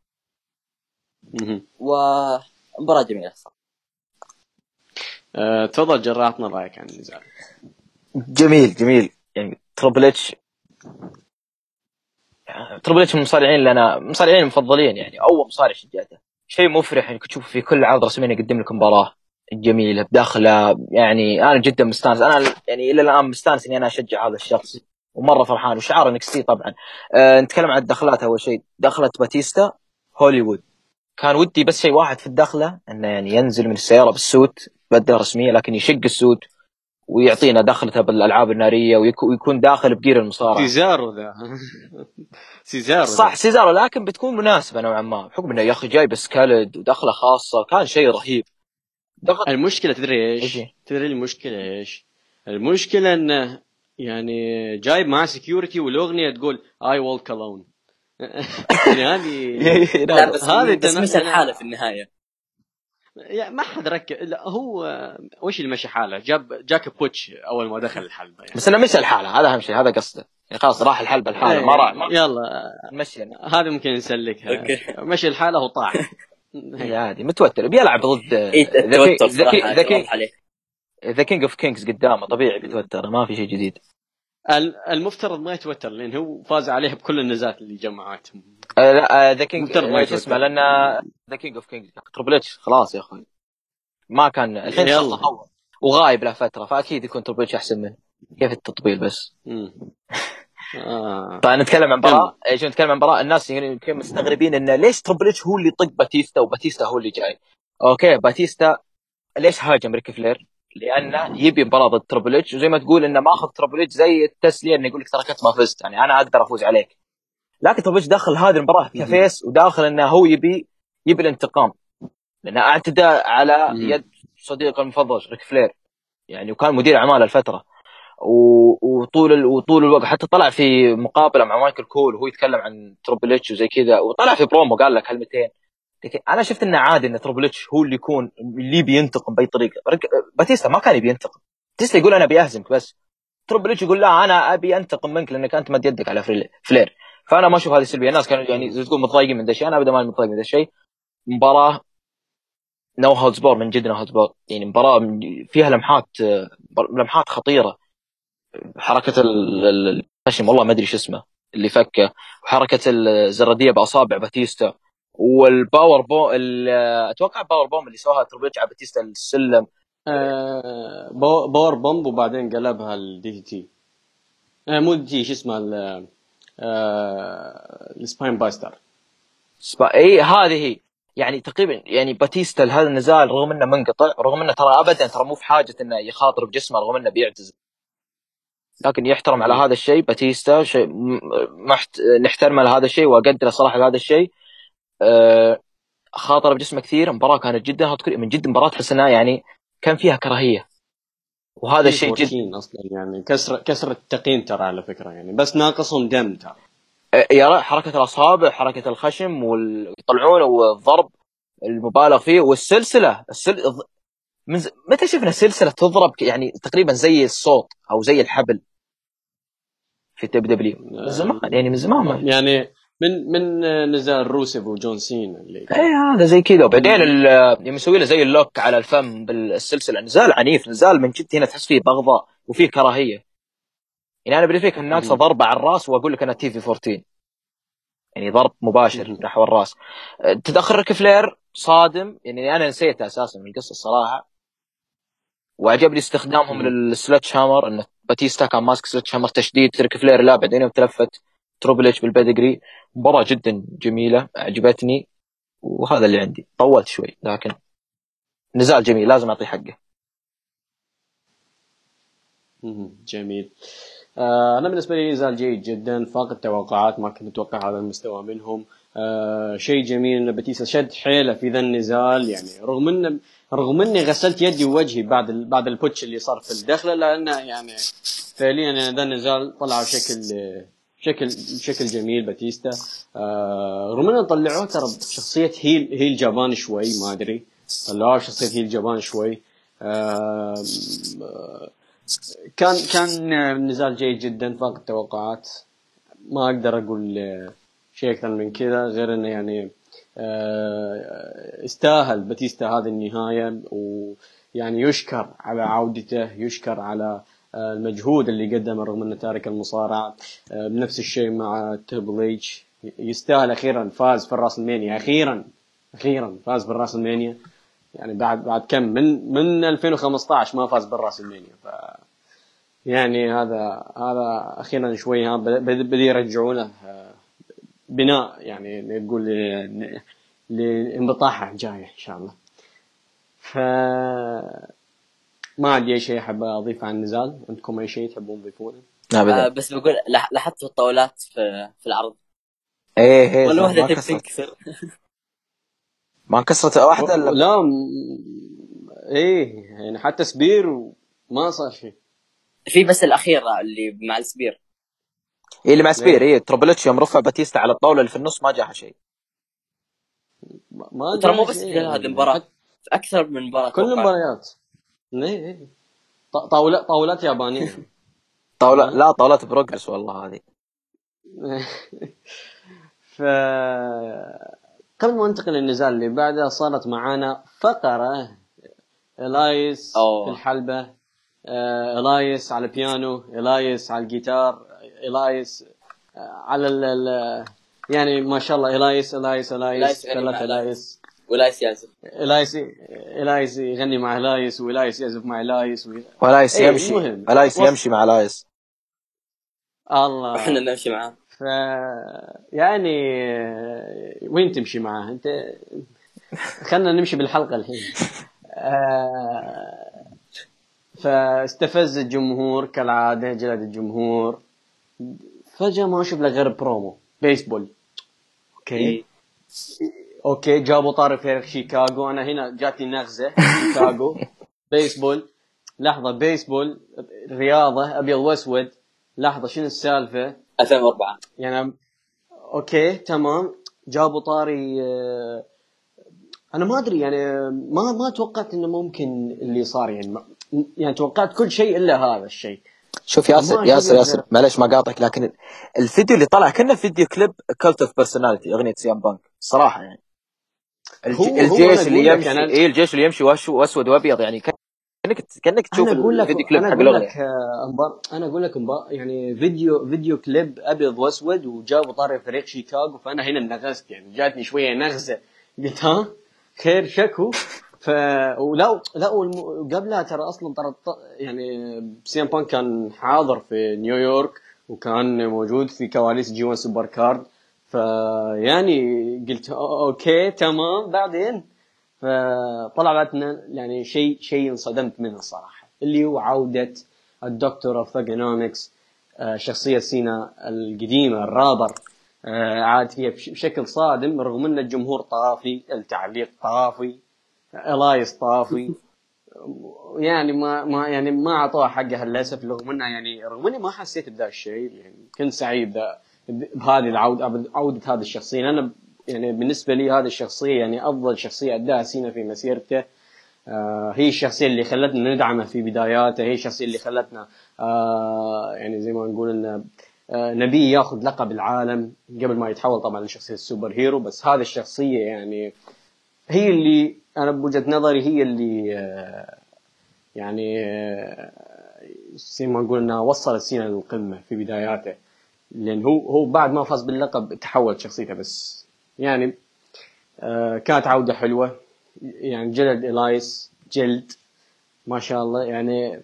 مهم. ومباراة جميلة صراحة. آه، تفضل جراح عطنا رأيك عن النزال جميل جميل. يعني Triple H Triple H من المصارعين اللي أنا مصارعين المفضلين يعني أول مصارع شجعته. شيء مفرح انك تشوف في كل عرض رسميا يقدم لك مباراة جميلة بداخله. يعني أنا جدا مستانس. أنا يعني إلى الآن مستانس إني أنا أشجع هذا الشخص. ومرة فرحان. وشعار NXT طبعا. أه نتكلم عن الدخلات أول شيء. دخلة باتيستا هوليوود. كان ودي بس شيء واحد في الدخلة إنه يعني ينزل من السيارة بال suit بدله رسمية لكن يشق ال suit ويعطينا دخلته بالألعاب النارية ويكو- ويكون داخل ب gear المصارعة. سيزارو ذا. سيزارو صح سيزارو لكن بتكون مناسبة نوعا ما بحكم إنه يا أخي جاي ب Escalade ودخلة خاصة كان شيء رهيب. دخل المشكلة تدري إيش؟ تدري المشكلة إيش؟ المشكلة إنه يعني جايب معاه security والأغنية تقول I walk alone هذه لا بس هذه بس الحاله في النهاية. يعني ما حد ركز. لا هو وش اللي مشى حاله؟ جاب جاك botch أول ما دخل الحلبة يعني. بس إنه مشى الحاله هذا أهم شيء هذا قصده. يعني خلاص راح الحلبة الحاله ما راح. يلا. مشي يعني. هذه ممكن نسلكها. مشي الحاله وطاح. هي عادي متوتر. بيلعب ضد صراحة ذا عليه the King of Kings قدامه طبيعي بيتوتر ما في شيء جديد. المفترض ما يتوتر لأن هو فاز عليه بكل النزالات اللي جمعتهم آه، لا the King مفترض ما شو اسمه. لأن the King of Kings تربل اتش خلاص يا أخوي ما كان الحين يلا. وغايب له فترة فأكيد يكون تربل اتش أحسن منه كيف التطبيل بس. آه. طيب نتكلم عن مباراة إيش نتكلم عن مباراة الناس يمكن مستغربين انه ليش تربل اتش هو اللي يطق باتيستا وباتيستا هو اللي جاي okay باتيستا ليش هاجم ريك فلير؟ لأنه يبي مباراه ضد تربل إتش وزي ما تقول إنه ماخذ تربل إتش زي التسلية إنه يقول لك ترى كنت ما فزت يعني أنا أقدر أفوز عليك. لكن تربل إتش دخل هذه المباراة ك face وداخل إنه هو يبي يبي الانتقام. لأنه أعتدى على. يد صديقه المفضل ريك فلير. يعني وكان مدير اعمال الفترة. وطول ال... وطول الوقت حتى طلع في مقابلة مع مايكل كول وهو يتكلم عن تربل إتش وزي كذا وطلع في برومو قال لك كلمتين. لكن أنا شفت إنه عادي إن تربل إتش هو اللي يكون اللي بينتقم بأي طريقة. باتيستا ما كان يبي ينتقم باتيستا يقول أنا أبي أهزمك بس. تربل إتش يقول لا أنا أبي أنتقم منك لأنك أنت مد يدك على فلير. فأنا ما أشوف هذه سلبيه الناس كانوا يعني زي تقول متضايقين من ذا الشيء. أنا ابدا ما متضايق من ذا الشيء. مباراة no holds barred من جد no holds barred يعني مباراة فيها لمحات لمحات خطيرة. حركة ال- ال- الخشم والله ما أدري شو اسمه اللي فكه. وحركة الزرادية بأصابع باتيستا. وال power bomb أتوقع ال power bomb اللي سواها تربل على باتيستا السلم. آه، power bomb وبعدين قلبها ال DDT آه، مو DDT شو اسمها ال- آه، ال spinebuster سبا... إي هذه هي. يعني تقريبا يعني باتيستا لهذا النزال رغم إنه منقطع رغم إنه ترى ابدا ترى مو في حاجة إنه يخاطر بجسمه رغم إنه بيعتزل. لكن يحترم على هذا الشيء باتيستا شيء محت... نحترمه على هذا الشيء وأقدره صراحة لهذا الشيء. خاطر بجسمه كثير المباراه كانت جدا من جد مباراة تحس انها يعني كان فيها كراهية. وهذا الشيء جد 14 أصلا يعني كسر كسر التقييم ترى على فكرة يعني بس ناقصهم دم ترى. أه، يا حركة الأصابع حركة الخشم ويطلعونه والضرب المبالغ فيه والسلسلة. السل... من ز... متى شفنا سلسلة تضرب يعني تقريبا زي الصوت أو زي الحبل في دب دبليو؟ من زمان يعني من زمان ما يعني من من نزال روسيف وجون سينا اللي اي هذا زي كذا. وبعدين ال- يوم يسوي له زي ال lock على الفم بالسلسلة. نزال عنيف. نزال من جد هنا تحس فيه بغضاء وفيه كراهية. يعني أنا بالنسبة لي كان ناقصه. ضربه على الرأس وأقول لك أنا TV 14 يعني ضرب مباشر مم. نحو الرأس. أه، تدخل ريك فلير صادم. يعني أنا نسيته أساسا من القصة الصراحة. وعجبني استخدامهم. لل sledgehammer. إنه باتيستا كان ماسك sledgehammer تشديد. ريك فلير لا بعدين يوم تلفت تربل اتش بال pedigree مباراة جدا جميلة عجبتني وهذا اللي عندي. طولت شوي لكن نزال جميل لازم أعطيه حقه. جميل. آه أنا بالنسبة لي نزال جيد جدا فاق التوقعات ما كنت أتوقع هذا المستوى منهم. آه شيء جميل إن باتيستا شد حيله في ذا النزال يعني رغم ان رغم إني غسلت يدي ووجهي بعد ال... بعد ال botch اللي صار في الدخلة لأنه يعني فعليا ذا النزال طلع بشكل شكل شكل جميل باتيستا. آه رغم طلعوه ترى بشخصية heel heel جبان شوي ما أدري. طلعوه بشخصية heel جبان شوي. آه كان كان نزال جيد جدا فاق التوقعات. ما أقدر أقول آه، شيء أكثر من كذا غير إنه يعني آه، استاهل باتيستا هذه النهاية ويعني يشكر على عودته يشكر على آه، المجهود اللي قدمه رغم أنه تارك المصارعة آه، بنفس الشيء مع تربل اتش يستاهل أخيرا فاز في راسلمانيا أخيرا أخيرا فاز بالراس المانيا يعني بعد بعد كم؟ من من 2015 ما فاز بالراس المانيا ف يعني هذا هذا أخيرا شوي ها بد- بد- بدي يرجعونه آه، بناء يعني نقول ل- لانبطاحه جاية إن شاء الله. ف ما عندي أي شيء أحب اضيفه عن النزال عندكم أي شيء تحبون تضيفونه؟ لا آه ابدا بس بقول لاحظت الطاولات في في العرض. إيه إيه ولا ما واحدة تبي كسرت. تنكسر ما كسرت واحدة إلا لا. م... إيه يعني حتى spear ما صار شيء. في بس الاخيره اللي مع ال spear. إيه اللي مع spear إيه. تربل اتش يوم رفع باتيستا على الطاولة اللي في النص ما جاها شيء. ما ترى مو بس هذه المباراة. حتى في أكثر من مباراة كل. المباريات. إيه إيه. ط- طاولات طاولات يابانية. طاوله ها؟ لا طاولات Progress والله هذه. ف قبل ما ننتقل للنزال اللي بعده صارت معانا فقرة. الايس أوه. في الحلبة. آه، الايس على البيانو الايس على الجيتار الايس آه، على ال يعني ما شاء الله الايس الايس إلايس الايس ثلاثة الايس ولايس يعزف الايس الايس يغني مع الايس والايس يعزف مع الايس و... ولايس إيه، يمشي المهم. ولايس وص- يمشي مع إلياس. الله. وإحنا نمشي معاه. ف يعني وين تمشي معاه؟ أنت خلنا نمشي بالحلقة الحين. آه، فاستفز الجمهور كالعادة جلد الجمهور. فجأة ما أشوف له غير برومو. بيسبول. Okay. إيه. Okay جابوا طاري في شيكاغو. أنا هنا جاتني نغزة شيكاغو. بيسبول. لحظة بيسبول رياضة ابيض واسود لحظة شنو السالفة؟ 2004 يعني okay تمام. جابوا طاري آه، أنا ما أدري يعني ما ما توقعت إنه ممكن اللي صار يعني ما- يعني توقعت كل شيء إلا هذا الشيء. شوف ياسر ياسر ياسر معلش ما قاطعك لكن الفيديو اللي طلع كأنه فيديو كليب Cult of Personality أغنية CM Punk صراحة يعني. الج... هو- هو أنا الجيش اللي يمشي أنا- إيه الجيش اللي يمشي وأسود وأبيض يعني كأنك كأنك تشوف أنا أقول لك الفيديو كليب أنا حق أقول الأغنية. لك آه، أنا أقول لك أنبار- يعني فيديو فيديو كليب أبيض وأسود وجابوا طاري فريق شيكاغو فأنا هنا نغزت يعني جاتني شوية نغزة. قلت ها خير شكو؟ ف ولا لا والم... قبلها ترى أصلا ترى يعني CM Punk كان حاضر في نيويورك وكان موجود في كواليس G1 Supercard. فيعني قلت okay تمام. بعدين فطلع بعدنا يعني شيء شيء انصدمت منه الصراحه اللي هو عودة ال Doctor of Thuganomics شخصية سينا القديمة الرابر. آه، عاد فيها بش- بشكل صادم رغم إن الجمهور طافي التعليق طافي إلياس طافي يعني ما ما يعني ما أعطوها حقها للأسف رغم إنها يعني رغم إني ما حسيت بذا الشيء يعني كنت سعيد ب- بهذه العودة عودة هذه الشخصية. أنا يعني بالنسبة لي هذه الشخصية يعني أفضل شخصية أداها سينا في مسيرته. آه هي الشخصية اللي خلتنا ندعمه في بداياته. هي الشخصية اللي خلتنا آه يعني زي ما نقول إن آه نبي ياخذ لقب العالم قبل ما يتحول طبعا لشخصية السوبر هيرو. بس هذه الشخصية يعني هي اللي أنا بوجهة نظري هي اللي آه يعني آه، زي ما نقول إنها وصلت سينا للقمة في بداياته. لأن هو هو بعد ما فاز باللقب تحولت شخصيته بس. يعني آه، كانت عودة حلوة. يعني جلد الايس جلد ما شاء الله. يعني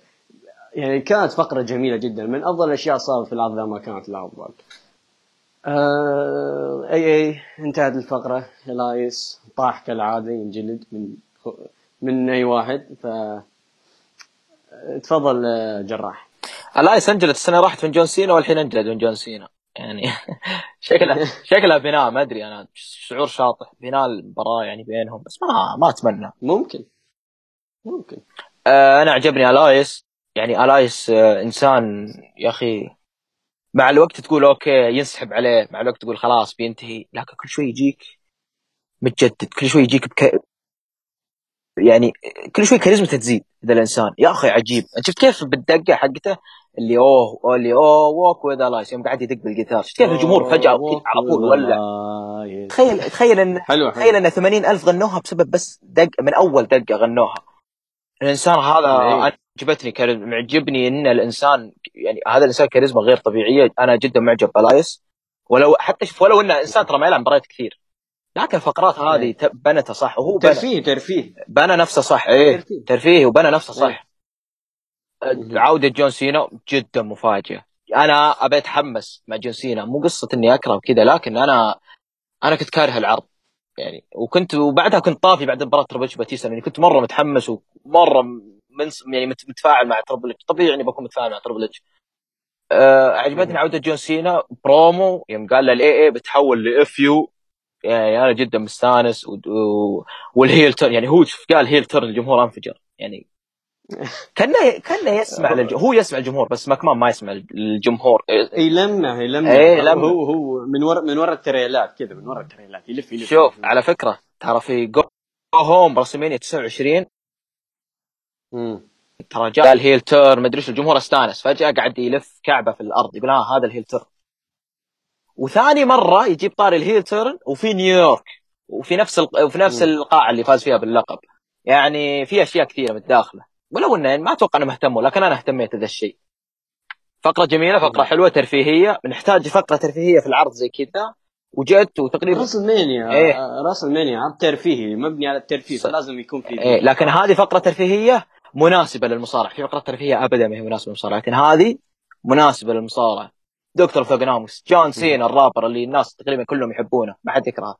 يعني كانت فقرة جميلة جدا. من أفضل الأشياء صارت في العرض ما كانت الأفضل آه أي أي انتهت الفقرة. الايس طاح كالعادة ينجلد من من أي واحد. ف تفضل آه، جراح. إلياس انجلد السنة راحت من جون سينا والحين انجلد من جون سينا. يعني شكلها شكلها بناء ما أدري أنا. شعور شاطح. بناء المباراة يعني بينهم بس ما ما أتمنى. ممكن. ممكن. آه أنا عجبني إلياس يعني إلياس آه إنسان يا أخي مع الوقت تقول okay ينسحب عليه. مع الوقت تقول خلاص بينتهي. لكن كل شوي يجيك متجدد. كل شوي يجيك بك... يعني كل شوي كاريزمته تزيد. ذا الإنسان. يا أخي عجيب. انت شفت كيف بالدقة حقته؟ اللي اوه اللي اوه walk with Elias يوم قاعد يدق بالجيتار شفت كيف الجمهور فجأة كذا على طول ولا؟ تخيل تخيل ان حلو تخيل حلو إن 80 ألف غنوها بسبب بس دق من أول دقة غنوها. الإنسان هذا إيه. عجبتني كاريزما معجبني إن الإنسان يعني هذا الإنسان كاريزما غير طبيعية. أنا جدا معجب بإلياس ولو حتى شوف ولو انه انسان ترى ما يلعب مباريات كثير. لكن الفقرات هذه إيه. بنتها صح وهو ترفيه ترفيه. بنى نفسه صح إيه. ترفيه. ترفيه وبنى نفسه صح. إيه. مهم. عودة جون سينا جدا مفاجئة. أنا أبي أتحمس مع جون سينا. مو قصة إني أكره كذا لكن أنا أنا كنت كاره العرض. يعني وكنت وبعدها كنت طافي بعد مباراة Triple H باتيستا لأني كنت مرة متحمس ومرة من يعني مت- متفاعل مع Triple طبيعي إني بكون متفاعل مع Triple أه عجبتني عودة جون سينا. برومو يوم قال للاي اي بتحول لاف يو. يعني أنا جدا مستانس و... و... والهيل تيرن يعني هو شوف قال هيل تيرن الجمهور أنفجر. يعني كانه كانه يسمع للج... هو يسمع الجمهور بس ماكمان ما يسمع الجمهور يلمع يلمع إيه، يلمع. هو هو من ورا من ورا التريلات كذا من ورا التريلات يلف يلف شوف يلف. على فكرة ترى في جو هوم برسمينيا 29 مم. ترى جاء ال heel turn ما أدري إيش الجمهور استانس فجأة قاعد يلف كعبة في الأرض يقول ها هذا ال heel turn وثاني مرة يجيب طاري ال heel turn وفي نيويورك وفي نفس ال... وفي نفس. القاعة اللي فاز فيها باللقب يعني في أشياء كثيرة متداخله ولو إنه يعني ما أتوقع انهم اهتموا لكن أنا اهتميت بهذا الشيء فقرة جميلة فقرة. حلوة ترفيهية نحتاج فقرة ترفيهية في العرض زي كذا وجدت وتقريبا WrestleMania إيه. راس المانيا عرض ترفيهي مبني على الترفيه. فلازم يكون في إيه لكن هذه فقرة ترفيهية مناسبة للمصارعة في فقرة ترفيهية ابدا ما هي مناسبة للمصارعة لكن هذه مناسبة للمصارعة دكتور فوجناموس جون سينا الرابر اللي الناس تقريبا كلهم يحبونه ما حد يكرهه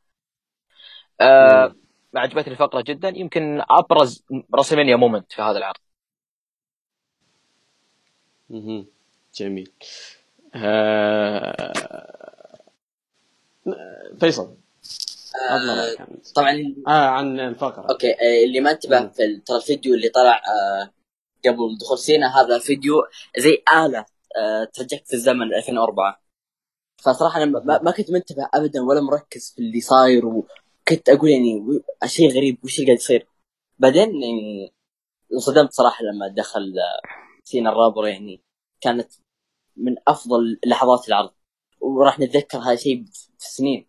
آه. عجبتني الفقرة جدا. يمكن أبرز رسمينيا مومنت في هذا العرض. مهم. جميل. آه... فيصل. عن طبعا آه عن الفقرة. أوكي. آه، اللي ما انتبه مم. في ترى الفيديو اللي طلع آه، قبل دخول سينا هذا فيديو زي آلة آه، ترجعك في الزمن 2004 فصراحة أنا ما, ما كنت منتبه أبدا ولا مركز في اللي صاير وكنت أقول يعني شيء غريب وش اللي قاعد يصير. بعدين يعني انصدمت صراحة لما دخل سينا الرابر يعني كانت من أفضل لحظات العرض. وراح نتذكر هذا الشيء في سنين.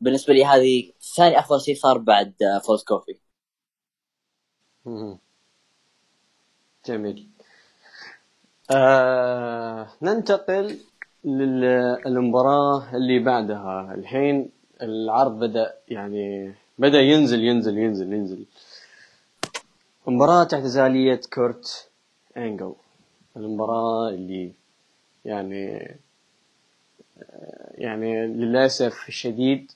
بالنسبة لي هذه ثاني أفضل شيء صار بعد فوز كوفي. جميل. آه ننتقل للمباراة اللي بعدها. الحين العرض بدأ يعني بدأ ينزل ينزل ينزل ينزل. مباراة اعتزالية كورت إنجل. المباراة اللي يعني يعني للأسف الشديد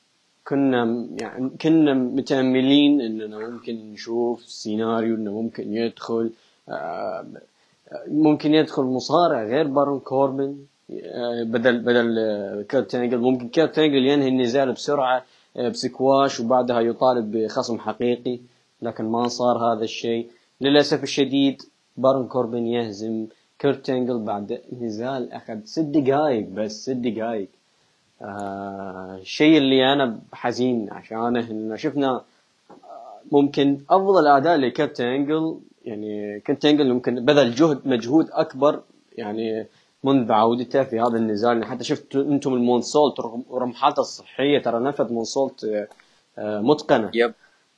كنا يعني كنا متأملين إننا ممكن نشوف سيناريو إنه ممكن يدخل آه، ممكن يدخل مصارع غير بارون كوربن. بدل بدل آه، كيرت انجل ممكن كيرت انجل ينهي النزال بسرعة بسكواش وبعدها يطالب بخصم حقيقي لكن ما صار هذا الشيء. للأسف الشديد بارون كوربن يهزم كيرت إنجل بعد نزال أخذ ست دقائق بس ست دقائق آه الشيء اللي أنا حزين عشانه انه شفنا آه، ممكن أفضل أداء لكيرت إنجل. يعني كيرت إنجل ممكن بذل جهد مجهود أكبر يعني منذ عودته في هذا النزال يعني حتى شفت أنتم ال moonsault رغم حالته الصحية ترى نفذ moonsault آه، متقنة. Yep.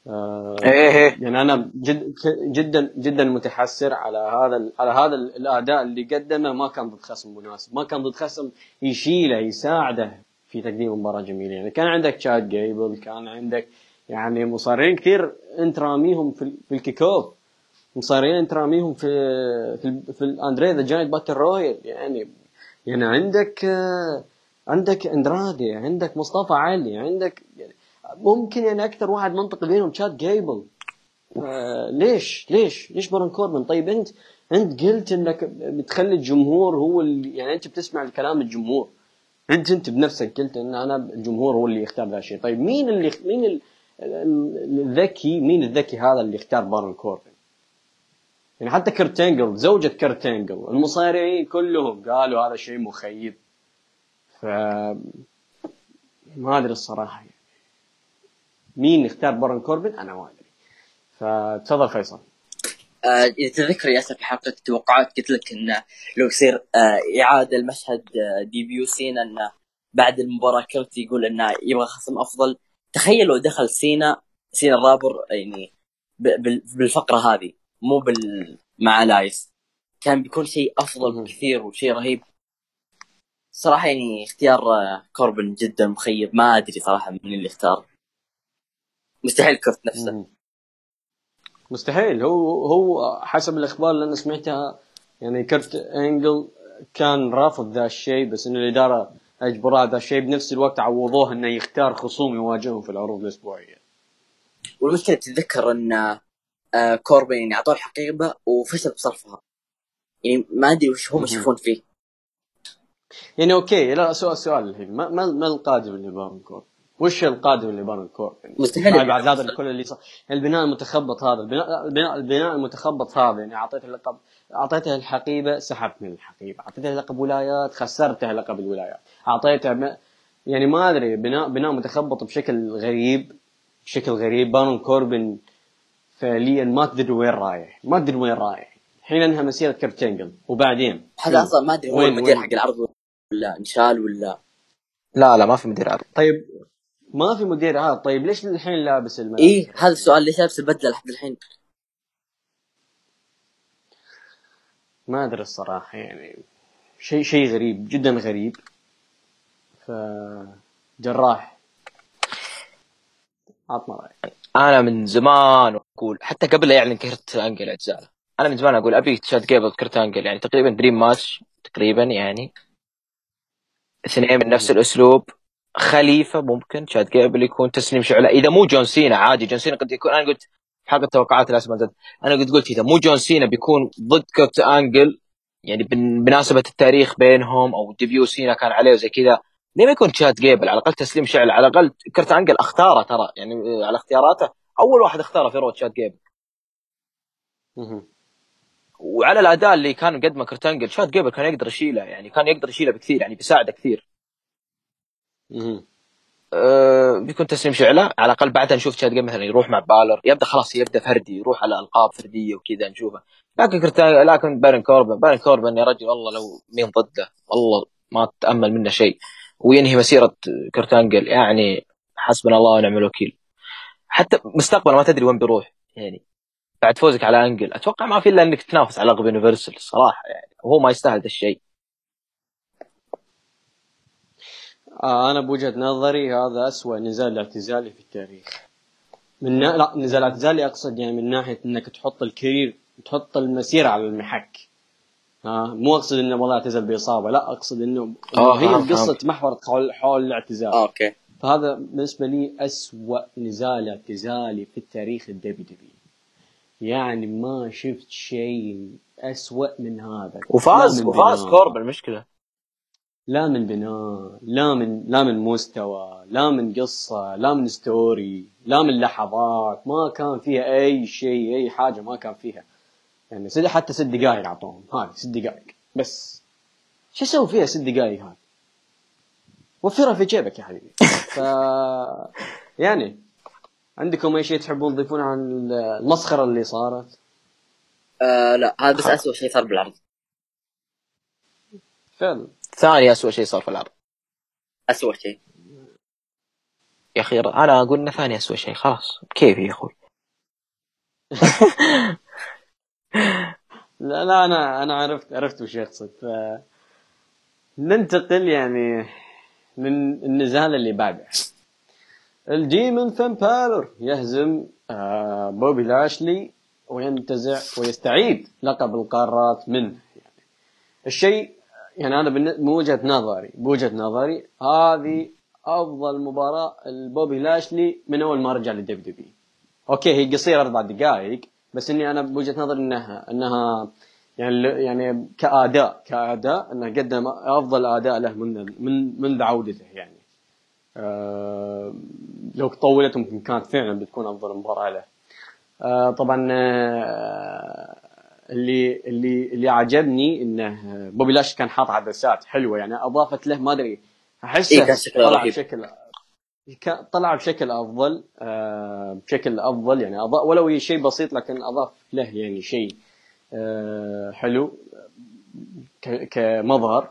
آه إيه إيه. يعني أنا جد جدا جدا متحسر على هذا على هذا الأداء اللي قدمه. ما كان ضد خصم مناسب ما كان ضد خصم يشيله يساعده في تقديم مباراه جميلة. يعني كان عندك تشاد جيبل كان عندك يعني مصارعين كثير انت راميهم في, في ال kickoff مصارعين انت راميهم في في, في ال Andre the Giant Battle Royal يعني يعني عندك عندك أندرادي عندك مصطفى علي عندك يعني ممكن يعني أكثر واحد منطقي بينهم تشاد جيبل. آه ليش؟ ليش؟ ليش بارون كوربن طيب أنت أنت قلت إنك بتخلي الجمهور هو اللي يعني أنت بتسمع الكلام الجمهور. أنت أنت بنفسك قلت إن أنا الجمهور هو اللي يختار ذا الشيء. طيب مين اللي مين الذكي مين الذكي هذا اللي اختار بارون كوربن يعني حتى كرت أنجل زوجة كرت أنجل المصارعين كلهم قالوا هذا شيء مخيب. ف ما أدري الصراحة يعني. مين اختار بارون كوربن؟ أنا ما أدري. فتفضل فيصل. آه، إذا تذكر ياسر في حلقة التوقعات قلت لك انه لو يصير آه إعادة المشهد آه debut سينا انه بعد المباراة كرت يقول انه يبغى خصم أفضل. تخيل لو دخل سينا سينا الرابر يعني بالفقرة هذه. مو بال مع لايس كان بيكون شيء أفضل بكثير وشيء رهيب. صراحة يعني اختيار كوربن جدا مخيب. ما أدري صراحة من اللي اختار. مستحيل كرت نفسه. مستحيل. هو هو حسب الأخبار اللي أنا سمعتها يعني كرت أنجل كان رافض ذا الشيء بس انه الإدارة اجبره ذا الشيء. بنفس الوقت عوضوه إنه يختار خصوم يواجههم في العروض الأسبوعية. والمشكلة تتذكر إن آه، كوربن يعني اعطوه الحقيبة وفشل بصرفها. يعني ما أدري وش هم يشوفون فيه. يعني أوكي لا سؤال سؤال الحين ما ما القادم لبارون كوربن؟ وش القادم لبارون كوربن؟ مستحيل بعد هذا كل اللي صار البناء المتخبط هذا البناء البناء, البناء المتخبط هذا يعني أعطيته اللقب أعطيته الحقيبة سحبت من الحقيبة أعطيته لقب ولايات خسرته لقب الولايات أعطيته م... يعني ما أدري بناء بناء متخبط بشكل غريب بشكل غريب بارون كوربن فعليا ما تدري وين رايح ما تدري وين رايح. الحين انهى مسيرة كرتينجل وبعدين؟ هذا أصلا ما أدري هو المدير حق العرض ولا إنشال ولا؟ لا لا ما في مدير عرض طيب ما في مدير عرض طيب ليش الحين لابس الملابس؟ إيه هذا السؤال ليش لابس البدلة لحد الحين؟ ما أدري الصراحة يعني شيء شيء غريب جدا غريب. ف جراح عطنا رأيك. أنا من زمان أقول حتى قبل لا يعلن كرت أنجل أجزاء. أنا من زمان أقول أبي تشاد جيبل كرت أنجل يعني تقريبا dream match تقريبا يعني. اثنين من نفس الأسلوب. خليفة ممكن تشاد جيبل يكون تسليم شعله. إذا مو جون سينا عادي جون سينا قد يكون أنا قلت في حلقه توقعات الاسماء أنا قد قلت إذا مو جون سينا بيكون ضد كرت أنجل يعني بمناسبه التاريخ بينهم أو debut سينا كان عليه وزي كذا ليه ما يكون تشاد جيبل على الأقل تسليم شعله على الأقل كرت أنجل أختاره ترى يعني على اختياراته. أول واحد اختاره في رو تشاد جيبل وعلى الاداء اللي كان قدمه كرت أنجل تشاد جيبل كان يقدر يشيله يعني كان يقدر يشيله بكثير يعني بيساعده كثير. أه بيكون تسليم شعله على الأقل بعدها نشوف تشاد جيبل مثلا يروح مع بالر يبدأ خلاص يبدأ فردي يروح على ألقاب فردية وكذا نشوفه. لكن كرت أن لكن بارون كوربن بارون كوربن يا رجل والله لو مين ضده والله ما تأمل منه شيء. وينهي مسيرة كرت أنجل يعني حسبنا الله ونعم الوكيل. حتى مستقبل ما تدري وين بيروح. يعني بعد فوزك على أنجل أتوقع ما في إلا إنك تنافس على لقب universal صراحة. يعني وهو ما يستاهل الشيء. آه أنا بوجهة نظري هذا اسوء نزال اعتزالي في التاريخ. من نا... لا نزال اعتزالي أقصد يعني من ناحية إنك تحط ال career تحط المسيرة على المحك. ها؟ مو أقصد إنه والله اعتزل بإصابة لا أقصد إنه آه، هي القصة فهمت. تمحورت حول حول الاعتزال. آه، أوكي. فهذا بالنسبة لي أسوأ نزال اعتزالي في التاريخ الدبليو دبليو يعني ما شفت شيء أسوأ من هذا. وفاز من وفاز كوربن المشكلة لا من بناء لا من لا من مستوى لا من قصة لا من story لا من لحظات. ما كان فيها أي شيء أي حاجة ما كان فيها. يعني ست حتى ست دقائق أعطوهم. هاي ست دقائق بس. شو أسوي فيها ست دقائق هاي؟ وفرها في جيبك يا حبيبي. ف يعني عندكم أي شيء تحبون تضيفونه عن المسخرة اللي صارت؟ آه لا هذا بس اسوء شيء صار بالعرض فعلا. ثاني اسوء شيء صار في العرض اسوء شيء. يا أخي أنا أقول إنه ثاني اسوء شيء. خلاص كيفي يا أخوي؟ لا لا أنا أنا عرفت عرفت وش يقصد. ف ننتقل يعني من النزال اللي بعده. ال demon فين بالور يهزم آه، بوبي لاشلي وينتزع ويستعيد لقب القارات منه. يعني الشيء يعني أنا بوجهه نظري بوجهه نظري هذه أفضل مباراة لبوبي لاشلي من أول ما رجع للدب دبي أوكي هي قصيرة أربع دقائق بس إني أنا بوجهة نظري انها إنها يعني يعني كاداء كآداء انه قدم أفضل آداء له من من منذ عودته يعني آه لو طولت ممكن كانت فعلا بتكون أفضل مباراة له آه طبعا آه اللي اللي اللي عجبني إنه بوبي لاش كان حاط عدسات حلوة يعني أضافت له ما أدري أحسه إيه، طلع رهيب. طلع بشكل أفضل آه بشكل أفضل يعني ولو شيء بسيط لكن أضاف له يعني شيء آه حلو كمظهر.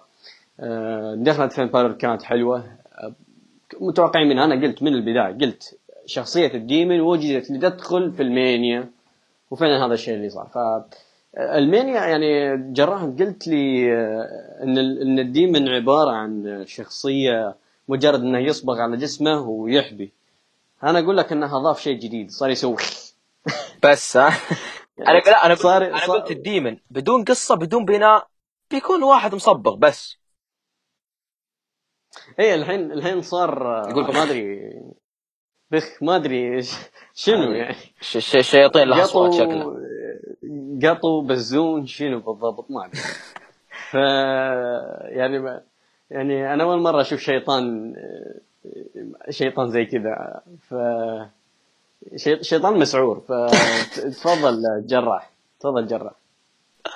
آه دخلة فين بالر كانت حلوة. متوقعين منها أنا قلت من البداية قلت شخصية الديمن وجدت لتدخل في ألمانيا وفعلا هذا الشيء اللي صار. ف ألمانيا يعني جراح قلت لي إن إن الديمن عبارة عن شخصية مجرد إنه يصبغ على جسمه ويحبي. أنا أقول لك إنه أضاف شيء جديد صار يسوي. بس ها؟ أنا لا أنا صار- أنا صار- قلت الديمن. بدون قصة بدون بناء بيكون واحد مصبغ بس. إيه الحين الحين صار يقول. ما أدري. بخ ما أدري شنو يعني. الشياطين لها اصوات شكلها قطو بزون شنو بالضبط ما أدري. ف يعني يعني أنا أول مرة أشوف شيطان شيطان زي كذا. ف شي- شيطان مسعور. فتفضل جراح تفضل جراح.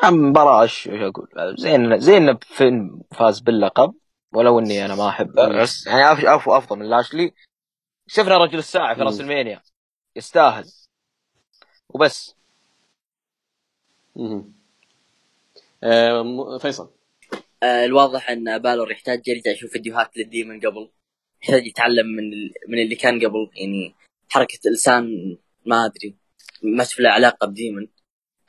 مباراة إيش أقول؟ زين زين فين فاز باللقب ولو إني أنا ما احبه بس يعني أف- أفضل من لاشلي شفنا رجل الساعة في. راس المانيا يستاهل. وبس. م- فيصل. الواضح أن بالور يحتاج يرجع يشوف فيديوهات للديمن قبل. يحتاج يتعلم من ال... من اللي كان قبل. يعني حركة لسان ما أدري ما شوف له علاقة بديمن.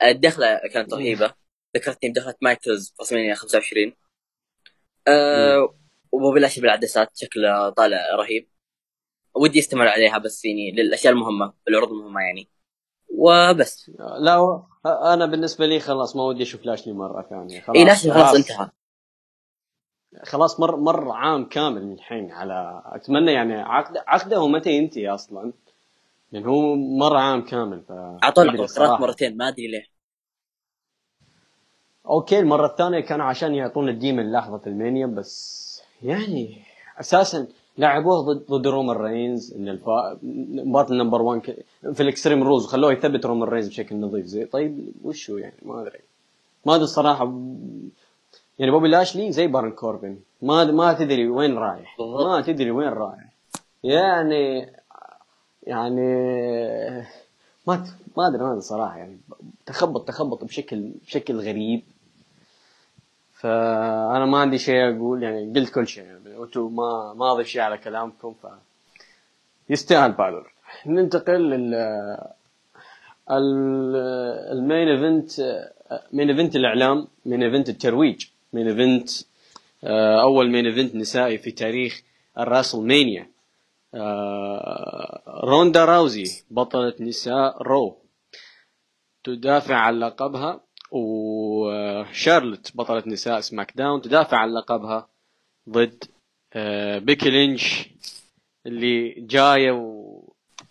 آه، الدخلة كانت رهيبة. ذكرتني بدخله مايكلز في رسمينيا 25 آه وبوبي لاشلي بالعدسات شكله طالع رهيب. ودي يستمر عليها بس يعني للأشياء المهمة العروض المهمة يعني. وبس. لا أنا بالنسبة لي خلاص ما ودي أشوف لاشلي مرة ثانية. خلاص اي لاشلي خلاص. انتهى. خلاص مر مر عام كامل الحين على أتمنى يعني عقد عقده متى ينتهي أصلا؟ لأن هو مر عام كامل ف صراحة. مرتين ما أدري ليه. أوكي المرة الثانية كانوا عشان يعطون ال demon لحظة المانيا بس يعني أساسا لعبوه ضد ضد رومان رينز إن الفا... مباراه ال number 1 ك... في الإكستريم رولز وخلوه يثبت رومان رينز بشكل نظيف زي. طيب وش هو يعني؟ ما أدري. ما أدري الصراحه يعني بوبي لاشلي زي بارون كوربن. ما ما تدري وين رايح. ما تدري وين رايح. يعني يعني ما ت- ما أدري ادري صراحة يعني. تخبط تخبط بشكل بشكل غريب. فأنا ما عندي شيء أقول يعني قلت كل شيء. يعني أنتم ما ما أضيف شيء على كلامكم ف يستاهل بالور ننتقل لل ال- ال main event main event الإعلام main event الترويج. main event آه، أول main event نسائي في تاريخ الراسل مانيا آه، روندا راوزي بطلة نساء رو. تدافع عن لقبها و آه شارلوت بطلة نساء سماك داون تدافع عن لقبها ضد بيكي لينش اللي جاية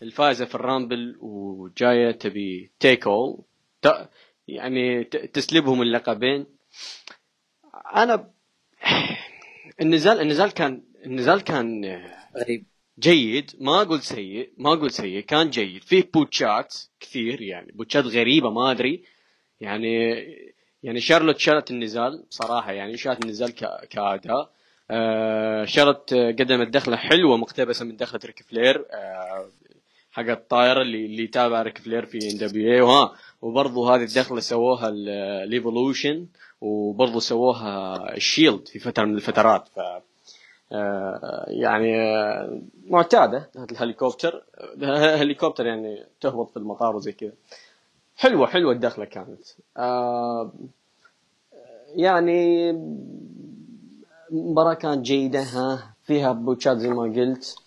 والفائزه في الرامبل وجاية تبي take all يعني تسلبهم اللقبين. أنا النزال النزال كان النزال كان آه، غريب. جيد. ما أقول سيء. ما أقول سيء. كان جيد. فيه بوتشات كثير يعني. بوتشات غريبة ما أدري. يعني يعني شارلوت شالت النزال بصراحه يعني. شالت النزال كآداء. آه شارلوت آه، قدمت دخله حلوة مقتبسة من دخلة ريك فلير. آه حق الطايره اللي اللي يتابع ريك فلير في إن دبليو اي وها وبرضه هذه الدخلة سووها الإيفولوشن وبرضه سووها الشيلد في فترة من الفترات. ف آه، يعني آه، معتادة الهليكوبتر. آه، هليكوبتر يعني تهبط في المطار وزي كذا. حلوة حلوة الدخلة كانت. آه، يعني المباراة كانت جيدة ها فيها botchات زي ما قلت.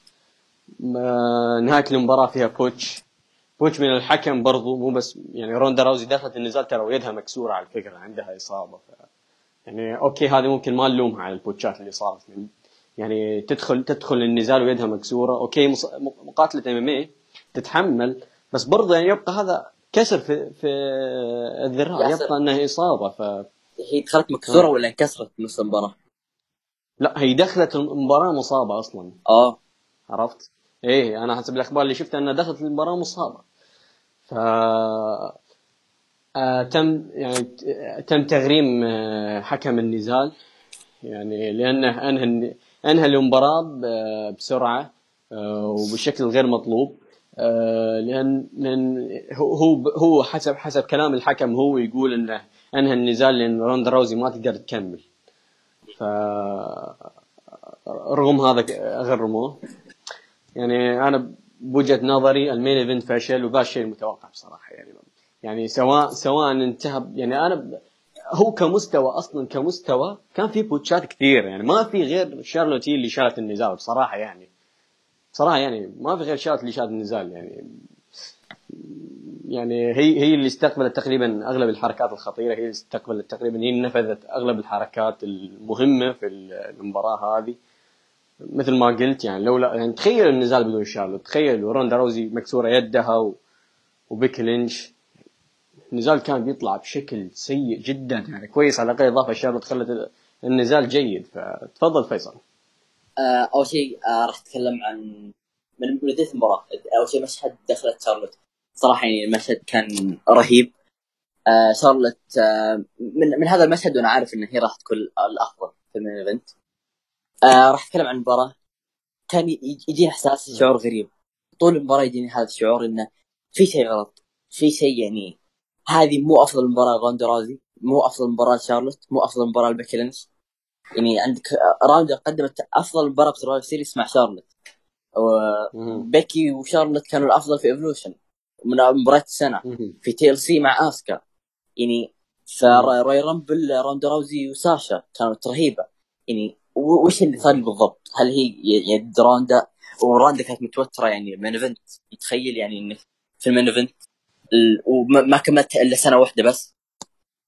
نهاية المباراة فيها botch botch من الحكم برضو مو بس يعني روندا راوزي دخلت النزال ترى ويدها مكسورة على فكرة عندها إصابة. ف يعني okay هذه ممكن ما نلومها على ال botchات اللي صارت. يعني تدخل تدخل النزال ويدها مكسورة. okay مص- مقاتلة MM تتحمل بس برضه يعني يبقى هذا كسر في في الذراع. يبقى إنها إصابة. ف هي دخلت مكسورة ولا انكسرت نص المباراة؟ لا هي دخلت المباراة مصابة أصلا. آه. عرفت؟ إيه أنا حسب الأخبار اللي شفتها إنها دخلت المباراة مصابة. ف آه تم يعني تم تغريم آه حكم النزال. يعني لأنه أنهى أنهى المباراة بسرعة آه وبشكل غير مطلوب. آه لأن لأن هو هو حسب حسب كلام الحكم هو يقول إنه أنهى النزال لأن روندا روزي ما تقدر تكمل. ف رغم هذا غرموه. يعني أنا بوجهة نظري ال main event فشل وذا الشيء المتوقع بصراحة يعني. يعني سواء سواء انتهى يعني أنا هو كمستوى أصلا كمستوى كان في botchات كثير يعني. ما في غير شارلوت هي اللي شالت النزال بصراحة يعني. بصراحة يعني ما في غير شارلوت اللي شالت النزال يعني. يعني هي هي اللي استقبلت تقريبا أغلب الحركات الخطيرة هي اللي استقبلت تقريبا هي اللي نفذت أغلب الحركات المهمة في المباراة هذه. مثل ما قلت يعني لولا يعني تخيل النزال بدون شارلوت تخيل روندا روزي مكسورة يدها و... وبيك لينش النزال كان بيطلع بشكل سيء جدا يعني كويس على الأقل إضافة شارلوت خلت النزال جيد. فتفضل فيصل. آه، أول شيء آه، راح أتكلم عن من بداية المباراة. أول شيء مشهد دخلت شارلوت. صراحة يعني المشهد كان رهيب. آه، شارلوت آه، من من هذا المشهد وأنا عارف إن هي راح تكون الأفضل في المين آه، راح أتكلم عن المباراة. كان يجيني إحساس شعور غريب. طول المباراة يجيني هذا الشعور إنه في شيء غلط. في شيء يعني هذه مو أفضل مباراة روندا راوزي مو أفضل مباراة شارلوت مو أفضل مباراة لبيكي لينش يعني عندك روندا قدمت أفضل مباراة في Survivor Series مع شارلوت. وبيكي وشارلوت كانوا الأفضل في ايفولوشن من مباراة السنة. في TLC مع أسكا يعني في رويال رامبل روندا راوزي وساشا كانت رهيبة. يعني وش اللي صار بالضبط؟ هل هي يعني روندا وروندا كانت متوترة يعني ال main event يتخيل يعني انك في ال main event وما ما كملت إلا سنة واحدة بس.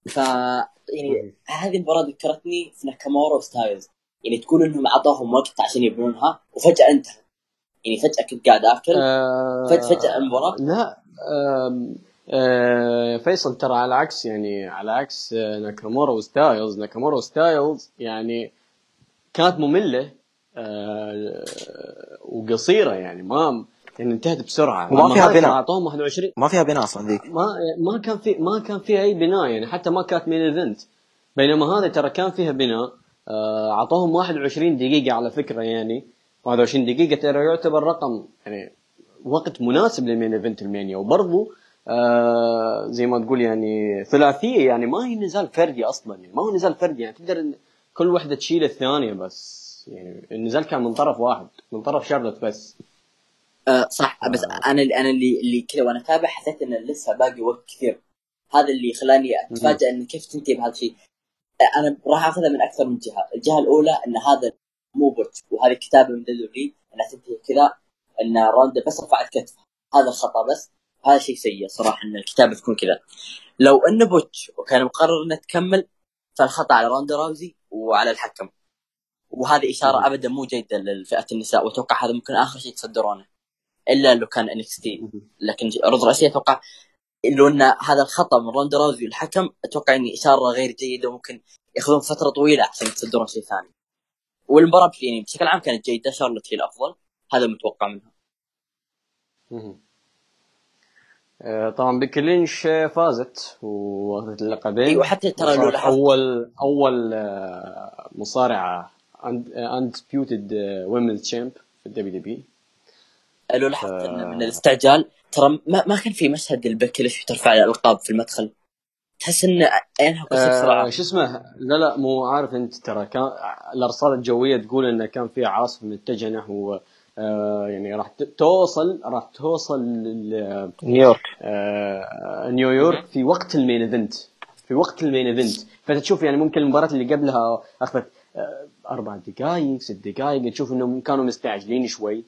ف يعني هذه المباراة ذكرتني في ناكامورا وستايلز. يعني تقول إنهم اعطاهم وقت عشان يبنونها وفجأة انتهت يعني فجأة كنت قاعد آكل. آه، فجاه فجأة المباراة. لا آه، فيصل ترى على العكس يعني على عكس آه، ناكامورا وستايلز. ناكامورا وستايلز يعني كانت مملة آه، وقصيرة يعني ما يعني انتهت بسرعة. وما أما فيها بناء. أعطوهم 21 ما فيها بناء أصلا ذيك. ما ما كان في ما كان فيها أي بناء يعني حتى ما كانت main event بينما هذه ترى كان فيها بناء آه، أعطوهم 21 دقيقة على فكرة يعني. 21 دقيقة ترى يعتبر رقم يعني وقت مناسب لل main event المانيا. وبرضه آه زي ما تقول يعني ثلاثية يعني ما هي نزال فردي أصلا يعني ما هو نزال فردي يعني. تقدر كل واحدة تشيل الثانية بس. يعني النزال كان من طرف واحد من طرف شارلوت بس. آه صح بس أنا اللي أنا اللي اللي كذا وأنا أتابع حسيت إن لسه باقي وقت كثير. هذا اللي خلاني اتفاجئ إن كيف تنتهي بهذا الشيء. آه، أنا راح أخذها من أكثر من جهة، الجهة الأولى إن هذا مو botch وهذه كتابة من دبليو إنها تنتهي كذا إن روندا بس رفعت كتفها هذا الخطأ بس. هذا شيء سيء صراحة إن الكتابة تكون كذا. لو ان botch وكان مقرر انها تكمل فالخطأ على روندا راوزي. وعلى الحكم. وهذه إشارة. ابدا مو جيدة لفئة النساء وأتوقع هذا ممكن آخر شيء تصدرونه إلا لو كان إن إكس تي. لكن عروض رئيسيه أتوقع لو أن هذا الخطأ من روندا راوزي والحكم أتوقع اني إشارة غير جيدة وممكن ياخذون فترة طويلة عشان يتصدرون شيء ثاني. والمباراة يعني بشكل عام كانت جيدة شارلوت هي الافضل هذا متوقع منها. طبعا بيكي لينش آه، فازت واخذت اللقبين أيوه حتى ترى لو لاحظت اول أول آه، مصارعه undisputed women's champ في الدبليو دبليو لو لاحظت ان من الاستعجال ترى ما, ما كان في مشهد لبيكي لينش ترفع الألقاب في المدخل. تحس ان عينها بسرعة آه شو اسمه؟ لا لا مو عارف أنت ترى. كان الارصاد الجوية تقول إنه كان في عاصفه متجهه نحو آه يعني راح توصل راح توصل ل- نيويورك. آه نيويورك في وقت ال main event. في وقت ال main event. فانت تشوف يعني ممكن المباراة اللي قبلها أخذت آه أربع دقائق ست دقائق تشوف إنهم كانوا مستعجلين شوي.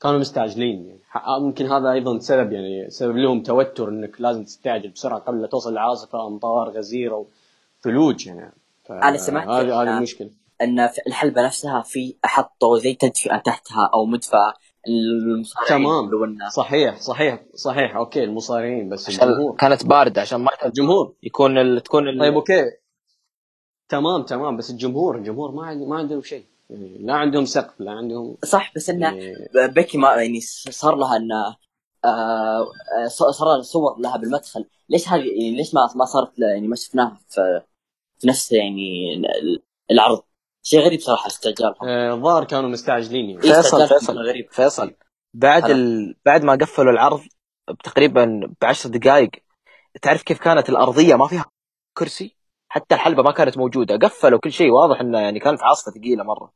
كانوا مستعجلين يعني ممكن هذا أيضا سبب يعني سبب لهم توتر إنك لازم تستعجل بسرعة قبل لا توصل العاصفة أمطار غزيره وثلوج يعني. أنا سمعت هذه هذه المشكلة أن في الحلبة نفسها في حطوا زي تدفئة تحتها أو مدفع تمام. صحيح صحيح صحيح. okay المصارعين بس الجمهور. كانت باردة عشان ما الجمهور. يكون ال... تكون ال... طيب أوكي. تمام تمام. بس الجمهور الجمهور ما عند- ما عندهم شيء. يعني لا عندهم سقف لا عندهم صح بس إنه يعني بيكي ما يعني صار لها إنه آه آه، صار صور لها بالمدخل. ليش هذه يعني ليش ما ما صارت يعني ما شفناها في في نفس يعني ال- العرض؟ شيء غريب صراحة استعجالهم آه، الظاهر كانوا مستعجلين. يعني فيصل فيصل. غريب. فيصل. بعد هلا. ال... بعد ما قفلوا العرض تقريبا بعشر دقائق تعرف كيف كانت الأرضية؟ ما فيها كرسي. حتى الحلبة ما كانت موجودة. قفلوا كل شيء واضح إنه يعني كانت عاصفة ثقيلة مرة.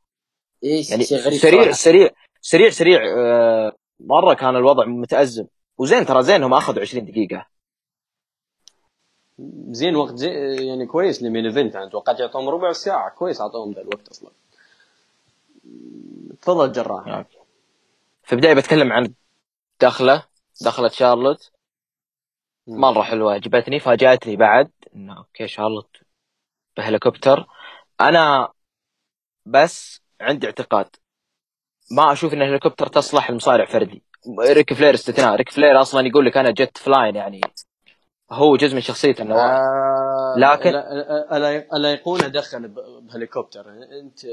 إيش يعني شيء غريب سريع صراحة. سريع سريع سريع آه، مرة كان الوضع متأزم. وزين ترى زين هم أخذوا 20 دقيقة. زين وقت زي يعني كويس ل main event أنا توقعت يعطوهم ربع ساعة. كويس أعطوهم ذا الوقت أصلا. تفضل جراح. نعم. في البداية بتكلم عن دخلة. دخلت شارلوت. مرة حلوة عجبتني. فاجأتني بعد إنه okay شارلوت بهليكوبتر. أنا بس عندي اعتقاد. ما أشوف إن الهليكوبتر تصلح لمصارع فردي. ريك فلير استثناء. ريك فلير أصلا يقول لك أنا jet flying يعني هو جزء من شخصيته إنه آه لكن- لا- الايقونه دخل بهليكوبتر. أنت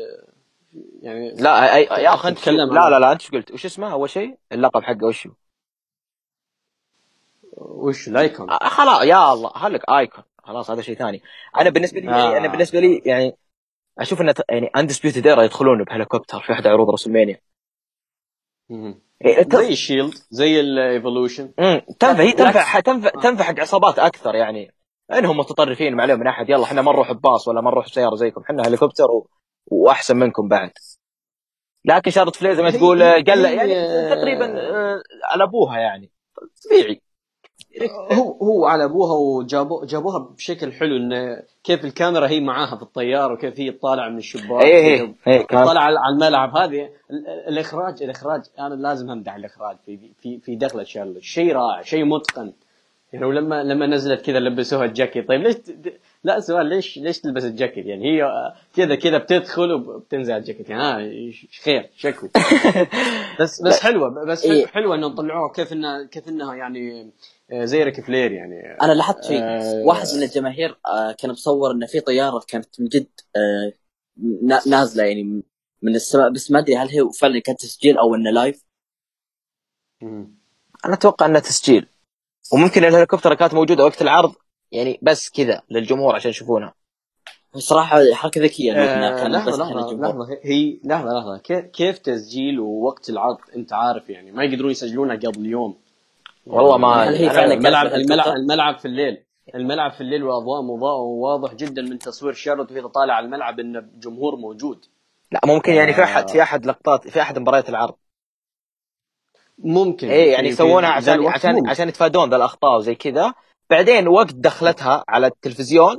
يعني لا أي... يا أخي انت لا لا لا أنت إيش قلت؟ وش اسمه؟ أول شيء اللقب حقه وش هو؟ وش ال icon؟ آه، خلاص يا الله هلك icon. خلاص هذا شيء ثاني. أنا بالنسبة لي يعني آه. أنا بالنسبة لي يعني أشوف إنه يعني Undisputed Era يدخلون بهليكوبتر في احد عروض رسلمانيا. زي الشيلد زي الايفولوشن تنفع هي. تنفع تنفع تنفع حق عصابات أكثر يعني. انهم متطرفين ما عليهم من أحد يلا إحنا ما نروح بباص ولا ما نروح بسياره زيكم إحنا هليكوبتر و... وأحسن منكم بعد. لكن شارلوت فلير زي ما تقول آه، قال يعني تقريبا آه، على أبوها يعني. طبيعي. هو هو على أبوها وجابوها جابوها بشكل حلو انه كيف الكاميرا هي معاها في الطياره وكيف هي تطالع من الشباك إيه كان طالع على الملعب. هذه ال- ال- الاخراج الإخراج أنا لازم امدح الإخراج في في في دخلة شيء رائع شيء متقن. يعني ولما لما نزلت كذا لبسوها الجاكيت طيب ليش لا سؤال ليش ليش تلبس الجاكيت؟ يعني هي كذا كذا بتدخل وبتنزع الجاكيت. يعني ها إيش- خير شكو. بس بس حلوة بس إيه. حلوة إنهم طلعوها كيف إنها كيف إنها يعني آه، زي ريك فلير يعني. أنا لاحظت شيء. آه، واحد من الجماهير آه، كان مصور إنه في طيارة كانت من جد آه، نا- نازلة يعني من- السماء. بس ما أدري هل هي فعلا كانت تسجيل أو إنه live. أنا أتوقع إنه تسجيل. وممكن الهليكوبتر كانت موجودة وقت العرض. يعني بس كذا للجمهور عشان يشوفونها. ذكية لو انها آه، كانت لحظة لحظة الجمهور لحظة. هي لحظة لحظة. كيف كيف تسجيل ووقت العرض؟ أنت عارف يعني ما يقدرون يسجلونها قبل يوم. والله ما هل هي يعني فعلا الملعب الملعب؟ الملعب في الليل. الملعب في الليل واضواء مضاء وواضح جدا من تصوير شارلوت وهي طالع على الملعب إن جمهور موجود. لا ممكن يعني في آه. احد في أحد لقطات في أحد مباريات العرض. ممكن إيه يعني يسوونها عشان عشان. عشان يتفادون ذا الأخطاء وزي كذا. بعدين وقت دخلتها على التلفزيون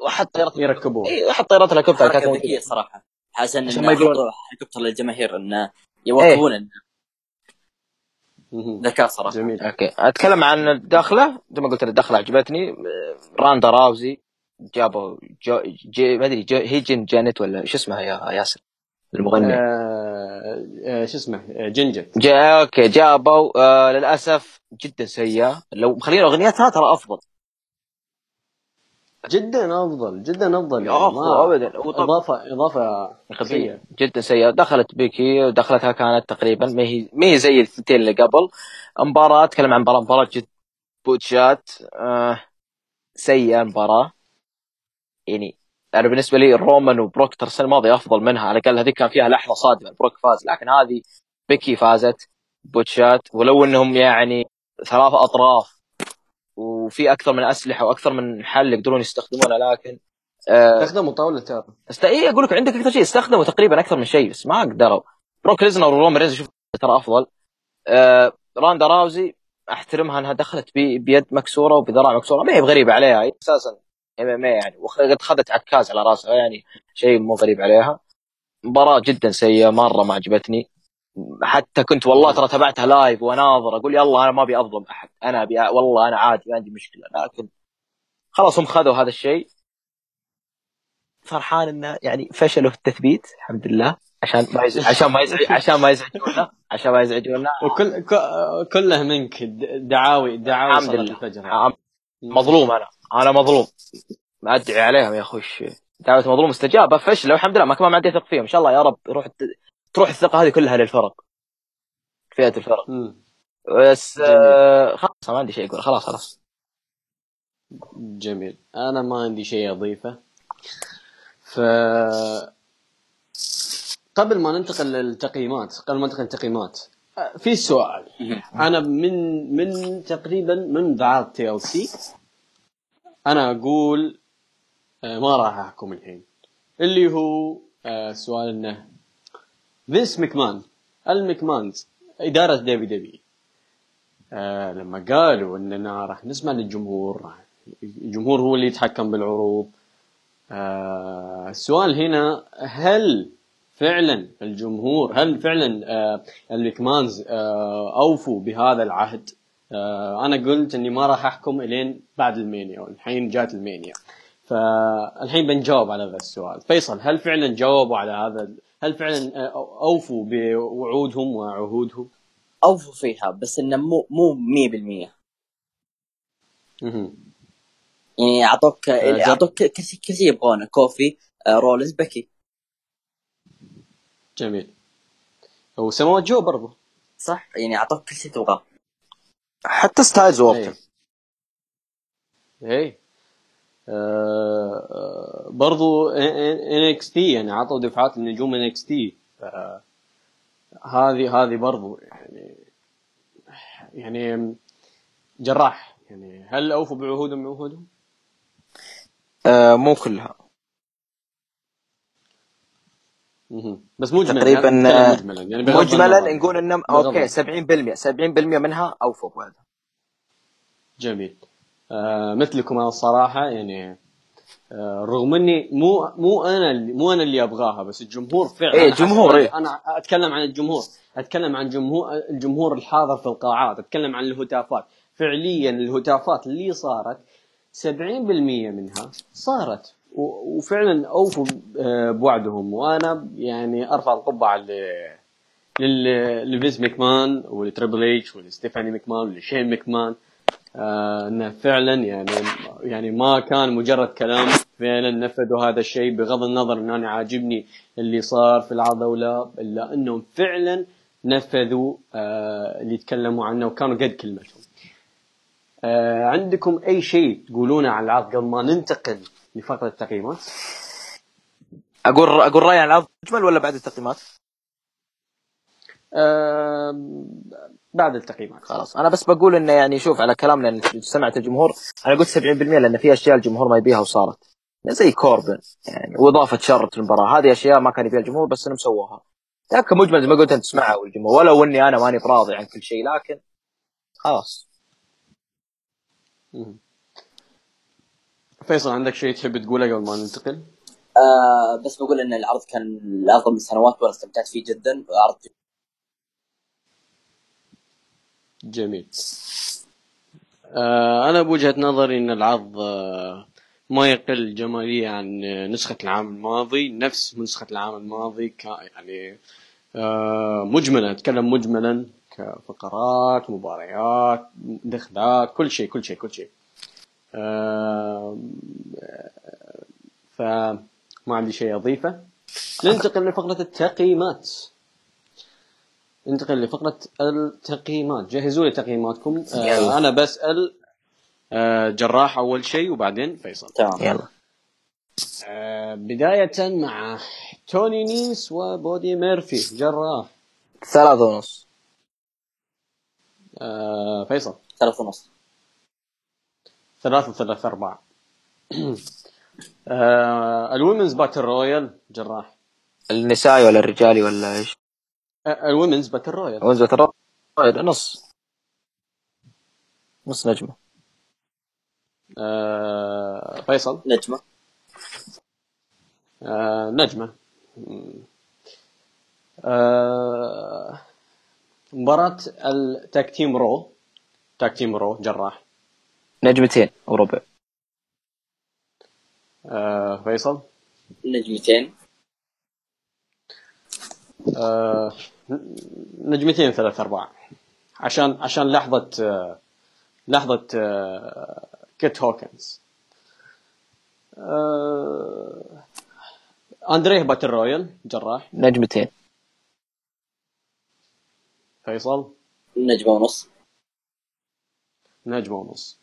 وأحد طيارات يركبوها اي واحد طيارات الهليكوبتر كانت. ذكية صراحة. عشان عشان انه ما يقولون- هليكوبتر للجماهير إنه يوقفون مهم. ذكاء صراحة. جميل. okay. أتكلم عن الدخله زي ما قلت الدخله عجبتني. روندا راوزي جابوا جو جي ما أدري جو هيجن جانيت ولا شو اسمها يا ياسر؟ المغني. آه آه شو اسمه؟ آه، جنجت جا أوكي جابوا آه للأسف جدا سيئة. لو مخلين اغنيتها ترى أفضل. جدا أفضل جدا أفضل اخو ما- ابدا. إضافة إضافة سيئة. جدا سيئة. دخلت بيكي ودخلتها كانت تقريبا ما هي ما هي زي الثنتين اللي قبل. مباراة أتكلم عن مباراة مباراة جد بوتشات آه سيئة المباراة. يعني أنا بالنسبة لي رومان وبروك ترى السنة الماضية أفضل منها. على الأقل هذيك كان فيها لحظة صادمة. بروك فاز لكن هذه بيكي فازت بوتشات ولو إنهم يعني ثلاثة أطراف وفي أكثر من أسلحة وأكثر من حل يقدرون يستخدمونها لكن آه استخدموا طاولة ترى است... اي أقول لك عندك أكثر شيء. استخدموا تقريبا أكثر من شيء بس ما قدروا. بروك ليزنر ورومان رينز شوف ترى أفضل. آه... روندا راوزي أحترمها إنها دخلت بي... بيد مكسورة وبذراع مكسورة. ما هي بغريبة عليها. أساسا ام ام يعني. وقد خذت عكاز على راسها يعني شيء مو غريب عليها. مباراة جدا سيئة مرة ما عجبتني. حتى كنت والله ترى تابعتها live وأناظر أقول يلا أنا ما أبي أظلم أحد. أنا أبي والله أنا عادي ما عندي مشكلة. لكن خلاص هم خذوا هذا الشيء. فرحان إنه يعني فشلوا في التثبيت الحمد لله. عشان ما يزعج. عشان ما يزعج عشان ما يزعجونا. عشان ما يزعجونا. وكل كله منك دعاوي دعاوي الحمد لله. الفجر. عم- مظلوم أنا. أنا مظلوم. أدعي عليهم يا أخوي. إيش- دعوة مظلوم مستجابة فشلوا الحمد لله ما كمان ما عندي ثق فيهم. إن شاء الله يا رب يروح تروح الثقة هذه كلها للفرق. فئه الفرق. مم. بس. آه خلاص ما عندي شيء أقول. خلاص خلاص. جميل. أنا ما عندي شيء أضيفه. ف قبل ما ننتقل للتقييمات قبل ما ننتقل للتقييمات آه، في سؤال. أنا من من تقريبا من عرض TLC أنا أقول آه، ما راح أحكم الحين. اللي هو آه، سؤال إنه فينس مكمان المكمانز إدارة WWE آه لما قالوا إننا راح نسمع للجمهور الجمهور هو اللي يتحكم بالعروض. السؤال هنا هل فعلا الجمهور هل فعلا المكمانز أوفوا بهذا العهد؟ أنا قلت إني ما راح أحكم إلين بعد المانيا والحين جات المانيا فالحين بنجاوب على هذا السؤال. فيصل هل فعلا جاوبوا على هذا؟ هل فعلا آه، أوفوا بوعودهم وعهودهم؟ أوفوا فيها بس إنه مو مو 100% مهم. يعني اعطوك جاب- أعطوك كل شيء يبغونه. كوفي آه، رولنز بيكي جميل. وسموات جو برضو. صح؟ يعني أعطوك كل شيء تبغاه. حتى ستايلز اي وقته اي آه، آه، برضو NXT يعني عطوا دفعات لنجوم NXT. هذه هذه برضو يعني يعني جراح. يعني هل أوفوا بعهودهم؟ بعهودهم؟ آه مو كلها مهم. بس مجملا تقريباً، يعني نتكلم مجملا يعني مجملا. نقول إنه okay النظر. 70% 70% منها اوفوا بهذا جميل آه مثلكم أنا الصراحه يعني آه رغم إني مو مو أنا اللي مو أنا اللي أبغاها بس الجمهور فعلا حاسس- جمهور، إيه. أنا أتكلم عن الجمهور أتكلم عن جمهور الجمهور الحاضر في القاعات أتكلم عن الهتافات فعليا الهتافات اللي صارت 70% منها صارت وفعلا أوفوا آه، بوعدهم. وأنا يعني أرفع القبعة ل- لل- لفينس ميكمان ولتريبل إتش ولستيفاني ميكمان ولشين ميكمان. آه إنه فعلا يعني يعني ما كان مجرد كلام. فعلا نفذوا هذا الشيء بغض النظر إن أنا عاجبني اللي صار في العرض أو لا إلا إنهم فعلا نفذوا آه اللي تكلموا عنه وكانوا قد كلمتهم. آه عندكم أي شيء تقولونه عن العرض قبل ما ننتقل لفقره التقييمات؟ أقول أقول رأيي عن العرض مجمل ولا بعد التقييمات؟ آه بعد التقييمات خلاص أنا بس بقول إنه يعني شوف على كلامنا إن سمعت الجمهور أنا قلت 70% لأن في أشياء الجمهور ما يبيها وصارت زي كوربن يعني وإضافة شرط المباراه هذه أشياء ما كان يبيها الجمهور بس انهم سووها لكن مجمل زي ما قلت أنت تسمعها والجمهور ولو إني أنا ماني براضي عن كل شيء لكن خلاص. فيصل عندك شيء تحب تقوله قبل ما ننتقل؟ آه بس بقول إن العرض كان الافضل من سنوات وأنا استمتعت فيه جدا. عرض جميل. آه أنا بوجهة نظري إن العرض آه ما يقل جمالية عن نسخة العام الماضي. نفس نسخة العام الماضي ك يعني آه، مجملا أتكلم مجملا كفقرات مباريات دخلات كل شيء كل شيء كل شيء. آه، فما عندي شيء أضيفه. ننتقل لفقرة التقييمات. ننتقل لفقرة التقييمات. جهزوا لي تقييماتكم. يلا. آه أنا بسأل آه جراح أول شيء وبعدين فيصل. تمام. يلا. آه بداية مع توني نيس وبودي ميرفي. جراح. ثلاثة ونص. آه فيصل. ثلاثة ونص. ثلاثة ثلاثة أربعة. آه ال women's battle royal جراح. النسائي ولا الرجالي ولا إيش؟ آه ال women's battle royal. وزة ترى نص. نص نجمة. آه فيصل. نجمة. آه نجمة. آه مباراة ال tag team Raw tag team Raw جراح. نجمتين وربع آه فيصل؟ نجمتين. آه نجمتين ثلاث أرباع. عشان عشان لحظة آه لحظة آه كيرت هوكنز. آه أندريه battle royal جراح. نجمتين. فيصل؟ نجمة ونص. نجمة ونص.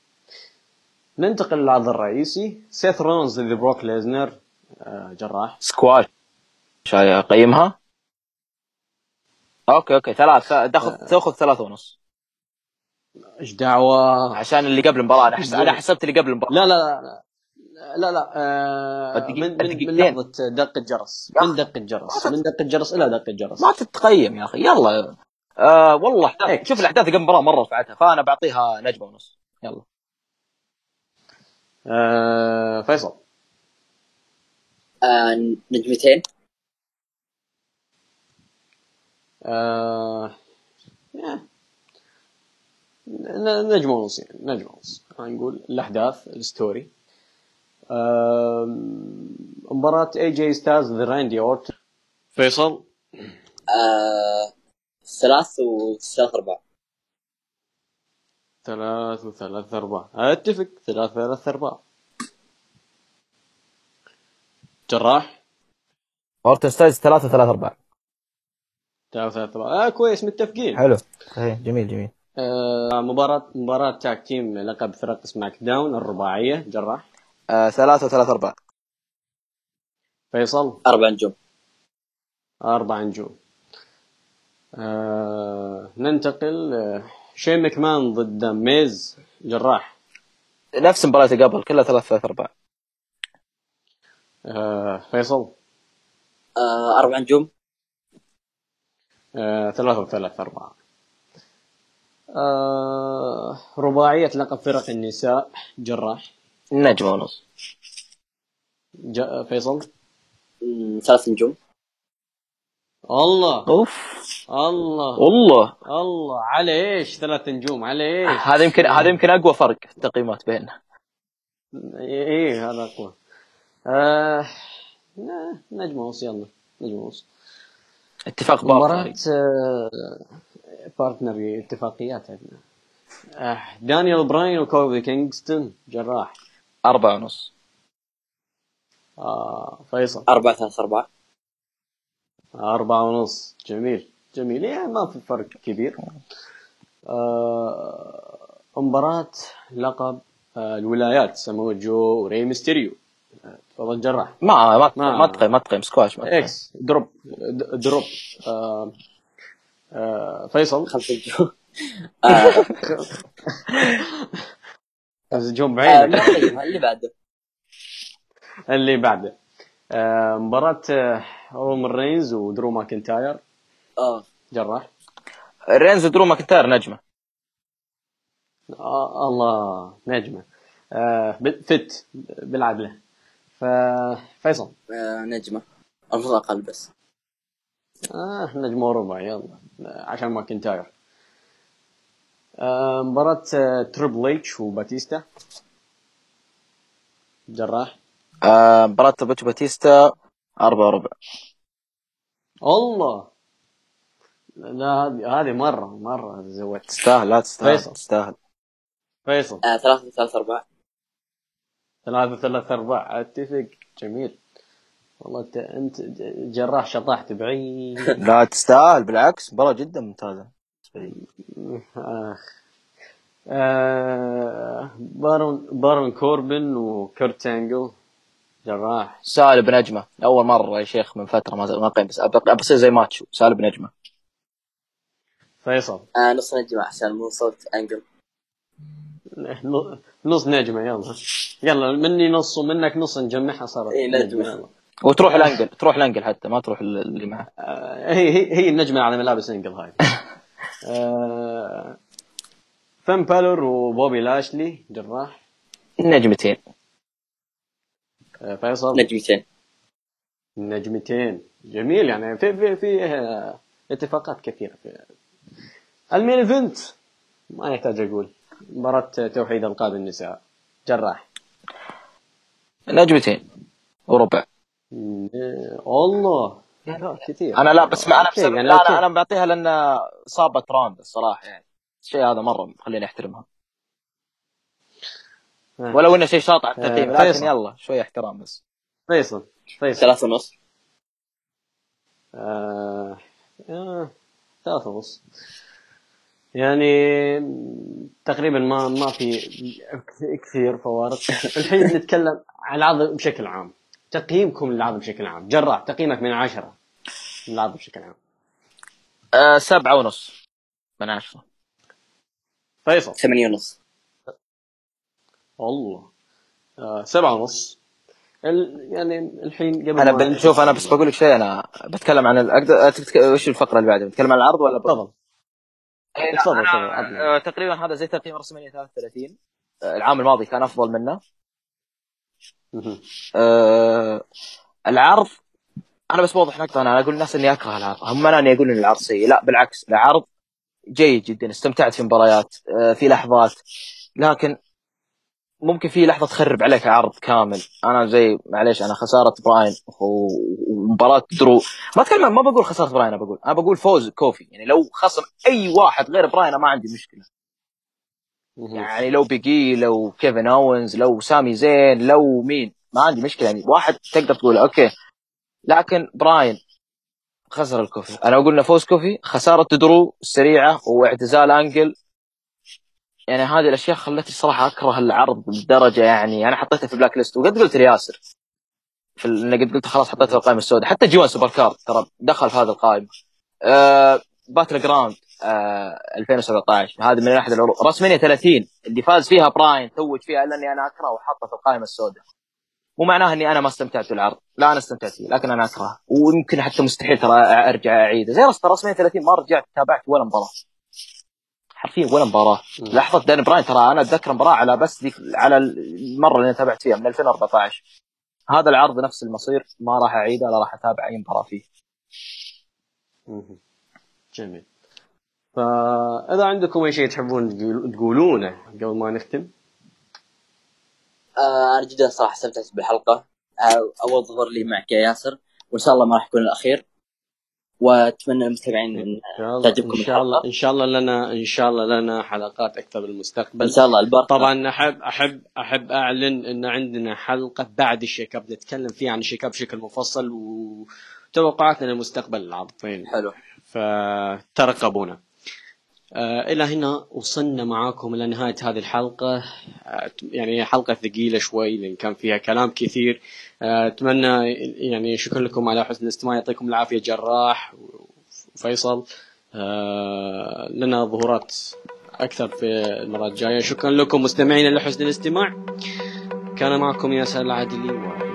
ننتقل للعرض الرئيسي. سيث رولنز ضد بروك ليسنر آه جراح. سكواش. شاي اقيمها okay okay ثلاث تاخذ تاخذ ثلاثة ونص. إيش دعوة؟ عشان اللي قبل المباراة. أنا حس... أنا حسبت اللي قبل المباراة. لا لا لا لا. لا آه من, من. لحظة دقة جرس من دقة جرس من دقة جرس إلى دقة جرس ما تتقيم يا أخي. يلا. آه والله. هيك. شوف الأحداث قبل المباراة مرة رفعتها فأنا بعطيها نجمة ونص. يلا. آه فيصل. آه نجمتين. آه. ن- نجمة ونص يعني نجمة ونص. خلينا نقول الأحداث ال story. آه مباراة اي جي ستايلز ضد راندي أورتن. فيصل. آه ثلاث وثلاث أرباع. ثلاث وثلاث أرباع أتفق. ثلاث ثلاث أرباع جراح. اورتن ستايلز ثلاثة ثلاثة أربعة. ثلاث ثلاث أرباع آه كويس. متفقين. حلو. صحيح. جميل جميل. آه مباراة مباراة tag team لقب فرق سماك داون الرباعية. جراح. آه ثلاثة ثلاثة أربعة. فيصل. أربع نجوم. أربع نجوم. آه ننتقل آه شين مكمان ضد ميز جراح؟ نفس مباراة قبل كلها ثلاثة ثلاثة أربعة آه فيصل؟ آه أربع نجوم. آه ثلاثة وثلاثة أربعة آه رباعية لقب فرق النساء جراح. نجمة ونص. فيصل؟ ثلاث نجوم. الله. أوف. الله. والله الله. على إيش ثلاث نجوم على إيش هذا يمكن هذا يمكن أقوى فرق في التقييمات بيننا. إيه إيه، هذا أقوى. آه... لا، نجمة ونص يلا نجمة ونص. اتفاق مباراة آه... partner اتفاقيات عندنا. آه... دانيال براين وكوفي كينغستون جراح. أربعة ونص. آه... فيصل. أربعة ثلاث أربعة. أربعة ونص. جميل. جميل. يعني ما في فرق كبير. آه... مباراة لقب آه... الولايات سموه جو وري ميستيريو. آه، تفضل جراح. ما ما ما- ما تقيم ما تقيم سكواش ما تقيم. X. drop. drop. آه... آه... فيصل. خمسة نجوم آه. نجوم آه، بعينك ما أقيمها، اللي بعده. اللي بعده. آه... مباراة آه... رومان رينز ودرو ماكنتاير. آه. جراح. رينز درو ماكنتاير نجمة. آه الله نجمة. آه... فت بالعدلة ففيصل آه، نجمة. المفروض أقل بس. آه نجمة وربع يلا. آه، عشان ماكنتاير. آه مباراة آه، تريبل اتش وباتيستا. جراح. آه، مباراة بوتش باتيستا أربعة وربع. الله! لا هذه هذه مرة مرة زودت تستاهل لا تستاهل فيصل. تستاهل. فيصل. آه ثلاثة ثلاثة أربعة. ثلاثة ثلاثة أرباع أتفق. جميل. والله انت أنت جراح شطحت بعيد لا تستاهل بالعكس مباراة جدا لي. آخ. آه بارون بارون كوربن وكرت أنجل. جراح. سالب بنجمة أول مرة يا شيخ من فترة ما ما قيم بس بصير زي ماتشو. سالب بنجمة فيصل. آه نص نجمة أحسن مو صوت أنجل نص نجمة يلا. يلا مني نص ومنك نص نجمعها صارت. نجمة. يلا. وتروح الأنجل تروح الأنجل حتى ما تروح اللي معه. آه، هي هي هي النجمة على ملابس انجل هاي. آه فين بالور وبوبي لاشلي جراح. نجمتين. فيصل؟ نجمتين. نجمتين. جميل يعني في في في آه، اتفاقات كثيرة في ال main event. ما يحتاج أقول. مباراة توحيد ألقاب النساء. جراح. نجمتين. وربع. آه، الله لا كثير. أنا لا بس ما أنا بسبب يعني. أنا أنا بعطيها لأن صابت روندا الصراحة يعني. الشيء هذا مرة مخليني أحترمها. آه. ولو إنه شيء شاطع التقييم آه، لكن فيصل. يلا شوية احترام بس. فيصل فيصل. ثلاثة ونص. آه آه ثلاثة ونص. يعني تقريبا ما ما في كثير فوارق. الحين نتكلم عن العرض بشكل عام. تقييمكم للعرض بشكل عام. جراح تقييمك من عشرة للعرض بشكل عام. آه سبعة ونص. من عشرة. فيصل. ثمانية ونص. والله آه سبعة ونص. ال... يعني الحين قبل أنا ما ب... ننتهي- شوف أنا بس بقول لك شيء أنا بتكلم عن ال... أقدر... تبتك... وش الفقرة اللي بعدها؟ بتكلم عن العرض ولا ب... تفضل. إيه، تفضل، تفضل،. آه، تقريبا هذا زي تقييم رسمية 33 آه، العام الماضي كان أفضل منه. آه، العرض أنا بس بوضح نقطة أنا أقول للناس إني أكره العرض. هم أنا أني أقول إن العرض سيء لا بالعكس العرض جيد جدا. استمتعت في مباريات آه، في لحظات. لكن ممكن في لحظة تخرب عليك عرض كامل. أنا زي معليش أنا خسارة براين ومباراة درو. ما أتكلم ما بقول خسارة براين أنا بقول أنا بقول فوز كوفي. يعني لو خصم أي واحد غير براين ما عندي مشكلة. يعني لو بيجي لو كيفن أوينز لو سامي زين لو مين ما عندي مشكلة. يعني واحد تقدر تقول okay. لكن براين خسر الكوفي. أنا أقول فوز كوفي. خسارة درو السريعه واعتزال أنجل. يعني هذه الأشياء خلتني صراحة أكره العرض بدرجة يعني أنا حطيته في black list وقد قلت لياسر في ال- إنه قد قلت خلاص حطيته في القائمة السوداء. حتى جي ون سوبر كارد ترى دخل في هذه القائمة. آه باتل جراوند آه 2017 هذه من أحد العروض. رسمينيا 30 اللي فاز فيها براين توج فيها إلا إني أنا أكره وحاطه في القائمة السوداء. مو معناه إني أنا ما استمتعت بالعرض. لا أنا استمتعت فيه لكن أنا أكرهه. ويمكن حتى مستحيل ترى أرجع أعيده. زي رسمينيا 30 ما رجعت تابعت ولا مباراة. حرفيا ولا مباراة. لحظة دان براين ترى أنا أتذكر مباراة على بس ذيك على المرة اللي أنا تابعت فيها من 2014 هذا العرض نفس المصير ما راح أعيده ولا راح أتابع أي مباراة فيه. جميل. فإذا عندكم أي شيء تحبون تقول- تقولونه قبل ما نختم؟ آه أنا جدا صراحة استمتعت بالحلقة. آه أول ظهور لي معك يا ياسر وإن شاء الله ما راح يكون الأخير. وأتمنى المستمعين إن تعجبكم إن شاء الله. إن شاء الله لنا إن شاء الله لنا حلقات أكثر بالمستقبل إن شاء الله البركة. طبعا أحب أحب أحب أعلن إن عندنا حلقة بعد الشيك أب نتكلم فيها عن الشيك أب بشكل مفصل وتوقعاتنا لمستقبل العرضين حلو. فترقبونا. إلى هنا وصلنا معاكم إلى نهاية هذه الحلقة. آه يعني حلقة ثقيلة شوي لأن كان فيها كلام كثير. آه، أتمنى يعني شكرا لكم على حسن الاستماع يعطيكم العافية. جراح وفيصل. آه، لنا ظهورات أكثر في المرات الجاية. شكرا لكم مستمعينا لحسن الاستماع. كان معكم ياسر العادلي. و